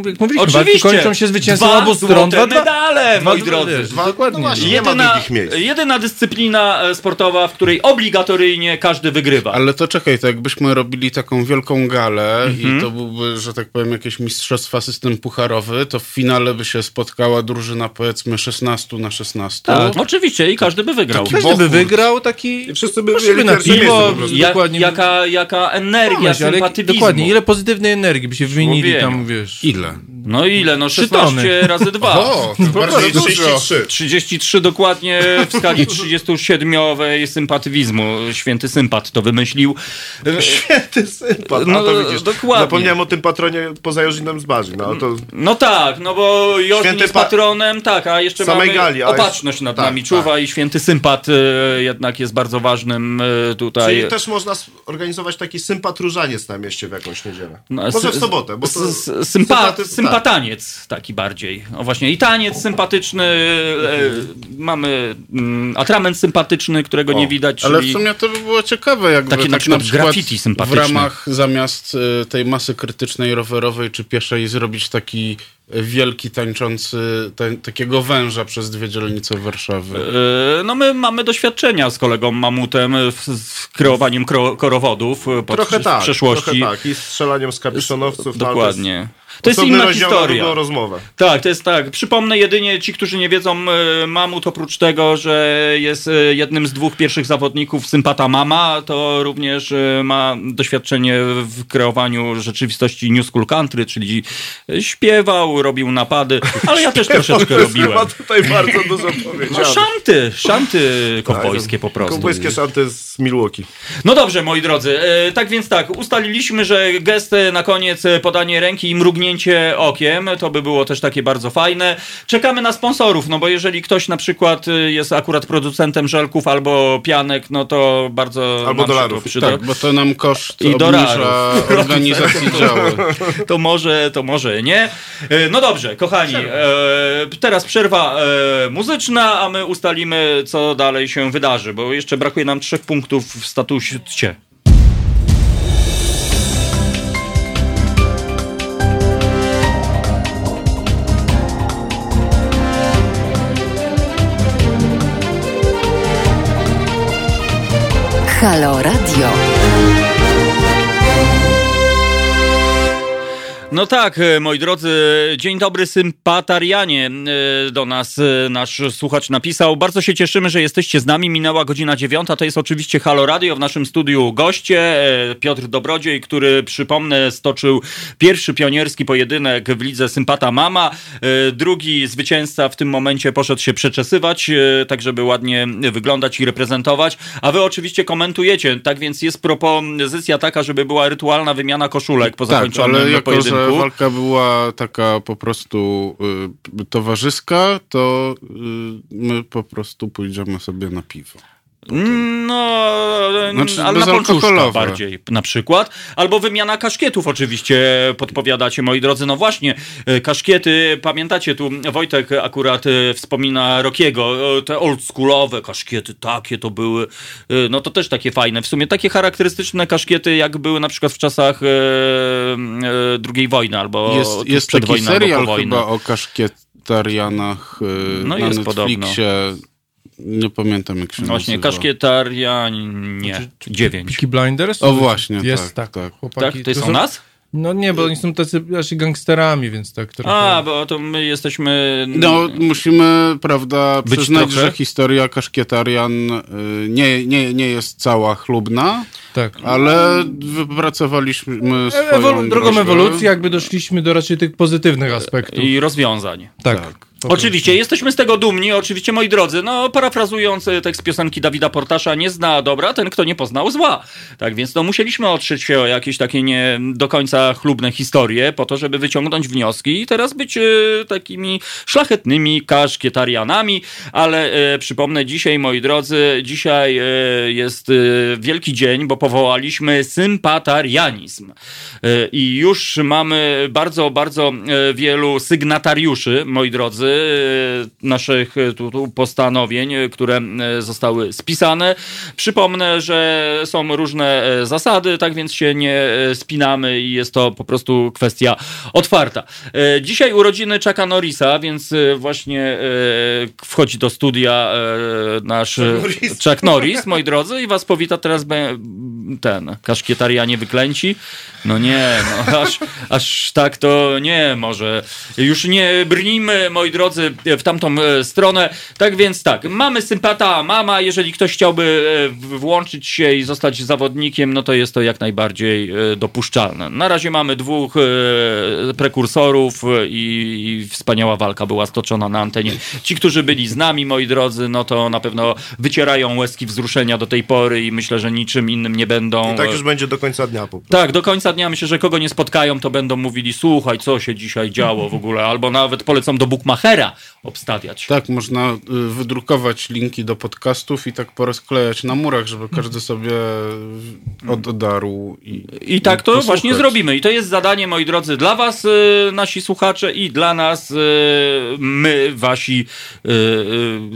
jak mówiliśmy, Oczywiście. kończą się zwycięstwem Dwa obu stron. Dwa, dwa, medale, moi dwa- drodzy. dwa- Dokładnie. No właśnie. Nie ma Jedyna, jedyna dyscyplina e, sportowa, w której obligatoryjnie każdy wygrywa. Ale to czekaj, to jakbyśmy robili taką wielką galę Mhm. i to byłby, że tak powiem, jakieś mistrzostwa system pucharowy, to w finale by się spotkała drużyna powiedzmy 16 na 16. Tak, oczywiście i każdy by wygrał. Taki Każdy by wygrał taki... I wszyscy by mieli na piwo. Ja, dokładnie. jaka, jaka energia, Pomyśl. Dokładnie, ile pozytywnej energii by się wymienili tam, wiesz. Ile? No ile? No Trzy 16 tony. razy 2. O, to bardzo dużo. 33. 33 dokładnie w skali 37-owej sympatywizmu. Święty sympat to wymyślił. Święty sympat. No, No, to widzisz. dokładnie. Zapomniałem o tym patronie poza Jorzynem z Barzy. No, to No tak, no bo Jorzyn Święty jest pa- patronem, tak, a jeszcze Samej mamy gali, jest- opatrzność nad tak, nami czuwa i święty sympat e, jednak jest bardzo ważnym e, tutaj. Czyli też można organizować taki sympat różaniec na mieście w jakąś niedzielę. No, Może w sobotę, bo to... Sympa, sympaty- sympataniec taki bardziej. O właśnie, i taniec sympatyczny, e, mamy mm, atrament sympatyczny, którego O, nie widać, Ale w sumie to by było ciekawe, jakby Takie na tak przykład graffiti w sympatyczne. ramach zamiast y, tej masy krytycznej rowerowej czy pieszej zrobić taki y, wielki tańczący tań, takiego węża przez dwie dzielnice Warszawy. E, No my mamy doświadczenia z kolegą Mamutem w, z kreowaniem kro, korowodów e, Trochę w tak, przeszłości. trochę tak. I strzelaniem z kapiszonowców. no, Dokładnie. To jest inna historia. rozmowę. Tak, to jest tak. Przypomnę jedynie ci, którzy nie wiedzą, e, Mamut oprócz tego, że jest e, jednym z dwóch pierwszych zawodników Sympata Mama, to również e, ma doświadczenie w kreowaniu rzeczywistości New School Country, czyli śpiewał, robił napady, ale ja też troszeczkę robiłem. Chyba tutaj bardzo dużo No powiedziane. szanty, szanty kowbojskie po prostu. Kowbojskie szanty z Milwaukee. No dobrze, moi drodzy, tak więc tak, ustaliliśmy, że gest na koniec, podanie ręki i mrugnięcie okiem, to by było też takie bardzo fajne. Czekamy na sponsorów, no bo jeżeli ktoś na przykład e, jest akurat producentem żelków albo pianek, no to bardzo Albo dolarów. Tak, bo to nam koszt I obniża dolarów. organizacji działu. To może, to może nie. E, No dobrze, kochani, e, teraz przerwa muzyczna, a my ustalimy, co dalej się wydarzy, bo jeszcze brakuje nam trzech punktów w statusie. Halo Radio. No tak, e, moi drodzy, dzień dobry sympatarianie. E, Do nas e, nasz słuchacz napisał. Bardzo się cieszymy, że jesteście z nami. Minęła godzina dziewiąta. To jest oczywiście Halo Radio. W naszym studiu goście Piotr Dobrodziej, który przypomnę stoczył pierwszy pionierski pojedynek w lidze Sympata Mama. Drugi zwycięzca w tym momencie poszedł się przeczesywać, tak żeby ładnie wyglądać i reprezentować. A wy oczywiście komentujecie. Tak więc jest propozycja taka, żeby była rytualna wymiana koszulek po Tak, zakończonym pojedynku. Że walka była taka po prostu y, towarzyska, to y, my po prostu pójdziemy sobie na piwo. No, Znaczy, ale na bezalkoholowe. bardziej na przykład. Albo wymiana kaszkietów oczywiście podpowiadacie, moi drodzy. No właśnie, e, kaszkiety, pamiętacie tu, Wojtek akurat e, wspomina Rokiego, e, te oldschoolowe kaszkiety, takie to były, no to też takie fajne. W sumie takie charakterystyczne kaszkiety, jak były na przykład w czasach II wojny, albo Jest, jest taki wojną, serial albo po wojnie. chyba o kaszkietarianach No na jest podobno. Nie pamiętam jak się Właśnie, nazywa. kaszkietaria, nie, dziewięć. Peaky Blinders? O właśnie, Jest tak, tak. tak. Chłopaki, Tak, to jest są- o nas? No nie, bo oni są tacy raczej gangsterami, więc tak trochę... A, bo to my jesteśmy... No, musimy, prawda, Być przyznać, trochę? że historia kaszkietarian y, nie, nie, nie jest cała chlubna, tak. ale wypracowaliśmy swoją Ewolu- drogą ewolucji jakby doszliśmy do raczej tych pozytywnych aspektów. I rozwiązań. tak. tak. Oczywiście, jesteśmy z tego dumni, oczywiście, moi drodzy. No, parafrazując e, tekst piosenki Dawida Portasza, nie zna dobra ten, kto nie poznał zła. Tak więc, no, musieliśmy otrzeć się o jakieś takie nie do końca chlubne historie, po to, żeby wyciągnąć wnioski i teraz być e, takimi szlachetnymi kaszkietarianami, ale e, przypomnę, dzisiaj, moi drodzy, dzisiaj e, jest wielki dzień, bo powołaliśmy sympatarianizm. I już mamy bardzo, bardzo wielu sygnatariuszy, moi drodzy, naszych e, tu, tu postanowień, e, które e, zostały spisane. Przypomnę, że są różne e, zasady, tak więc się nie e, spinamy i jest to po prostu kwestia otwarta. E, Dzisiaj urodziny Chucka Norrisa, więc e, właśnie e, wchodzi do studia e, nasz e, Chuck Norris, moi drodzy, i was powita teraz ten kaszkietarianie wyklęci. No nie, no aż, aż tak to nie może. Już nie brnijmy, moi drodzy, w tamtą e, stronę. Tak więc tak, mamy sympata mama, jeżeli ktoś chciałby e, włączyć się i zostać zawodnikiem, no to jest to jak najbardziej e, dopuszczalne. Na razie mamy dwóch e, prekursorów e, i, wspaniała walka była stoczona na antenie. Ci, którzy byli z nami, moi drodzy, no to na pewno wycierają łezki wzruszenia do tej pory i myślę, że niczym innym nie będą. I tak już będzie do końca dnia po prostu. Tak, do końca dnia myślę, że kogo nie spotkają, to będą mówili, słuchaj, co się dzisiaj działo w ogóle, albo nawet polecą do Obstawiać. Tak, można y, wydrukować linki do podcastów i tak porozklejać na murach, żeby każdy sobie odarł i I tak to posłuchać. właśnie zrobimy. I to jest zadanie, moi drodzy, dla was, y, nasi słuchacze, i dla nas, y, my, wasi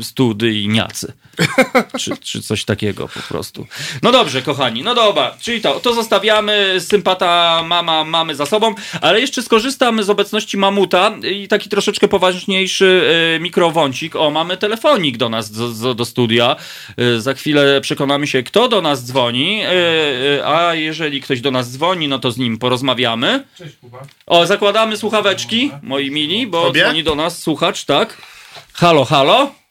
studyjniacy. czy, czy coś takiego po prostu. No dobrze, kochani, no dobra, czyli to, to zostawiamy, sympata mama mamy za sobą, ale jeszcze skorzystam z obecności mamuta i taki troszeczkę poważniejszy y, mikrowącik. O, mamy telefonik do nas, do, do, do studia. Y, za chwilę przekonamy się, kto do nas dzwoni, y, y, a jeżeli ktoś do nas dzwoni, no to z nim porozmawiamy. Cześć Kuba. O, zakładamy słuchaweczki, moi mili, bo Sobie? dzwoni do nas słuchacz, tak? Halo, halo?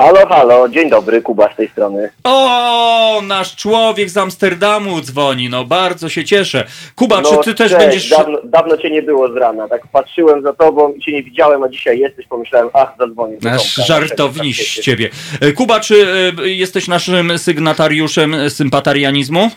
Halo, halo, dzień dobry, Kuba z tej strony. O, nasz człowiek z Amsterdamu dzwoni, no bardzo się cieszę. Kuba, No, czy ty też cześć, będziesz... Dawno, dawno cię nie było z rana, tak patrzyłem za tobą i cię nie widziałem, a dzisiaj jesteś, pomyślałem, ach, zadzwonię. Nasz żartowniś tak z ciebie. E, Kuba, czy e, jesteś naszym sygnatariuszem sympatarianizmu?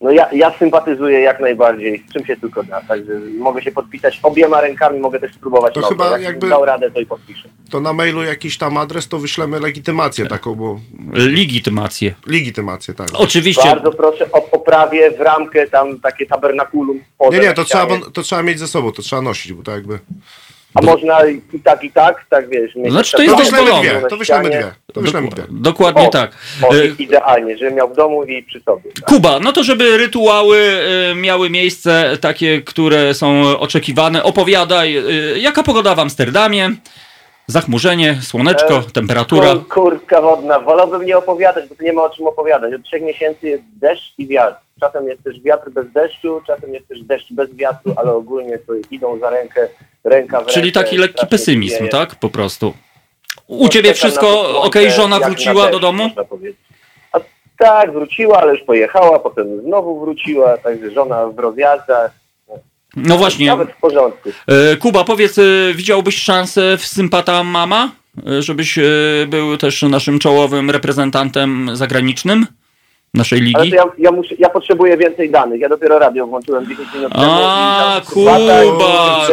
No ja, ja sympatyzuję jak najbardziej, z czym się tylko da, także mogę się podpisać obiema rękami, mogę też spróbować To chyba Jak jakby- dał radę, to i podpiszę. To na mailu jakiś tam adres, to wyślemy legitymację taką, bo... Legitymację. Legitymację, tak. Oczywiście. Bardzo proszę o poprawie w ramkę, tam takie tabernakulum. Nie, nie, to trzeba, to trzeba mieć ze sobą, to trzeba nosić, bo to jakby... A można i tak, i tak, tak wiesz. mieć Znaczy, to jest To dozwolone. dwie, to wyślemy dwie. To wyślemy dwie. Dokładnie O, tak. O, E, idealnie, żebym miał w domu i przy sobie. Tak. Kuba, no to żeby rytuały e, miały miejsce takie, które są oczekiwane, opowiadaj, e, jaka pogoda w Amsterdamie? Zachmurzenie, słoneczko, E, temperatura. Kur, kurka wodna. Wolałbym nie opowiadać, bo tu nie ma o czym opowiadać. Od trzech miesięcy jest deszcz i wiatr. Czasem jest też wiatr bez deszczu, czasem jest też deszcz bez wiatru, ale ogólnie to idą za rękę, ręka w Czyli rękę, taki lekki pesymizm, tak? Po prostu. U No, ciebie wszystko ok, żona wróciła do domu? A tak, wróciła, ale już pojechała, potem znowu wróciła, także żona w rozjazdach. No właśnie. Nawet w porządku. E, Kuba, powiedz, e, widziałbyś szansę w Sympata Mama? E, Żebyś był też naszym czołowym reprezentantem zagranicznym naszej Ale ligi? to ja, ja, muszę, ja potrzebuję więcej danych. Ja dopiero radio włączyłem 10 minut temu. A, Kuba!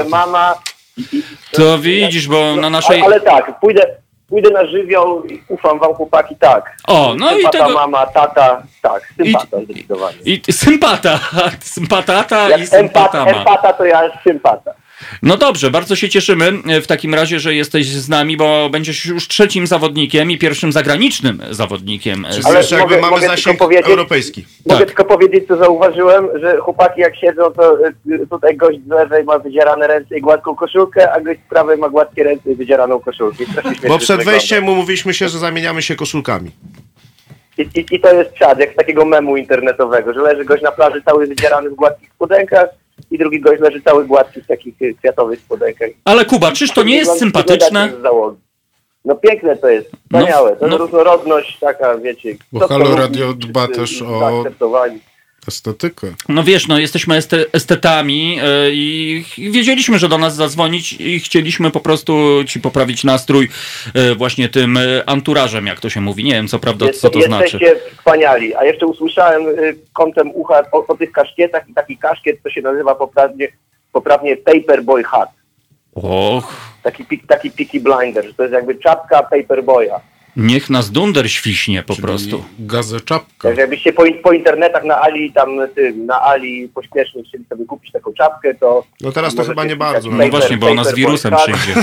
mama. i- i- To widzisz, bo na naszej... Ale, ale tak, pójdę, pójdę na żywioł i ufam wam chłopaki, tak. O, no i sympata, tego- mama, tata, tak, sympata zdecydowanie. I sympata, sympatata i Jak empat, sympatama. empata, to ja sympata. No dobrze, bardzo się cieszymy e, w takim razie, że jesteś z nami, bo będziesz już trzecim zawodnikiem i pierwszym zagranicznym zawodnikiem. Czyli Ale jeszcze jakby mogę- mamy mogę zasięg europejski. Mogę Tak. tylko powiedzieć, co zauważyłem, że chłopaki jak siedzą, to y, tutaj gość z lewej ma wydzierane ręce i gładką koszulkę, a gość z prawej ma gładkie ręce i wydzieraną koszulkę. Bo przed wejściem umówiliśmy się, że zamieniamy się koszulkami. I, i, I to jest czad, jak z takiego memu internetowego, że leży gość na plaży cały wydzierany w gładkich spodenkach i drugi gość leży cały gładki w takich y, kwiatowych spodenkach. Ale Kuba, czyż to nie jest sympatyczne? No piękne to jest, wspaniałe. To no. różnorodność taka, wiecie. Bo Halo Radio dba też o-. Estetykę. No wiesz, no jesteśmy este- estetami e, i wiedzieliśmy, że do nas zadzwonić i chcieliśmy po prostu ci poprawić nastrój e, właśnie tym e, anturażem, jak to się mówi. Nie wiem, co prawda, co to znaczy. Jesteście wspaniali. A jeszcze usłyszałem kątem ucha o, o tych kaszkietach i taki kaszkiet, to się nazywa poprawnie, poprawnie Paperboy Hat. Och, Taki, taki Peaky Blinder, że to jest jakby czapka Paperboya. Niech nas dunder świśnie po prostu. Gazeczapka. Także jakbyście po, po internetach na Ali, tam tym, na Ali pośpiesznie chcieli sobie kupić taką czapkę, to... No teraz to chyba nie bardzo. No Paper- właśnie, bo ona z wirusem przyjdzie.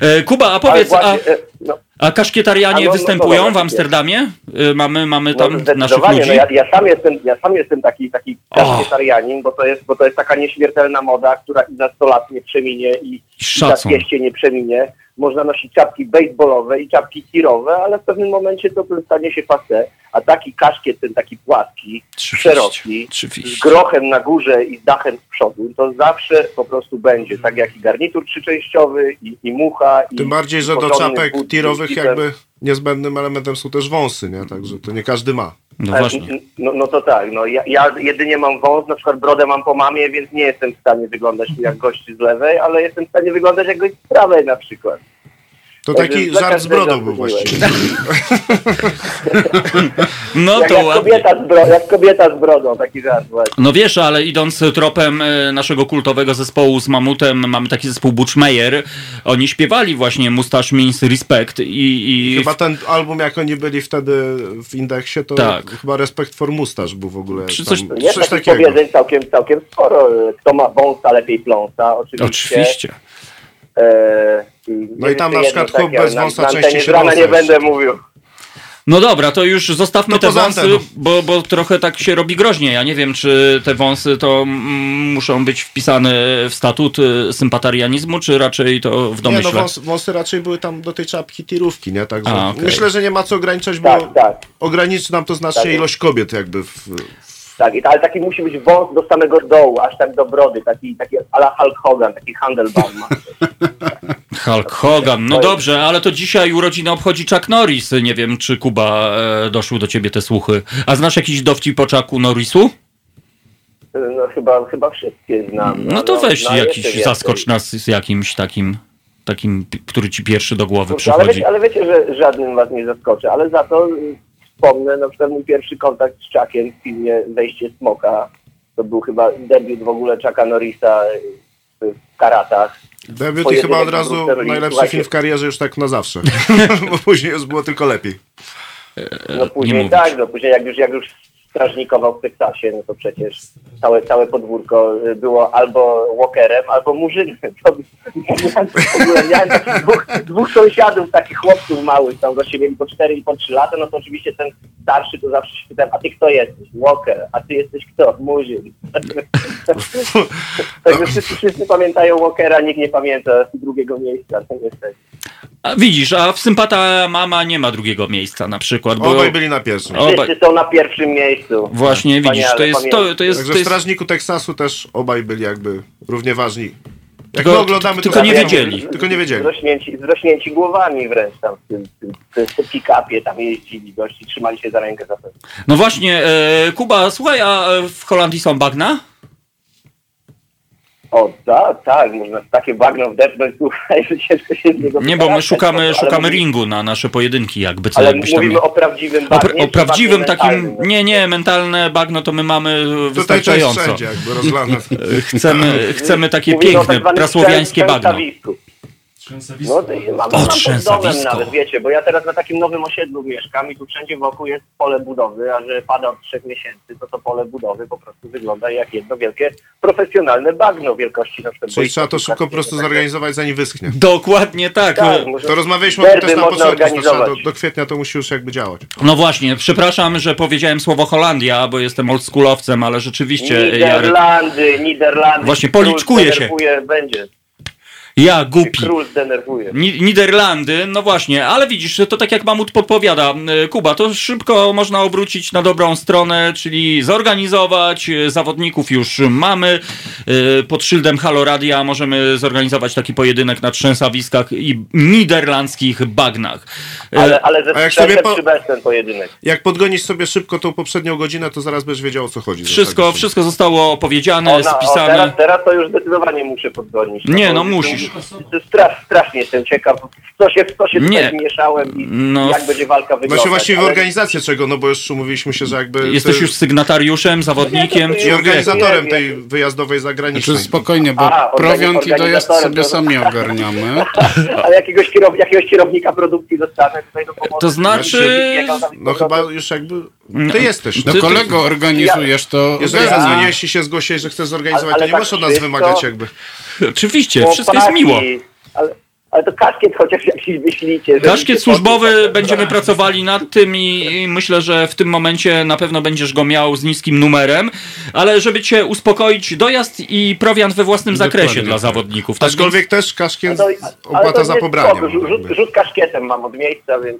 E, Kuba, a powiedz, a, właśnie, e, no, a kaszkietarianie no, no, występują dobra, w Amsterdamie? E, Mamy, mamy No, tam naszych zdecydowanie, ludzi? no ja, ja, sam jestem, ja sam jestem taki, taki kaszkietarianin, bo to, jest, bo to jest taka nieśmiertelna moda, która i za 100 lat nie przeminie i, i za Szacun. 200 nie przeminie. Można nosić czapki baseballowe i czapki tirowe, ale w pewnym momencie to stanie się passe. A taki kaszkiet, ten taki płaski, Oczywiście, szeroki, z grochem na górze i z dachem z przodu, to zawsze po prostu będzie. Tak jak i garnitur trzyczęściowy, i, i mucha, i Tym bardziej, i że do czapek but tirowych jakby niezbędnym elementem są też wąsy, nie? Także to nie każdy ma. No E, właśnie. No, no to tak, no ja, ja jedynie mam wąs, na przykład brodę mam po mamie, więc nie jestem w stanie wyglądać jak gość z lewej, ale jestem w stanie wyglądać jak gość z prawej na przykład. To taki żart z brodą był właściwie. No jak, to jak, ładnie. kobieta z bro, jak kobieta z brodą, taki żart właśnie. No wiesz, ale idąc tropem e, naszego kultowego zespołu z Mamutem, mamy taki zespół Butchmeyer. Oni śpiewali właśnie Mustache Means Respect i... i Chyba ten album, jak oni byli wtedy w indeksie, to Tak. chyba Respekt for Mustache był w ogóle. Czy tam, coś- Jest coś takiego. powiedzeń całkiem, całkiem sporo. Kto ma wąsa, lepiej pląsa, oczywiście. Oczywiście. E, No i tam na przykład chłop bez wąsa na częściej się nie będę mówił. No dobra, to już zostawmy To te wąsy, bo, bo trochę tak się robi groźnie. Ja nie wiem, czy te wąsy to muszą być wpisane w statut y, sympatarianizmu, czy raczej to w Nie, domyśle. no wąs, wąsy raczej były tam do tej czapki tirówki, nie? Także A, okej. myślę, że nie ma co ograniczać, bo Tak, tak. ograniczy nam to znacznie Tak. ilość kobiet jakby w, Tak, i, ale taki musi być wąs do samego dołu, aż tak do brody, taki, taki ala Hulk Hogan, taki handlebar ma. Hulk Hogan. No dobrze, ale to dzisiaj urodziny obchodzi Chuck Norris. Nie wiem, czy Kuba e, doszły do ciebie te słuchy. A znasz jakiś dowcip o Chucku Norrisu? No chyba, chyba wszystkie znam. No to weź no, jakiś, zaskocz nas z jakimś takim, takim, który ci pierwszy do głowy Kurczę, ale, przychodzi. wiecie, ale wiecie, że żadnym was nie zaskoczy, ale za to y, wspomnę na przykład mój pierwszy kontakt z Chuckiem w filmie Wejście Smoka. To był chyba debiut w ogóle Chucka Norrisa w karatach. Debiut i chyba od razu najlepszy Słuchajcie, film w karierze już tak na zawsze. Bo później już było tylko lepiej. No później tak, no później jak już, jak już strażnikował w Teksasie, no to przecież całe, całe podwórko y, było albo Walkerem, albo Murzynem. To, miałem, dwóch, dwóch sąsiadów, takich chłopców małych, tam właśnie mieli po 4 i po 3 lata, no to oczywiście ten starszy to zawsze się pytałem, a ty kto jesteś? Walker, a ty jesteś kto? Murzyn. Także wszyscy, wszyscy pamiętają Walkera, nikt nie pamięta drugiego miejsca, to niestety. A widzisz, a w Sympata Mama nie ma drugiego miejsca na przykład. Bo... Obaj byli na pierwszym. Obaj- Wszyscy są na pierwszym miejscu. Właśnie, widzisz, to jest, to, pamiętam. to jest, Także to w jest Strażniku Teksasu też obaj byli jakby równie ważni. Jak Tylko- my oglądamy, tylko to nie wiedzieli. Tylko nie wiedzieli. Zrośnięci, zrośnięci głowami wręcz tam w tym, tym, tym, pick-upie tam jeździli gości, trzymali się za rękę zapewne. No właśnie, e, Kuba, słuchaj, a e, w Holandii są bagna? O, tak, tak, można takie bagno wdepnąć, słuchaj, że ciężko się z niego Nie, bo my szukamy, szukamy mówi- ringu na nasze pojedynki, jakby co Ale jakbyś tam... mówimy o prawdziwym O, bagnie, pra- o prawdziwym takim, mentalnym? nie, nie, mentalne bagno to my mamy Tutaj wystarczająco. wszędzie jakby rozlane. Chcemy, chcemy takie Mówimy tak piękne, zwanym prasłowiańskie bagno. No mam trzęsawisko. pod domem nawet, wiecie, bo ja teraz na takim nowym osiedlu mieszkam i tu wszędzie wokół jest pole budowy, a że pada od trzech miesięcy, to to pole budowy po prostu wygląda jak jedno wielkie profesjonalne bagno wielkości na przykład. Czyli trzeba to szybko po prostu zorganizować zanim wyschnie. Dokładnie tak. Tak, może To rozmawialiśmy o tym też na początku, do, do kwietnia to musi już jakby działać. No właśnie, przepraszam, że powiedziałem słowo Holandia, bo jestem oldschoolowcem, ale rzeczywiście Jarek, Niderlandy, Niderlandy. Właśnie, policzkuje się. Będzie. Ja głupi. Król zdenerwuje. Ni- Niderlandy, no właśnie, ale widzisz, to tak jak Mamut podpowiada, Kuba, to szybko można obrócić na dobrą stronę, czyli zorganizować, zawodników już mamy, y, pod szyldem Halo Radia możemy zorganizować taki pojedynek na trzęsawiskach i niderlandzkich bagnach. Y, Ale, ale ze A jak sobie po- ten pojedynek? Jak podgonisz sobie szybko tą poprzednią godzinę, to zaraz będziesz wiedział o co chodzi. Wszystko, wszystko zostało opowiedziane, O, na, o, spisane. teraz, teraz to już zdecydowanie muszę podgonić. Nie, no musisz. Strasz, strasznie jestem ciekaw, w co się, w co się Nie. tutaj mieszałem i No, jak będzie walka wyglądać. Znaczy właściwie ale- organizację czego, no bo już umówiliśmy się, że jakby... Jesteś ty- już sygnatariuszem, zawodnikiem, Nie, to I organizatorem Nie, tej nie. wyjazdowej zagranicznej. Znaczy spokojnie, bo A, prowiant i dojazd sobie to- sami ogarniamy. Ale jakiegoś, kierow, jakiegoś kierownika produkcji dostanę tutaj do pomocy. To znaczy- i No chyba już jakby... Ty jesteś. No Ty- kolego organizujesz to. Jeżeli Ja- się zgłosiłeś, że chcesz zorganizować, Ale- to ale nie tak możesz od nas wymagać jakby. Oczywiście, wszystko jest Miło. Ale, ale to kaszkiet chociaż jakiś wyślijcie. żeby Kaszkiet służbowy, poczuł. będziemy pracowali nad tym i, i myślę, że w tym momencie na pewno będziesz go miał z niskim numerem, ale żeby cię uspokoić, dojazd i prowiant we własnym zakresie Dokładnie dla tak. zawodników. Tak Aczkolwiek też kaszkiet to- opłata to za nie pobranie. rzut, rzut kaszkietem mam od miejsca, więc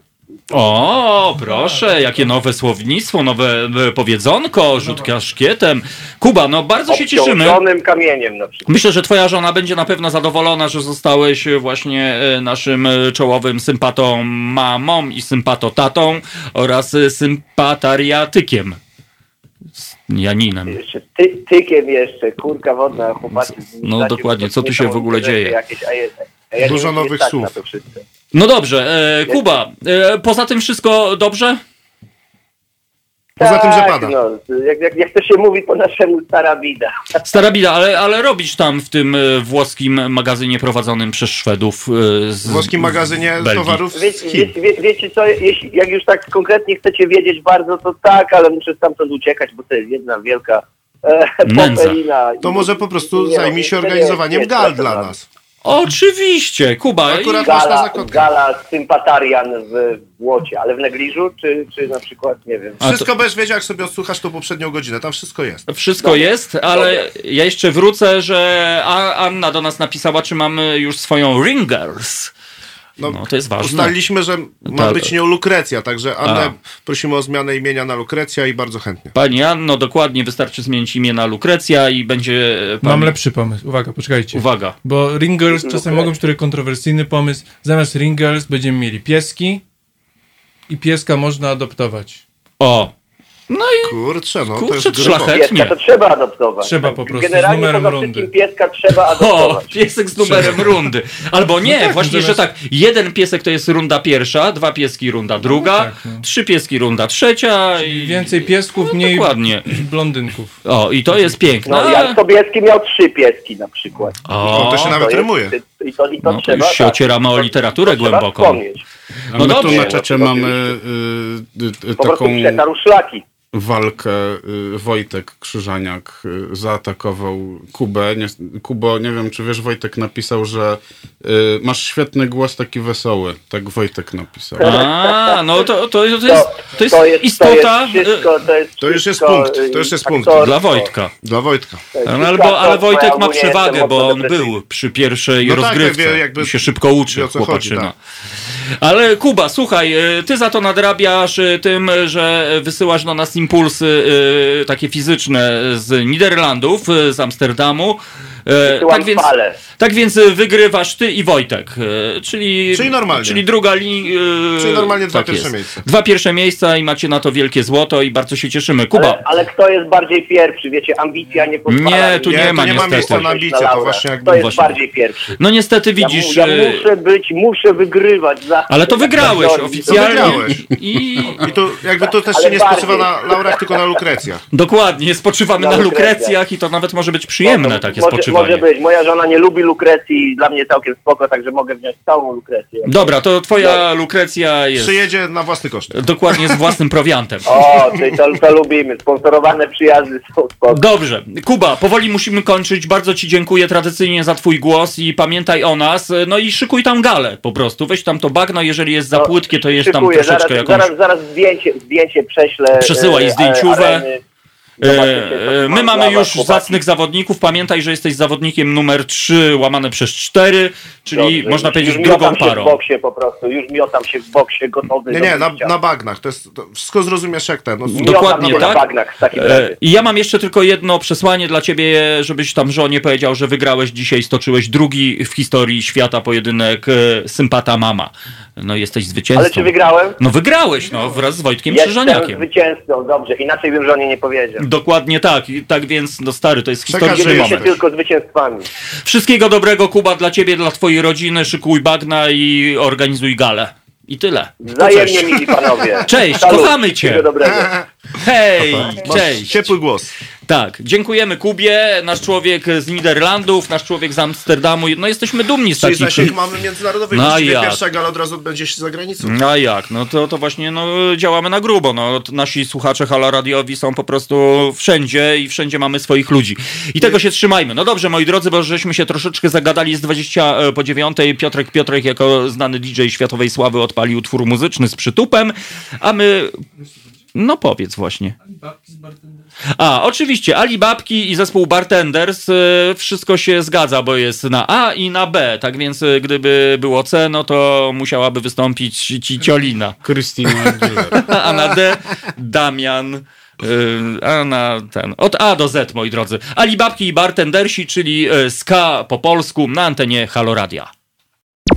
O, proszę, jakie nowe słownictwo, nowe e, powiedzonko, rzut kaszkietem. Kuba, no bardzo się cieszymy. obciążonym kamieniem na przykład. Myślę, że twoja żona będzie na pewno zadowolona, że zostałeś właśnie e, naszym e, czołowym sympatą mamą i sympatotatą oraz e, sympatariatykiem. Janinem. Jeszcze ty, tykiem jeszcze, kurka wodna, chłopacy. No dokładnie, co tu się w ogóle dzieje? Jakieś, a a ja Dużo nowych tak słów. No dobrze, e, Kuba, e, poza tym wszystko dobrze? Poza tym, że Tak, pada. No, jak, jak, jak to się mówi po naszemu stara bida. Stara bida, ale, ale robisz tam w tym e, włoskim magazynie prowadzonym przez Szwedów e, z włoskim magazynie Belgii. towarów z Wiecie, wie, wie, wiecie co, jeśli, jak już tak konkretnie chcecie wiedzieć bardzo, to tak, ale muszę stamtąd uciekać, bo to jest jedna wielka e, popelina. To może po prostu Nie, zajmij się nie, nie, organizowaniem nie, gal dla nas. Oczywiście, Kuba. Akurat- i- Gala, gala sympatarian w Łocie, ale w negliżu, czy, czy na przykład, nie wiem. Wszystko będziesz wiedział, jak sobie odsłuchasz tą poprzednią godzinę. Tam wszystko jest. Wszystko jest, ale ja jeszcze wrócę, że Anna do nas napisała, czy mamy już swoją ringers. No, No, to jest ważne. Ustaliliśmy, że ma być nią Lukrecja, także Annę A. prosimy o zmianę imienia na Lukrecja i bardzo chętnie. Pani Anno, dokładnie wystarczy zmienić imię na Lukrecja i będzie pani... Mam lepszy pomysł. Uwaga, poczekajcie. Uwaga. Bo Ringers czasem mogą być trochę kontrowersyjny pomysł. Zamiast Ringers będziemy mieli pieski i pieska można adoptować. O, no i Kurczę, no to Kurczę, jest grubo. szlachetnie. Pieska to trzeba adoptować. Trzeba po prostu, z Generalnie numerem poza rundy. pieska trzeba O, adoptować. piesek z numerem rundy. Albo nie, tak, właśnie, że tak, jeden piesek to jest runda pierwsza, dwa pieski runda druga, tak, no. trzy pieski runda trzecia i... Więcej piesków, No, mniej dokładnie. blondynków. O, i to jest piękne. No, Jan Sobieski miał trzy pieski na przykład. O, No, to się nawet To jest- rymuje. I to, i to No to trzeba, już się tak, ocieramy o to- literaturę to trzeba głęboką. No my tu dobrze, na no czacie to mamy y, y, Po prostu taką przetarł szlaki. Walkę. Y, Wojtek Krzyżaniak y, zaatakował Kubę. Nie, Kubo, nie wiem, czy wiesz, Wojtek napisał, że y, masz świetny głos, taki wesoły. Tak Wojtek napisał. A, no to, to, to, jest, to jest to jest, istota to jest wszystko, to jest To już jest punkt, to już jest punkt. dla Wojtka. Dla Wojtka. To jest No, albo, ale Wojtek ma przewagę, bo on był przy pierwszej No tak, rozgrywce wie, jakby- się szybko uczy, co chodzi, chłopaczyna. tak. Ale Kuba, słuchaj, ty za to nadrabiasz tym, że wysyłasz do nas impulsy y, takie fizyczne z Niderlandów, y, z Amsterdamu. Y, Tak więc, fale. tak więc wygrywasz ty i Wojtek, y, czyli, Czyli normalnie. Czyli druga li, y, Czyli normalnie dwa tak pierwsze jest. miejsca. Dwa pierwsze miejsca i macie na to wielkie złoto i bardzo się cieszymy. Kuba, Ale, ale kto jest bardziej pierwszy? Wiecie, ambicja nie pozwala. Nie, tu nie Nie, ma tu nie ma miejsca na ambicje, to właśnie jakby... Kto jest Właśnie. bardziej pierwszy? no niestety Ja, widzisz... mu, ja y, muszę być, muszę wygrywać. Za, Ale to wygrałeś oficjalnie. wygrałeś. I, I tu jakby to też Ale się nie spoczywa na laurach, tylko na Lukrecjach. Dokładnie, spoczywamy na, Na lukrecjach. lukrecjach i to nawet może być przyjemne No, takie może, spoczywanie. Może być. Moja żona nie lubi lukrecji i dla mnie całkiem spoko, także mogę wziąć całą lukrecję. Dobra, to twoja lukrecja jest Przyjedzie na własny koszt. dokładnie z własnym prowiantem. O, czyli to, to lubimy. Sponsorowane przyjazdy są spoko. Dobrze, Kuba, powoli musimy kończyć. Bardzo Ci dziękuję tradycyjnie za Twój głos i pamiętaj o nas. No i szykuj tam galę po prostu. Weź tam to bagno, jeżeli jest za No, płytkie, to jest tam troszeczkę zaraz, jakąś... zaraz, zaraz zdjęcie, zdjęcie prześlę. Przesyłaj e, zdjęciówę. E, e, My mamy już zacnych zawodników. Pamiętaj, że jesteś zawodnikiem numer 3 łamane przez 4, czyli Dobrze, można już- powiedzieć już drugą parą. w boksie po prostu. Już miotam się w boksie, gotowy Nie, nie, na, na bagnach. To jest, to wszystko zrozumiesz jak ten. No, Dokładnie tak. na bagnach w takim razie. I ja mam jeszcze tylko jedno przesłanie dla ciebie, żebyś tam żonie powiedział, że wygrałeś dzisiaj, stoczyłeś drugi w historii świata pojedynek Sympata Mama. No jesteś zwycięzcą. Ale czy wygrałem? No wygrałeś, no, wraz z Wojtkiem Jestem Krzyżaniakiem. zwycięzcą, dobrze. Inaczej bym żonie nie powiedział. Dokładnie tak, I tak więc, no stary, to jest historyczny Dzielę się moment. tylko zwycięstwami. Wszystkiego dobrego, Kuba, dla ciebie, dla twojej rodziny, szykuj bagna i organizuj galę. I tyle. Wzajemnie, mili panowie. Cześć, Salut. kochamy cię. Wszystkiego dobrego. Hej, Masz cześć. ciepły głos. Tak, dziękujemy Kubie, nasz człowiek z Niderlandów, nasz człowiek z Amsterdamu. No jesteśmy dumni z Czyli takich... zasięg mamy międzynarodowy. No jak? pierwsza gala od razu odbędzie się za granicą. No a jak? No to, to właśnie no, działamy na grubo. No, nasi słuchacze Halo Radiowi są po prostu wszędzie i wszędzie mamy swoich ludzi. I tego się trzymajmy. No dobrze, moi drodzy, bo żeśmy się troszeczkę zagadali z 20 po 9. Piotrek Piotrek jako znany DJ światowej sławy odpalił utwór muzyczny z przytupem, a my... No powiedz właśnie. A, oczywiście, Ali Babki i zespół Bartenders, y, wszystko się zgadza, bo jest na A i na B, tak więc y, gdyby było C, no to musiałaby wystąpić ci Ciolina. Krystyna. A na D Damian, y, a na ten, od A do Z, moi drodzy. Ali Babki i Bartendersi, czyli ska po polsku na antenie Haloradia.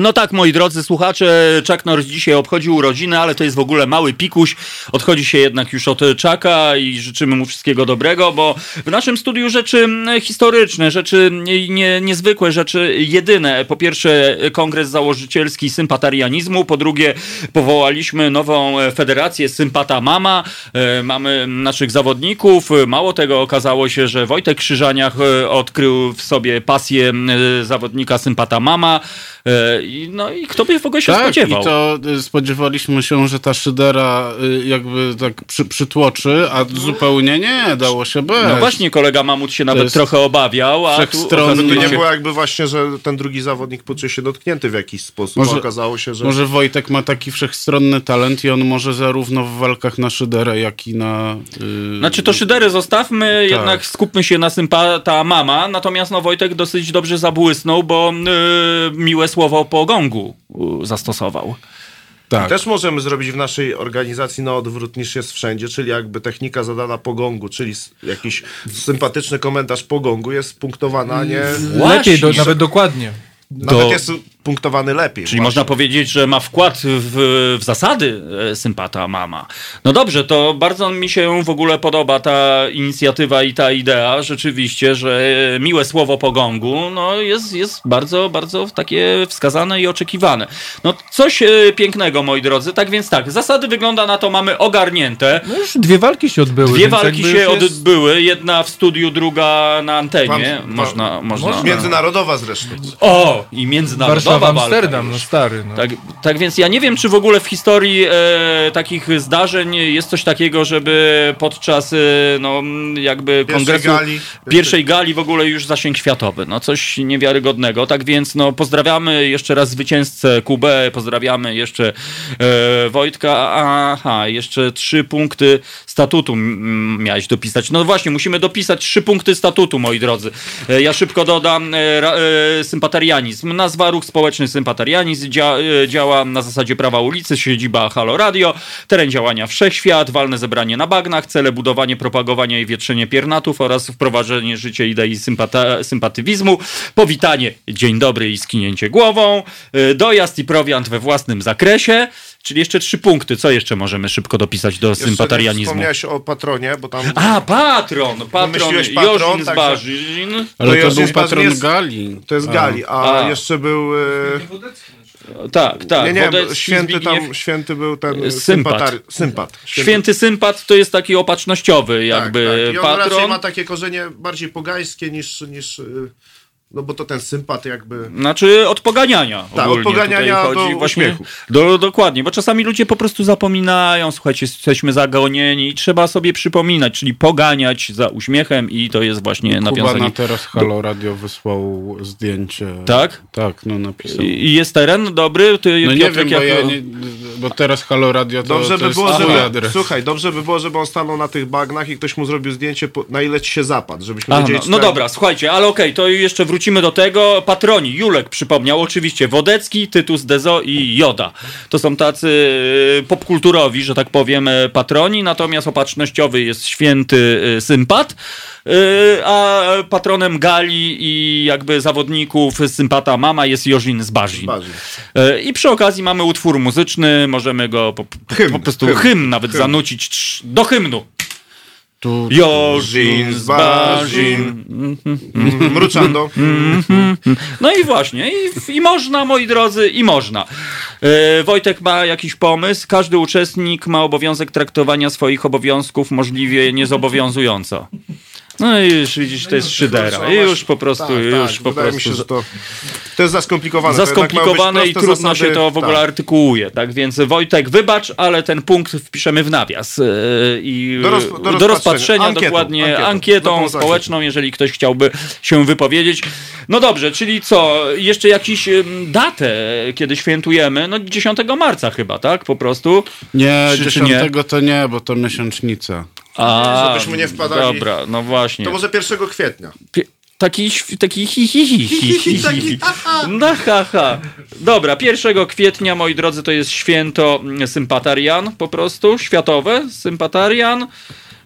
No tak, moi drodzy słuchacze, Chuck Norris dzisiaj obchodził urodziny, ale to jest w ogóle mały pikuś. Odchodzi się jednak już od Chucka i życzymy mu wszystkiego dobrego, bo w naszym studiu rzeczy mm, historyczne, rzeczy nie, niezwykłe, rzeczy jedyne. Po pierwsze kongres założycielski sympatarianizmu, po drugie powołaliśmy nową federację Sympata Mama. E, Mamy naszych zawodników. Mało tego, okazało się, że Wojtek Krzyżaniach e, odkrył w sobie pasję e, zawodnika Sympata Mama. I- No i kto by w ogóle się tak, spodziewał? i to y, spodziewaliśmy się, że ta szydera y, jakby tak przy, przytłoczy, a zupełnie nie, dało się bez. No właśnie, kolega Mamut się nawet trochę obawiał, a tu okazuje nie się... było jakby właśnie, że ten drugi zawodnik poczuje się dotknięty w jakiś sposób. Może- okazało się, że... Może Wojtek ma taki wszechstronny talent i on może zarówno w walkach na szyderę, jak i na... y, Znaczy to szydery zostawmy, Tak. jednak skupmy się na sympata mama, natomiast no Wojtek dosyć dobrze zabłysnął, bo y, miłe słowo po gongu zastosował. tak. Też możemy zrobić w naszej organizacji na odwrót niż jest wszędzie, czyli jakby technika zadana po gongu, czyli jakiś sympatyczny komentarz po gongu jest punktowana, a nie... Lepiej, do, Właśnie. nawet dokładnie. Nawet To- jest punktowany lepiej. Czyli właśnie. można powiedzieć, że ma wkład w, w zasady e, sympata mama. No dobrze, to bardzo mi się w ogóle podoba ta inicjatywa i ta idea, rzeczywiście, że miłe słowo po gongu no jest, jest bardzo, bardzo takie wskazane i oczekiwane. No coś e, pięknego, moi drodzy. Tak więc tak, zasady wygląda na to mamy ogarnięte. No już dwie walki się odbyły. Dwie walki się jest- odbyły, jedna w studiu, druga na antenie. Wam- Można, można. Międzynarodowa zresztą. O! I międzynarodowa Warszawa, walka Amsterdam, no już. stary. No. Tak, tak więc ja nie wiem, czy w ogóle w historii e, takich zdarzeń jest coś takiego, żeby podczas e, no, jakby Pierwszej kongresu gali. pierwszej gali w ogóle już zasięg światowy. No coś niewiarygodnego. Tak więc no, pozdrawiamy jeszcze raz zwycięzcę Kubę, pozdrawiamy jeszcze e, Wojtka. Aha, jeszcze trzy punkty statutu miałeś dopisać. No właśnie, musimy dopisać trzy punkty statutu, moi drodzy. E, ja szybko dodam e, e, sympatarianizm. Nazwa Ruch Społeczny Sympatarianizm dzia, e, działa na zasadzie prawa ulicy, siedziba Halo Radio, teren działania Wszechświat, walne zebranie na bagnach, cele budowanie, propagowanie i wietrzenie piernatów oraz wprowadzenie życia idei sympata, sympatywizmu, powitanie, dzień dobry i skinięcie głową, e, dojazd i prowiant we własnym zakresie, czyli jeszcze trzy punkty. Co jeszcze możemy szybko dopisać do Jeszcze sympatarianizmu? Wspomniałeś o patronie, bo tam... A, patron! Patron, z. Ale To to był patron jest- gali. To jest Gali, a, A. jeszcze był... E, Tak, tak. nie, nie, Wodecki, święty Zbigniew. tam, święty był ten E, sympat. Sympat. Sympat. Święty sympat to jest taki opatrznościowy tak, jakby tak. I on raczej patron. ma takie korzenie bardziej pogańskie niż, niż y, no bo to ten sympat jakby... Znaczy od poganiania. Tak, ogólnie od poganiania chodzi do właśnie uśmiechu. Do, dokładnie, bo czasami ludzie po prostu zapominają, słuchajcie, jesteśmy zagonieni i trzeba sobie przypominać, czyli poganiać za uśmiechem i to jest właśnie Kuba nawiązanie. na teraz Halo Radio wysłał zdjęcie. Tak? Tak, no napisał. I jest teren dobry? Ty, No nie Piotrek, wiem, bo, jako- ja nie, bo teraz Halo Radio to, Dobrze to by jest było, żeby, adres. słuchaj, dobrze by było, żeby on stanął na tych bagnach i ktoś mu zrobił zdjęcie, po, na ile ci się zapadł, żebyśmy Aha, wiedzieli, no, no dobra, słuchajcie, ale okej, to jeszcze wrócimy do tego. Patroni, Julek przypomniał, oczywiście Wodecki, Tytus Dezo i Joda. To są tacy e, popkulturowi, że tak powiem, e, patroni, natomiast opatrznościowy jest święty e, sympat, a patronem gali i jakby zawodników sympata mama jest Jożin z. Barzin. E, I przy okazji mamy utwór muzyczny, możemy go po, Hymn, po prostu hymn, hymn, nawet hymn. zanucić trz- do hymnu. Tu, Jożin z Barzin. Mruczando. No i właśnie, i, i można, moi drodzy, i można. E, Wojtek ma jakiś pomysł. Każdy uczestnik ma obowiązek traktowania swoich obowiązków możliwie niezobowiązująco. No i już widzisz, to jest szydera. I już po prostu, Tak, już tak, po wydaje prostu. mi się, że to, to jest za skomplikowane. za To jednak mają być skomplikowane i trudno zasady. się to w ogóle Tak. artykułuje, tak? Więc Wojtek, wybacz, ale ten punkt wpiszemy w nawias. e, I Do roz- do do rozpatrzenia. rozpatrzenia Ankietą, dokładnie ankietą. ankietą, społeczną, jeżeli ktoś chciałby się wypowiedzieć. No dobrze, czyli co? Jeszcze jakiś datę, kiedy świętujemy? No 10 marca chyba, tak? Po prostu. Nie, Czy- czy 10 to nie, bo to miesiącznica. A, Żebyśmy nie wpadali- Dobra, no właśnie. To może 1 kwietnia. Taki, taki hi, hi, hi, hi, hi, hi. No ha, ha. Dobra, 1 kwietnia, moi drodzy, to jest święto mm, sympatarian po prostu, światowe sympatarian.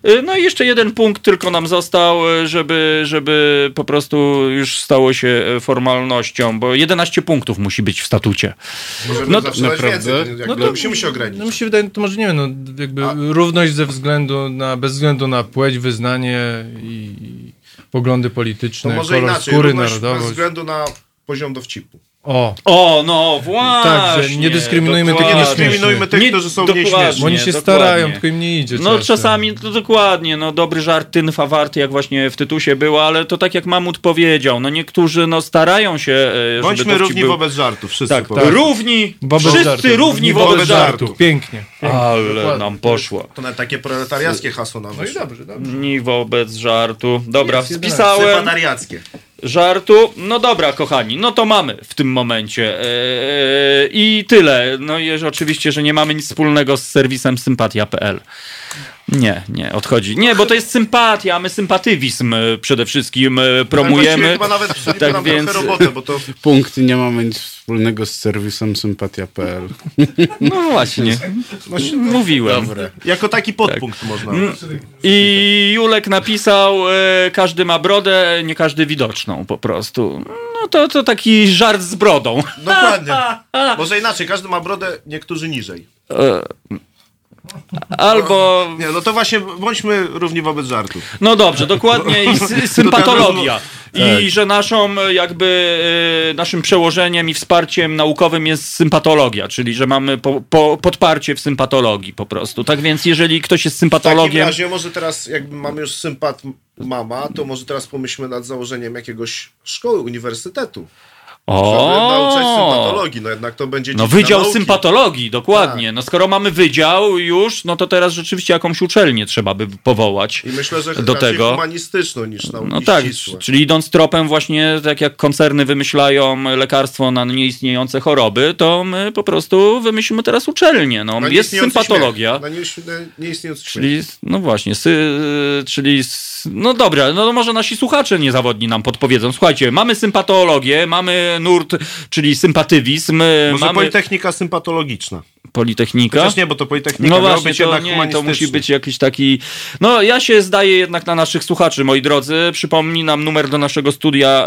Y, No i jeszcze jeden punkt tylko nam został, y, żeby, żeby po prostu już stało się y, formalnością, bo 11 punktów musi być w statucie. Możemy No, naprawdę? więcej. No to- musimy się ograniczyć. No mi się wydaje, to może nie wiem, no jakby równość ze względu na, bez względu na płeć, wyznanie i poglądy To polityczne, może kolor inaczej. skóry, Równość bez narodowość. względu na poziom dowcipu. O, O, no właśnie. Tak, że nie dyskryminujmy tych. Nie dyskryminujmy tych, którzy są dokładnie, nieśmieszni. bo oni się dokładnie. starają, tylko im nie idzie No często. czasami, no dokładnie, no dobry żart tynfa warty, jak właśnie w tytusie było, ale to tak jak Mamut powiedział, no niektórzy no starają się, e, żeby Bądźmy równi był... wobec żartów, wszyscy Tak, powiedzmy. równi, Wobec wszyscy żartów. równi Nie wobec żartów. Pięknie. pięknie. Ale Dokładnie. nam poszło. To nawet takie proletariackie hasło nam No i dobrze, dobrze. Ni wobec żartu. Dobra, Jest spisałem Sympatariackie. Żartu. No dobra, kochani, no to mamy w tym momencie. Eee, I tyle. No i oczywiście, że nie mamy nic wspólnego z serwisem sympatia.pl. Nie, nie, odchodzi. Nie, bo to jest sympatia, my sympatywizm e, przede wszystkim e, promujemy. Chyba nawet Tak więc- trochę robotę, bo to Punkt nie mamy nic wspólnego z serwisem sympatia.pl. No właśnie, mówiłem. jako taki podpunkt można. I Julek napisał, e, każdy ma brodę, nie każdy widoczną po prostu. No to, to taki żart z brodą. Dokładnie. Może inaczej, każdy ma brodę, niektórzy niżej. Albo Nie, no to właśnie bądźmy równi wobec żartów. No dobrze, dokładnie i sy- sympatologia. I że naszą e, jakby e, naszym przełożeniem i wsparciem naukowym jest sympatologia, czyli że mamy po, po, podparcie w sympatologii po prostu. Tak więc jeżeli ktoś jest W takim sympatologiem, razie może teraz, jakby mamy już sympat mama, to może teraz pomyślmy nad założeniem jakiegoś szkoły, uniwersytetu. O, sympatologii, no jednak to będzie no wydział nauki. sympatologii, dokładnie. Tak. No skoro mamy wydział już, no to teraz rzeczywiście jakąś uczelnię trzeba by powołać. I myślę, że do tego. humanistyczną niż nauki No tak, ścisłe. czyli idąc tropem właśnie, tak jak koncerny wymyślają lekarstwo na nieistniejące choroby, to my po prostu wymyślimy teraz uczelnię. No, Na jest sympatologia. Śmiech. Na nieis- na nieistniejący śmiech. Czyli, no właśnie, sy, czyli, no dobra, no może nasi słuchacze niezawodni nam podpowiedzą. Słuchajcie, mamy sympatologię, mamy nurt, czyli sympatywizm, Może mamy Politechnika Sympatologiczna. Politechnika. Chociaż nie, bo to Politechnika No właśnie, to, nie, to musi być jakiś taki... No ja się zdaję jednak na naszych słuchaczy, moi drodzy. Przypominam numer do naszego studia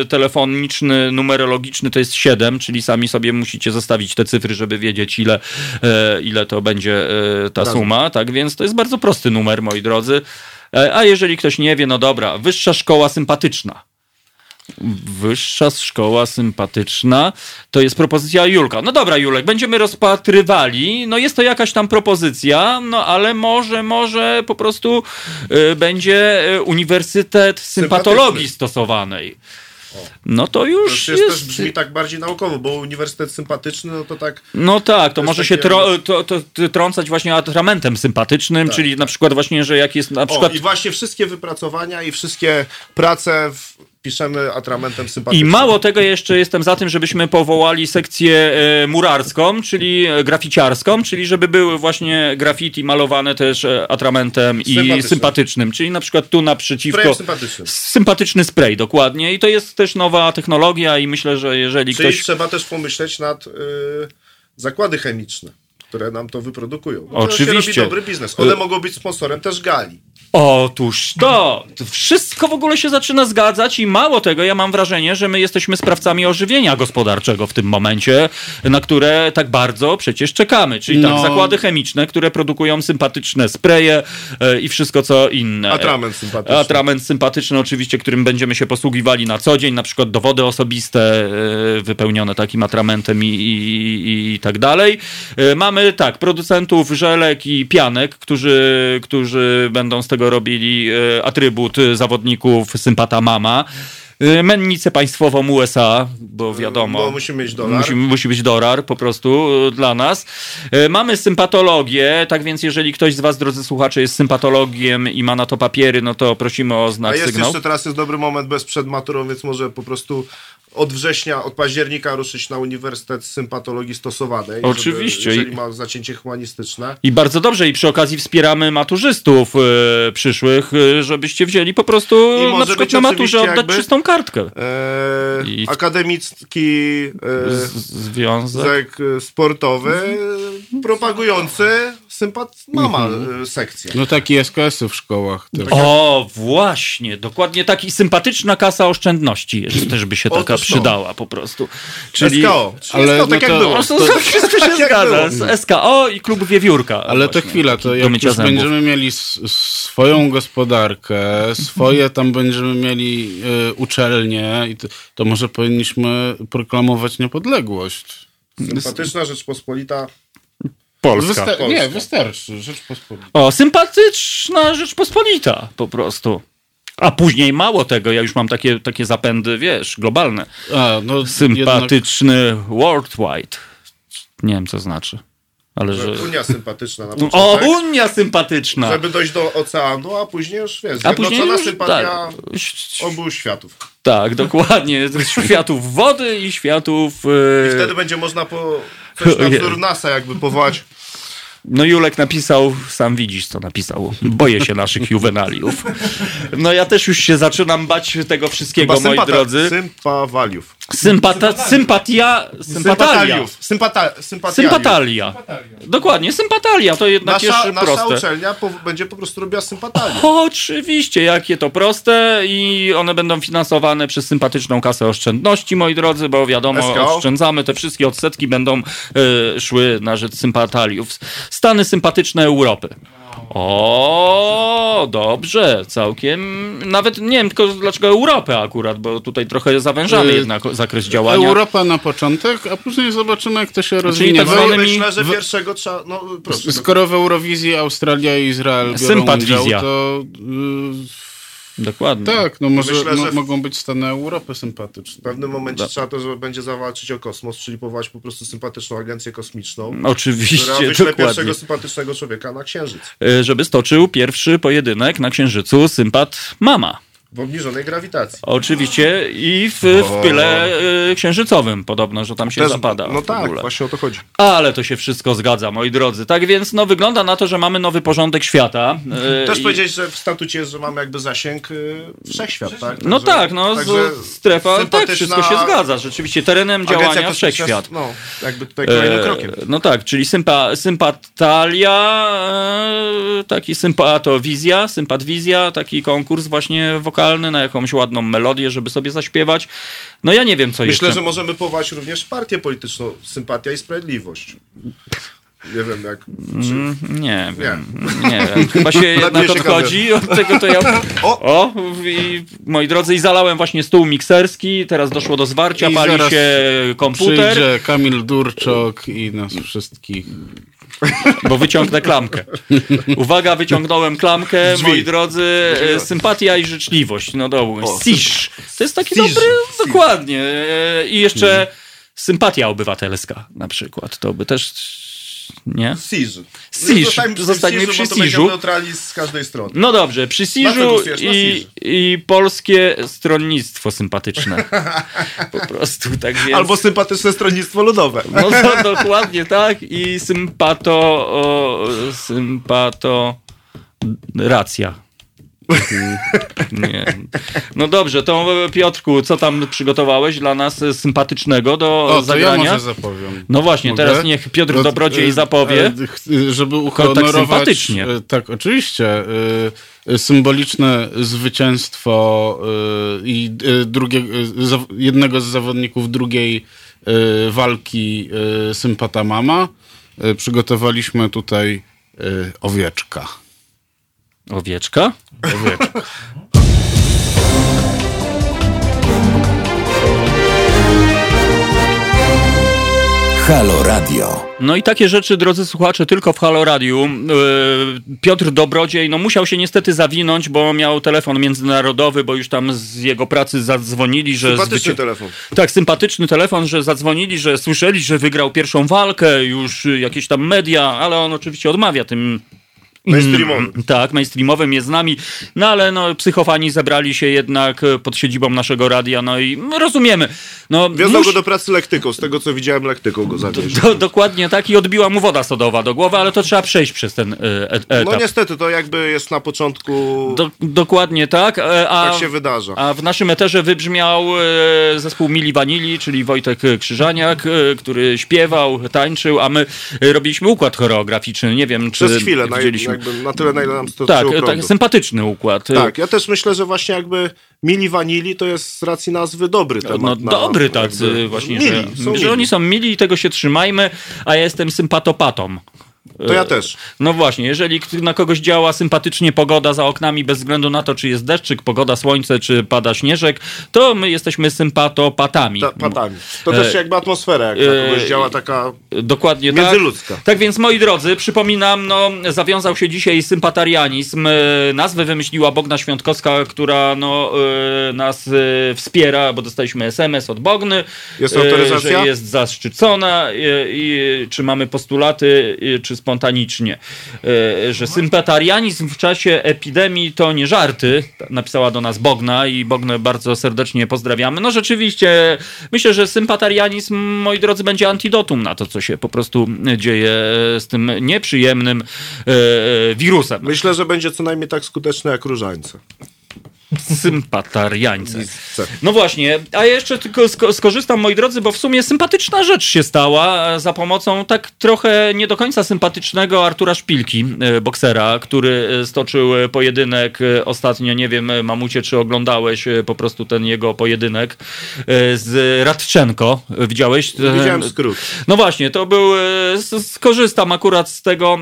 e, telefoniczny, numerologiczny to jest 7, czyli sami sobie musicie zostawić te cyfry, żeby wiedzieć ile, e, ile to będzie e, ta suma. Tak więc to jest bardzo prosty numer, moi drodzy. E, a jeżeli ktoś nie wie, no dobra, Wyższa Szkoła Sympatyczna. Wyższa szkoła sympatyczna. To jest propozycja Julka. No dobra, Julek, będziemy rozpatrywali. No jest to jakaś tam propozycja, no ale może, może po prostu y, będzie y, Uniwersytet Sympatologii. Stosowanej. No to To już już jest, też jest... brzmi tak bardziej naukowo, bo uniwersytet sympatyczny, no to tak No tak, to, może się tro, to, to, to trącać właśnie atramentem sympatycznym, Tak, czyli na przykład właśnie, że jak jest na O, przykład... i właśnie wszystkie wypracowania i wszystkie prace w, piszemy atramentem I sympatycznym. mało tego, jeszcze jestem za tym, żebyśmy powołali sekcję e, murarską, czyli e, graficiarską, czyli żeby były właśnie graffiti malowane też e, atramentem i Sympatycznym. sympatycznym. Czyli na przykład tu naprzeciwko. Sprayem sympatycznym. Sympatyczny spray, dokładnie. I to jest też nowa technologia, i myślę, że jeżeli Czyli ktoś. trzeba też pomyśleć nad y, zakłady chemiczne, które nam to wyprodukują. No To Oczywiście. się robi dobry biznes. One mogą być sponsorem też gali. Otóż to! To Wszystko w ogóle się zaczyna zgadzać i mało tego, ja mam wrażenie, że my jesteśmy sprawcami ożywienia gospodarczego w tym momencie, na które tak bardzo przecież czekamy. Czyli tak, No. zakłady chemiczne, które produkują sympatyczne spreje e, i wszystko co inne. Atrament sympatyczny. Atrament sympatyczny oczywiście, którym będziemy się posługiwali na co dzień, na przykład dowody osobiste e, wypełnione takim atramentem i, i, i tak dalej. E, Mamy tak, producentów żelek i pianek, którzy, którzy będą z tego robili e, atrybut e, zawodników sympata mama. E, Mennicę państwową USA, bo wiadomo. Bo musimy mieć dolar. Musi, musi być dolar po prostu dla nas. Mamy sympatologię, tak więc jeżeli ktoś z was, drodzy słuchacze, jest sympatologiem i ma na to papiery, no to prosimy o A znak jest sygnał. jeszcze teraz jest dobry moment bez przed maturą, więc może po prostu od września, od października ruszyć na Uniwersytet Sympatologii Stosowanej. Oczywiście. Żeby, jeżeli ma zacięcie humanistyczne. I bardzo dobrze, i przy okazji wspieramy maturzystów e, przyszłych, e, żebyście wzięli po prostu na przykład na maturze oddać jakby- czystą kartkę. E, I- Akademicki e, Z, związek. zek sportowy e, propagujący sympat mama e, sekcję. No taki SKS-y w szkołach też. O, właśnie, dokładnie tak. I sympatyczna kasa oszczędności też by się taka. Przydała po prostu. Czyli... SKO. Czyli Ale SKO, tak no jak to- było. O, to, to wszystko się Tak jak zgadza. było. SKO i klub Wiewiórka. Ale to Właśnie, chwila, taki to jak już zębów. będziemy mieli swoją gospodarkę, swoje tam będziemy mieli y, uczelnie, i to, to może powinniśmy proklamować niepodległość. Sympatyczna Rzeczpospolita. Polska. Wysta- nie, wystarczy. Rzeczpospolita. O, sympatyczna Rzeczpospolita po prostu. A później mało tego, ja już mam takie, takie zapędy, wiesz, globalne. A, no Sympatyczny worldwide. Nie wiem, co znaczy. Ale że... Unia sympatyczna na O, początek. Unia sympatyczna! Żeby dojść do oceanu, a później już wiesz, A później już, sympatia tak. obu światów. Tak, dokładnie. Światów wody i światów... I e, wtedy będzie można po coś na wzór NASA jakby powołać. No Julek napisał, sam widzisz co napisał, boję się naszych juwenaliów. No ja też już się zaczynam bać tego wszystkiego, Chyba moi sympata- drodzy. Sympawaliów. Sympata, sympatia, sympatalia. Sympataliów. Sympata, sympataliów. Sympatalia. Dokładnie, sympatalia, to jednak Nasza, nasza proste. uczelnia po, będzie po prostu robiła sympatalię. Oczywiście, jakie to proste i one będą finansowane przez sympatyczną kasę oszczędności, moi drodzy, bo wiadomo, SKO. oszczędzamy, te wszystkie odsetki będą e, szły na rzecz sympataliów. Stany sympatyczne Europy. O, dobrze, całkiem. Nawet nie wiem tylko dlaczego Europę akurat, bo tutaj trochę zawężamy Y, jednak zakres działania. Europa na początek, a później zobaczymy, jak to się rozwinie. tak W- zwanymi- Myślę, że pierwszego trzeba... No, proszę. Skoro w Eurowizji Australia i Izrael biorą Sympatwizja. udział, to y, Dokładnie. tak, no może Myślę, w- mogą być Stany Europy sympatyczne. W pewnym momencie trzeba to, że będzie zawalczyć o kosmos, czyli powołać po prostu sympatyczną agencję kosmiczną, która Oczywiście, wyśle dokładnie. pierwszego sympatycznego człowieka na Księżyc. E, Żeby stoczył pierwszy pojedynek na Księżycu sympat mama. W obniżonej grawitacji. Oczywiście i w, w pyle y, księżycowym podobno, że tam się Też- zapada. No tak, ogóle. właśnie o to chodzi. Ale to się wszystko zgadza, moi drodzy. Tak więc no, wygląda na to, że mamy nowy porządek świata. y, Też i- powiedzieć, że w statucie jest, że mamy jakby zasięg y, wszechświat, tak? No Także- tak, no także z, strefa, tak, wszystko się zgadza. Rzeczywiście terenem działania wszechświat. No, jakby tutaj kolejnym E, krokiem. No tak, czyli sympa, sympatalia, e, taki sympatowizja, sympatwizja, taki konkurs właśnie wokalny na jakąś ładną melodię, żeby sobie zaśpiewać. No ja nie wiem, co Myślę, jeszcze. że możemy powołać również partię polityczną Sympatia i Sprawiedliwość. Nie wiem jak... Czy... Mm, Nie wiem, nie wiem. Chyba się jednak się odchodzi od tego, to ja... O! O, i, moi drodzy, i zalałem właśnie stół mikserski, teraz doszło do zwarcia, I pali zaraz się komputer, Przyjdzie Kamil Durczok i nas wszystkich. Bo wyciągnę klamkę. Uwaga, wyciągnąłem klamkę, Drzwi. moi drodzy, e, sympatia i życzliwość, no dobra, siż. To jest taki Siż. dobry, dokładnie. E, I jeszcze sympatia obywatelska na przykład, to by też, nie? Siż. Siż. Zostańmy przy Zostańmy Siżu, przy bo to będzie Siżu. z każdej strony. No dobrze, przy Siżu i, i polskie stronnictwo sympatyczne. Po prostu, tak więc... Albo sympatyczne stronnictwo ludowe. No to dokładnie tak i sympato... O, sympato... Racja. Nie. No dobrze, to Piotrku, co tam przygotowałeś dla nas sympatycznego do O, to ja zagrania? może zapowiem. No właśnie, Mogę? teraz niech Piotr No, Dobrodziej e, zapowie. ch- Żeby tak uhonorować... sympatycznie. e, Tak, oczywiście. Symboliczne zwycięstwo i drugie, jednego z zawodników drugiej walki Sympata Mama. Przygotowaliśmy tutaj owieczka. Owieczka? Owieczka. Halo Radio. No i takie rzeczy, drodzy słuchacze, tylko w Halo Radiu. Yy, Piotr Dobrodziej, no musiał się niestety zawinąć, bo miał telefon międzynarodowy, bo już tam z jego pracy zadzwonili, że... Sympatyczny telefon. Tak, sympatyczny telefon, że zadzwonili, że słyszeli, że wygrał pierwszą walkę, już jakieś tam media, ale on oczywiście odmawia tym Mainstreamowym. Mm, Tak, mainstreamowym jest z nami, no ale no, psychofani zebrali się jednak e, pod siedzibą naszego radia, no i rozumiemy. No, Wiozą mus- go do pracy lektyką, z tego co widziałem lektyką go zawieźli. do, dokładnie tak i odbiła mu woda sodowa do głowy, ale to trzeba przejść przez ten e, e, etap. No niestety, to jakby jest na początku, Do, dokładnie tak, a, tak się wydarza. a w naszym eterze wybrzmiał zespół Mili Vanilli, czyli Wojtek Krzyżaniak, który śpiewał, tańczył, a my robiliśmy układ choreograficzny, nie wiem czy Przez chwilę, widzieliśmy. Jakby na tyle, na ile nam to Tak, prądu. tak, sympatyczny układ. Tak, ja też myślę, że właśnie jakby Mili Vanilli to jest z racji nazwy dobry temat. No na- dobry jakby- właśnie, mili, że, że mili. oni są mili i tego się trzymajmy, a ja jestem sympatopatą. To ja też. No właśnie, jeżeli na kogoś działa sympatycznie pogoda za oknami, bez względu na to, czy jest deszczyk, pogoda, słońce, czy pada śnieżek, to my jesteśmy sympatopatami. Ta, patami. To też E, jakby atmosfera, jak na e, kogoś działa taka Dokładnie międzyludzka. tak. Tak więc, moi drodzy, przypominam, no, zawiązał się dzisiaj sympatarianizm. E, Nazwę wymyśliła Bogna Świątkowska, która no, e, nas e, wspiera, bo dostaliśmy SMS od Bogny. Jest e, autoryzacja? Że jest zaszczycona e, i czy mamy postulaty, e, czy spontanicznie. E, Że sympatarianizm w czasie epidemii to nie żarty, napisała do nas Bogna i Bognę bardzo serdecznie pozdrawiamy. No rzeczywiście, myślę, że sympatarianizm, moi drodzy, będzie antidotum na to, co się po prostu dzieje z tym nieprzyjemnym e, wirusem. Myślę, że będzie co najmniej tak skuteczne jak różańce. Sympatariańce. No właśnie, a ja jeszcze tylko sko- skorzystam, moi drodzy, bo w sumie sympatyczna rzecz się stała e, za pomocą tak trochę nie do końca sympatycznego Artura Szpilki, e, boksera, który e, stoczył pojedynek ostatnio, nie wiem, Mamucie, czy oglądałeś po prostu ten jego pojedynek z Radczenko. Widziałeś? Widziałem skrót. no właśnie, to był. Skorzystam akurat z tego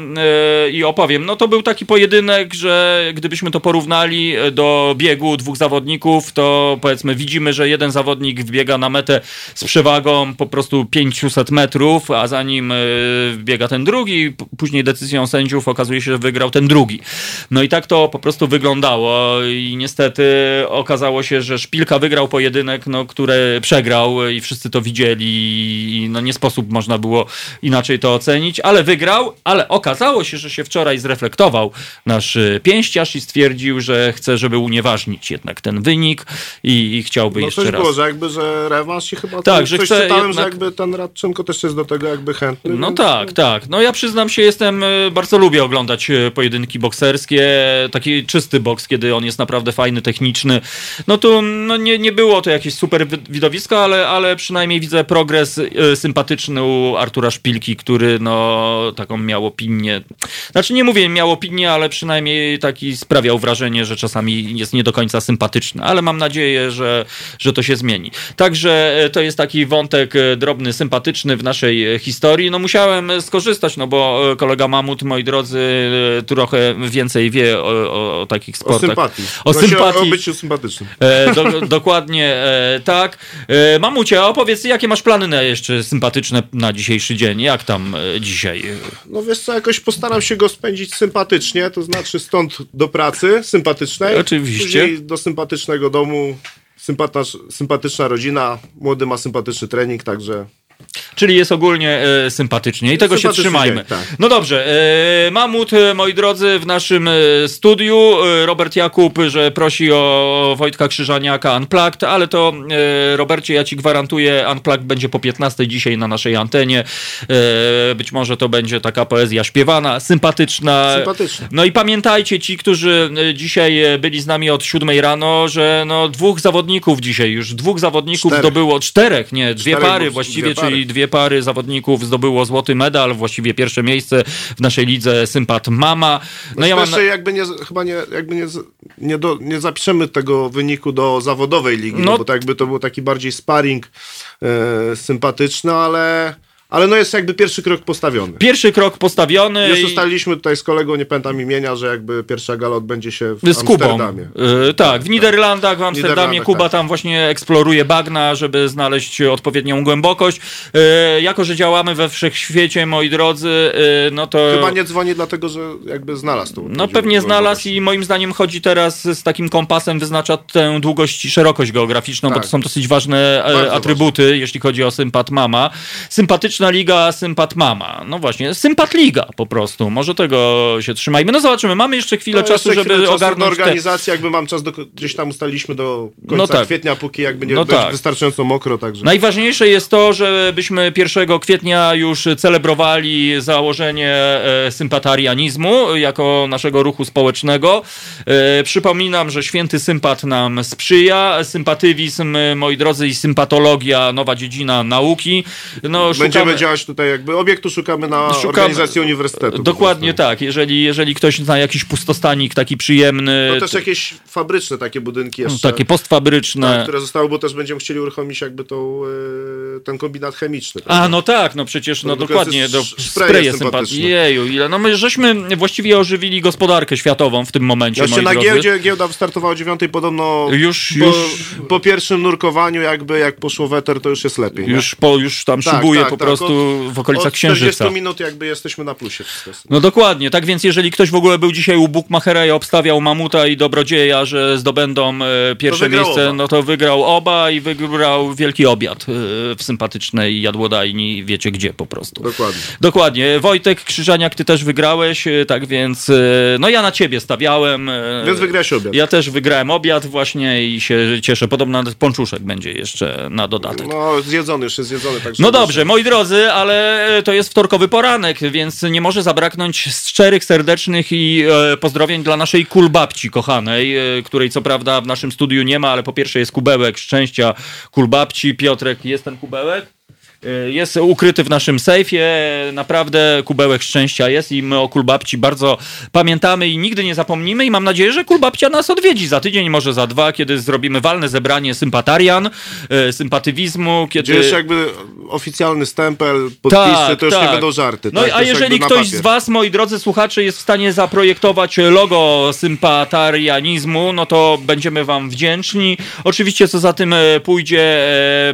i opowiem. No to był taki pojedynek, że gdybyśmy to porównali do biegu dwóch zawodników, to powiedzmy widzimy, że jeden zawodnik wbiega na metę z przewagą po prostu 500 metrów, a za nim e, wbiega ten drugi. Później decyzją sędziów okazuje się, że wygrał ten drugi. No i tak to po prostu wyglądało i niestety okazało się, że Szpilka wygrał pojedynek, no, który przegrał i wszyscy to widzieli i no nie sposób można było inaczej to ocenić, ale wygrał, ale okazało się, że się wczoraj zreflektował nasz y, pięściarz i stwierdził, że chce, żeby unieważnić jednak ten wynik i, i chciałby No jeszcze coś raz. było, że jakby, że rewanż i chyba Tak, że chce czytałem, że jednak- jakby ten Radczenko też jest do tego jakby chętny. No więc- tak, tak. No ja przyznam się, jestem, y, bardzo lubię oglądać y, pojedynki bokserskie, taki czysty boks, kiedy on jest naprawdę fajny, techniczny. No tu no nie, nie było to jakieś super wi- widowisko, ale, ale przynajmniej widzę progres y, sympatyczny u Artura Szpilki, który no taką miał opinię. Znaczy nie mówię miał opinię, ale przynajmniej taki sprawiał wrażenie, że czasami jest nie do końca sympatyczny, ale mam nadzieję, że, że to się zmieni. Także e, to jest taki wątek e, drobny, sympatyczny w naszej e, historii. No musiałem skorzystać, no bo kolega Mamut, moi drodzy, trochę więcej wie o, o, o takich O sportach. sympatii. O sympatii. O, o byciu sympatycznym. Do, dokładnie tak. Mamucie, opowiedz, jakie masz plany na jeszcze sympatyczne na dzisiejszy dzień? Jak tam dzisiaj? No wiesz co, jakoś postaram się go spędzić sympatycznie, to znaczy stąd do pracy sympatycznej. Oczywiście. Do sympatycznego domu, sympatyczna rodzina, młody ma sympatyczny trening, także Czyli jest ogólnie e, sympatycznie i tego się trzymajmy. tak. No dobrze, e, Mamut, e, moi drodzy, w naszym e, studiu. E, Robert Jakub, że prosi o Wojtka Krzyżaniaka Unplugged, ale to e, Robercie, ja ci gwarantuję, Unplugged będzie po 15 dzisiaj na naszej antenie. E, być może to będzie taka poezja śpiewana, sympatyczna. Sympatyczna. No i pamiętajcie, ci, którzy dzisiaj byli z nami od 7 rano, że no dwóch zawodników dzisiaj, już dwóch zawodników Czterech. zdobyło, czterech, nie, dwie pary właściwie, dwie pary. Czyli dwie pary zawodników zdobyło złoty medal, właściwie pierwsze miejsce w naszej lidze Sympat Mama. No ja mam... jeszcze jakby nie, chyba nie, jakby nie, nie, do, nie zapiszemy tego wyniku do zawodowej ligi, No. no. bo to jakby to był taki bardziej sparring e, sympatyczny, ale, ale no jest jakby pierwszy krok postawiony. Pierwszy krok postawiony Już ustaliliśmy tutaj z kolegą, nie pamiętam imienia, że jakby pierwsza gala odbędzie się w z Kubą. Amsterdamie. Yy, tak, w Niderlandach, w Amsterdamie Niderlandach, Kuba tak. tam właśnie eksploruje bagna, żeby znaleźć odpowiednią głębokość. Yy, jako, że działamy we wszechświecie, moi drodzy, yy, no to... Chyba nie dzwoni dlatego, że jakby znalazł tą No pewnie znalazł i moim zdaniem chodzi teraz z takim kompasem, wyznacza tę długość i szerokość geograficzną, bo Tak. to są dosyć ważne e, Bardzo atrybuty, jeśli chodzi o sympat mama. Sympatyczna liga Sympat Mama. No właśnie, Sympat Liga po prostu. Może tego się trzymajmy. No zobaczymy, mamy jeszcze chwilę No, czasu, jeszcze żeby chwilę czasu ogarnąć do te... jakby mam czas, do, gdzieś tam ustaliliśmy do końca No tak. kwietnia, póki jakby nie No tak. wystarczająco mokro, także... Najważniejsze jest to, żebyśmy 1 kwietnia już celebrowali założenie e, sympatarianizmu jako naszego ruchu społecznego. E, przypominam, że święty sympat nam sprzyja. Sympatywizm, moi drodzy, i sympatologia, nowa dziedzina nauki. No, szukamy- działać tutaj jakby, obiektu szukamy na Szukamy- organizację uniwersytetu. Dokładnie tak. Jeżeli, jeżeli ktoś zna jakiś pustostanik taki przyjemny, No też jakieś fabryczne takie budynki jeszcze. takie postfabryczne. Tak, które zostały, bo też będziemy chcieli uruchomić jakby tą, e, ten kombinat chemiczny. A, no tak, no przecież, no Produkcja dokładnie, do spreje sympatyczne. Jeju, ile, no my żeśmy właściwie ożywili gospodarkę światową w tym momencie, Jeszcze na drodzy. giełdzie, giełda wystartowała o dziewiątej, podobno Już- po, już- po pierwszym nurkowaniu jakby jak poszło weter, to już jest lepiej. nie? Już, po, już tam Tak, szybuje tak, po tak. Prostu w okolicach od 40 Księżyca. minut jakby jesteśmy na plusie. No dokładnie, tak więc jeżeli ktoś w ogóle był dzisiaj u Bukmachera i obstawiał Mamuta i Dobrodzieja, że zdobędą e, pierwsze miejsce, oba. no to wygrał oba i wygrał wielki obiad e, w sympatycznej jadłodajni, wiecie gdzie po prostu. Dokładnie. Dokładnie. Wojtek Krzyżaniak, ty też wygrałeś, e, tak więc no ja na ciebie stawiałem. Więc wygrałeś obiad. Ja też wygrałem obiad właśnie i się cieszę. Podobno nawet pączuszek będzie jeszcze na dodatek. No zjedzony, już jest zjedzony. Także No dobrze, moi drodzy, ale to jest wtorkowy poranek, więc nie może zabraknąć szczerych, serdecznych i e, pozdrowień dla naszej kulbabci kochanej, e, której co prawda w naszym studiu nie ma, ale po pierwsze jest kubełek szczęścia kulbabci. Piotrek, jest ten kubełek? E, Jest ukryty w naszym sejfie, naprawdę kubełek szczęścia jest i my o Kulbabci bardzo pamiętamy i nigdy nie zapomnimy i mam nadzieję, że Kulbabcia nas odwiedzi za tydzień, może za dwa, kiedy zrobimy walne zebranie sympatarian, e, sympatywizmu, kiedy... Gdzie jeszcze jakby oficjalny stempel, podpisy, to już nie będą żarty. No tak? a jest jeżeli ktoś z was, moi drodzy słuchacze, jest w stanie zaprojektować logo sympatarianizmu, no to będziemy wam wdzięczni. Oczywiście co za tym e, pójdzie,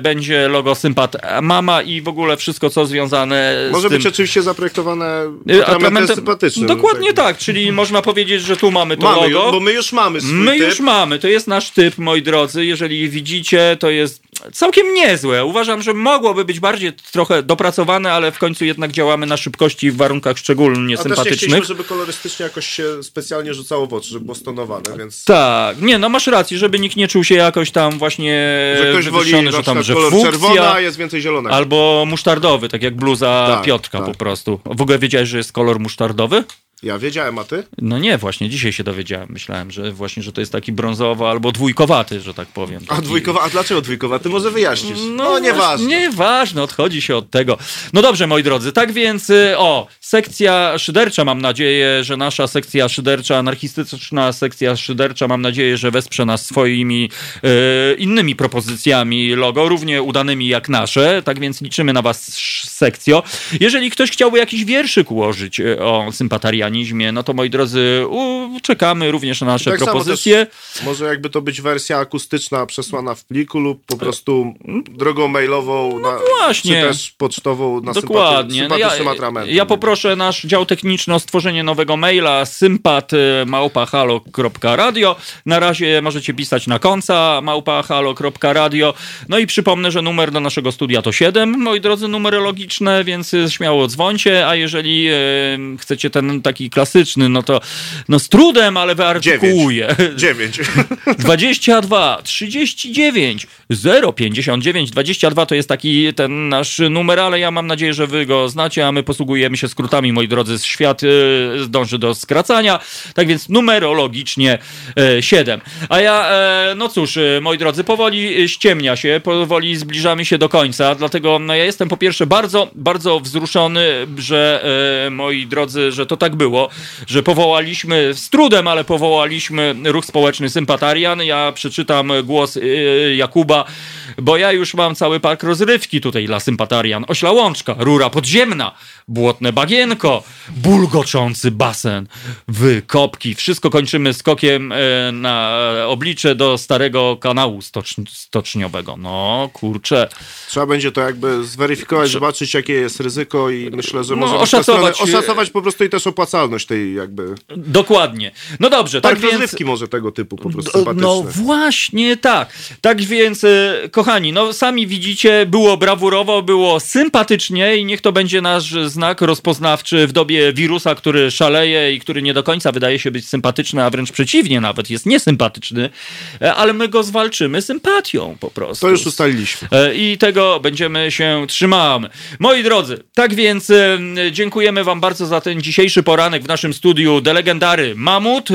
będzie logo sympat mama i w ogóle wszystko co związane Może z tym. być oczywiście zaprojektowane E, atramentem sympatycznym. Dokładnie tak. tak, czyli można powiedzieć, że tu mamy to Mamy, logo. bo my już mamy swój My typ. już mamy, to jest nasz typ, moi drodzy. Jeżeli widzicie, to jest całkiem niezłe. Uważam, że mogłoby być bardziej trochę dopracowane, ale w końcu jednak działamy na szybkości w warunkach szczególnie A też nie sympatycznych. chcieliśmy, żeby kolorystycznie jakoś się specjalnie rzucało w oczy, żeby było stonowane, więc... Tak, nie, no masz rację, żeby nikt nie czuł się jakoś tam właśnie Że ktoś woli że tam, że kolor funkcja, czerwony, a jest więcej zielonego. albo musztardowy, tak jak bluza Tak, Piotrka tak. po prostu. W ogóle wiedziałeś, że jest kolor musztardowy? Ja wiedziałem, a ty? No nie, właśnie, dzisiaj się dowiedziałem. Myślałem, że właśnie, że to jest taki brązowy albo dwójkowaty, że tak powiem. A Taki- dwójkowa, a dlaczego dwójkowa? Ty może wyjaśnisz. No, nieważne. Nieważne, odchodzi się od tego. No dobrze, moi drodzy, tak więc, y, o, sekcja szydercza, mam nadzieję, że nasza sekcja szydercza, anarchistyczna sekcja szydercza, mam nadzieję, że wesprze nas swoimi y, innymi propozycjami logo, równie udanymi jak nasze, tak więc liczymy na was, sekcjo. Jeżeli ktoś chciałby jakiś wierszyk ułożyć y, o sympatarianizmie, no to moi drodzy, u, czekamy również na nasze Tak propozycje. Też, może jakby to być wersja akustyczna przesłana w pliku lub po prostu drogą mailową na, No właśnie. czy też pocztową na Dokładnie. sympaty, No ja, ja poproszę nasz dział techniczny o stworzenie nowego maila sympat y. Na razie możecie pisać na końca małpahalo.radio. No i przypomnę, że numer do naszego studia to 7, moi drodzy, numerologiczne, więc y, śmiało dzwońcie, a jeżeli y, chcecie ten taki klasyczny, no to no z trudem, ale wyartykułuję. Dziewięć. 22 39 059 22 to jest taki ten nasz numer, ale ja mam nadzieję, że wy go znacie, a my posługujemy się skrótami, moi drodzy, świat y, dąży do skracania, tak więc numerologicznie y, 7. A ja, e, no cóż, y, moi drodzy, powoli ściemnia się, powoli zbliżamy się do końca, dlatego no, ja jestem po pierwsze bardzo, bardzo wzruszony, że e, moi drodzy, że to tak było, że powołaliśmy z trudem, ale powołaliśmy ruch społeczny Sympatarian. Ja przeczytam głos y, Jakuba, bo ja już mam cały park rozrywki tutaj dla Sympatarian. Ośla łączka, rura podziemna, błotne bagienko, bulgoczący basen, wykopki. Wszystko kończymy skokiem e, na oblicze do starego kanału stocz, stoczniowego. No, kurczę. Trzeba będzie to jakby zweryfikować, zobaczyć jakie jest ryzyko i myślę, że No, może oszacować- oszacować po prostu i też opłacalność tej jakby... Dokładnie. No dobrze, Park tak więc... rozrywki może tego typu po prostu No sympatyczny. właśnie tak. Tak więc, e, kochani, kochani, no sami widzicie, było brawurowo, było sympatycznie i niech to będzie nasz znak rozpoznawczy w dobie wirusa, który szaleje i który nie do końca wydaje się być sympatyczny, a wręcz przeciwnie nawet, jest niesympatyczny, e, ale my go zwalczymy sympatią po prostu. To już ustaliliśmy. E, I tego będziemy się trzymamy. Moi drodzy, tak więc e, dziękujemy wam bardzo za ten dzisiejszy poranek w naszym studiu De Legendary Mamut,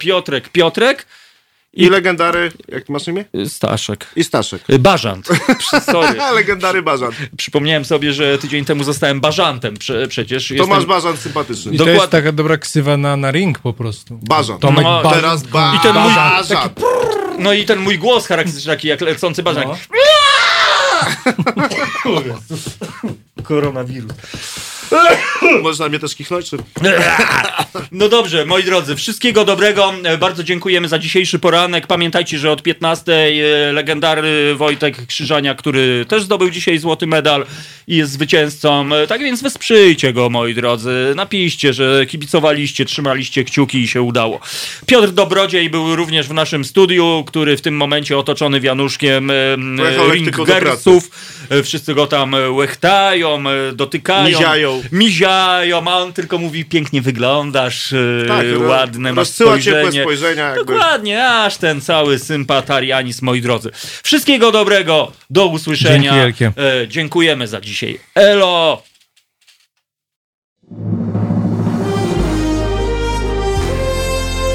Piotrek Piotrek I legendary, jak masz imię? Staszek. I Staszek. E, Bażant. Sorry. legendary Bażant. Przypomniałem sobie, że tydzień temu zostałem bażantem prze, przecież. To masz Bażant sympatyczny. I to jest taka dobra ksywa na, na ring po prostu. Bażant. Tomek No, Bażant. Teraz ba- I ten mój, Bażant. no i ten mój głos charakterystyczny, taki jak lecący bażant. No. Koronawirus. Można mnie też kichnąć? Czy... No dobrze, moi drodzy, wszystkiego dobrego. Bardzo dziękujemy za dzisiejszy poranek. Pamiętajcie, że od 15 e, legendarny Wojtek Krzyżania, który też zdobył dzisiaj złoty medal i jest zwycięzcą. E, Tak więc wesprzyjcie go, moi drodzy. Napiszcie, że kibicowaliście, trzymaliście kciuki i się udało. Piotr Dobrodziej był również w naszym studiu, który w tym momencie otoczony wianuszkiem e. E, Wszyscy go tam łechtają, e, dotykają. Miziają. Miziają, a on tylko mówi, pięknie wyglądasz, yy, Tak, ładne masz spojrzenie. spojrzenia, jakby. Dokładnie, aż ten cały sympatarianizm, moi drodzy. Wszystkiego dobrego, do usłyszenia. Dzięki wielkie. E, dziękujemy za dzisiaj. Elo!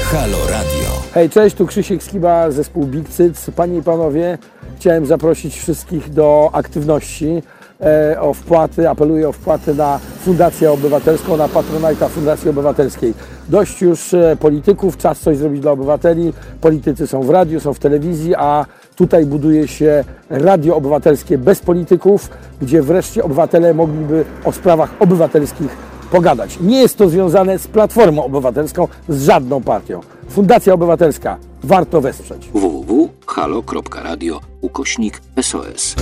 Halo Radio. Hej, cześć, tu Krzysiek Skiba, zespół Big Cyc. Panie i panowie, chciałem zaprosić wszystkich do aktywności, e, o wpłaty, apeluję o wpłaty na Fundację Obywatelską, na Patronajta Fundacji Obywatelskiej. Dość już e, polityków, czas coś zrobić dla obywateli. Politycy są w radiu, są w telewizji, a tutaj buduje się radio obywatelskie bez polityków, gdzie wreszcie obywatele mogliby o sprawach obywatelskich pogadać. Nie jest to związane z Platformą Obywatelską, z żadną partią. Fundacja Obywatelska. Warto wesprzeć. www.halo.radio ukośnik SOS.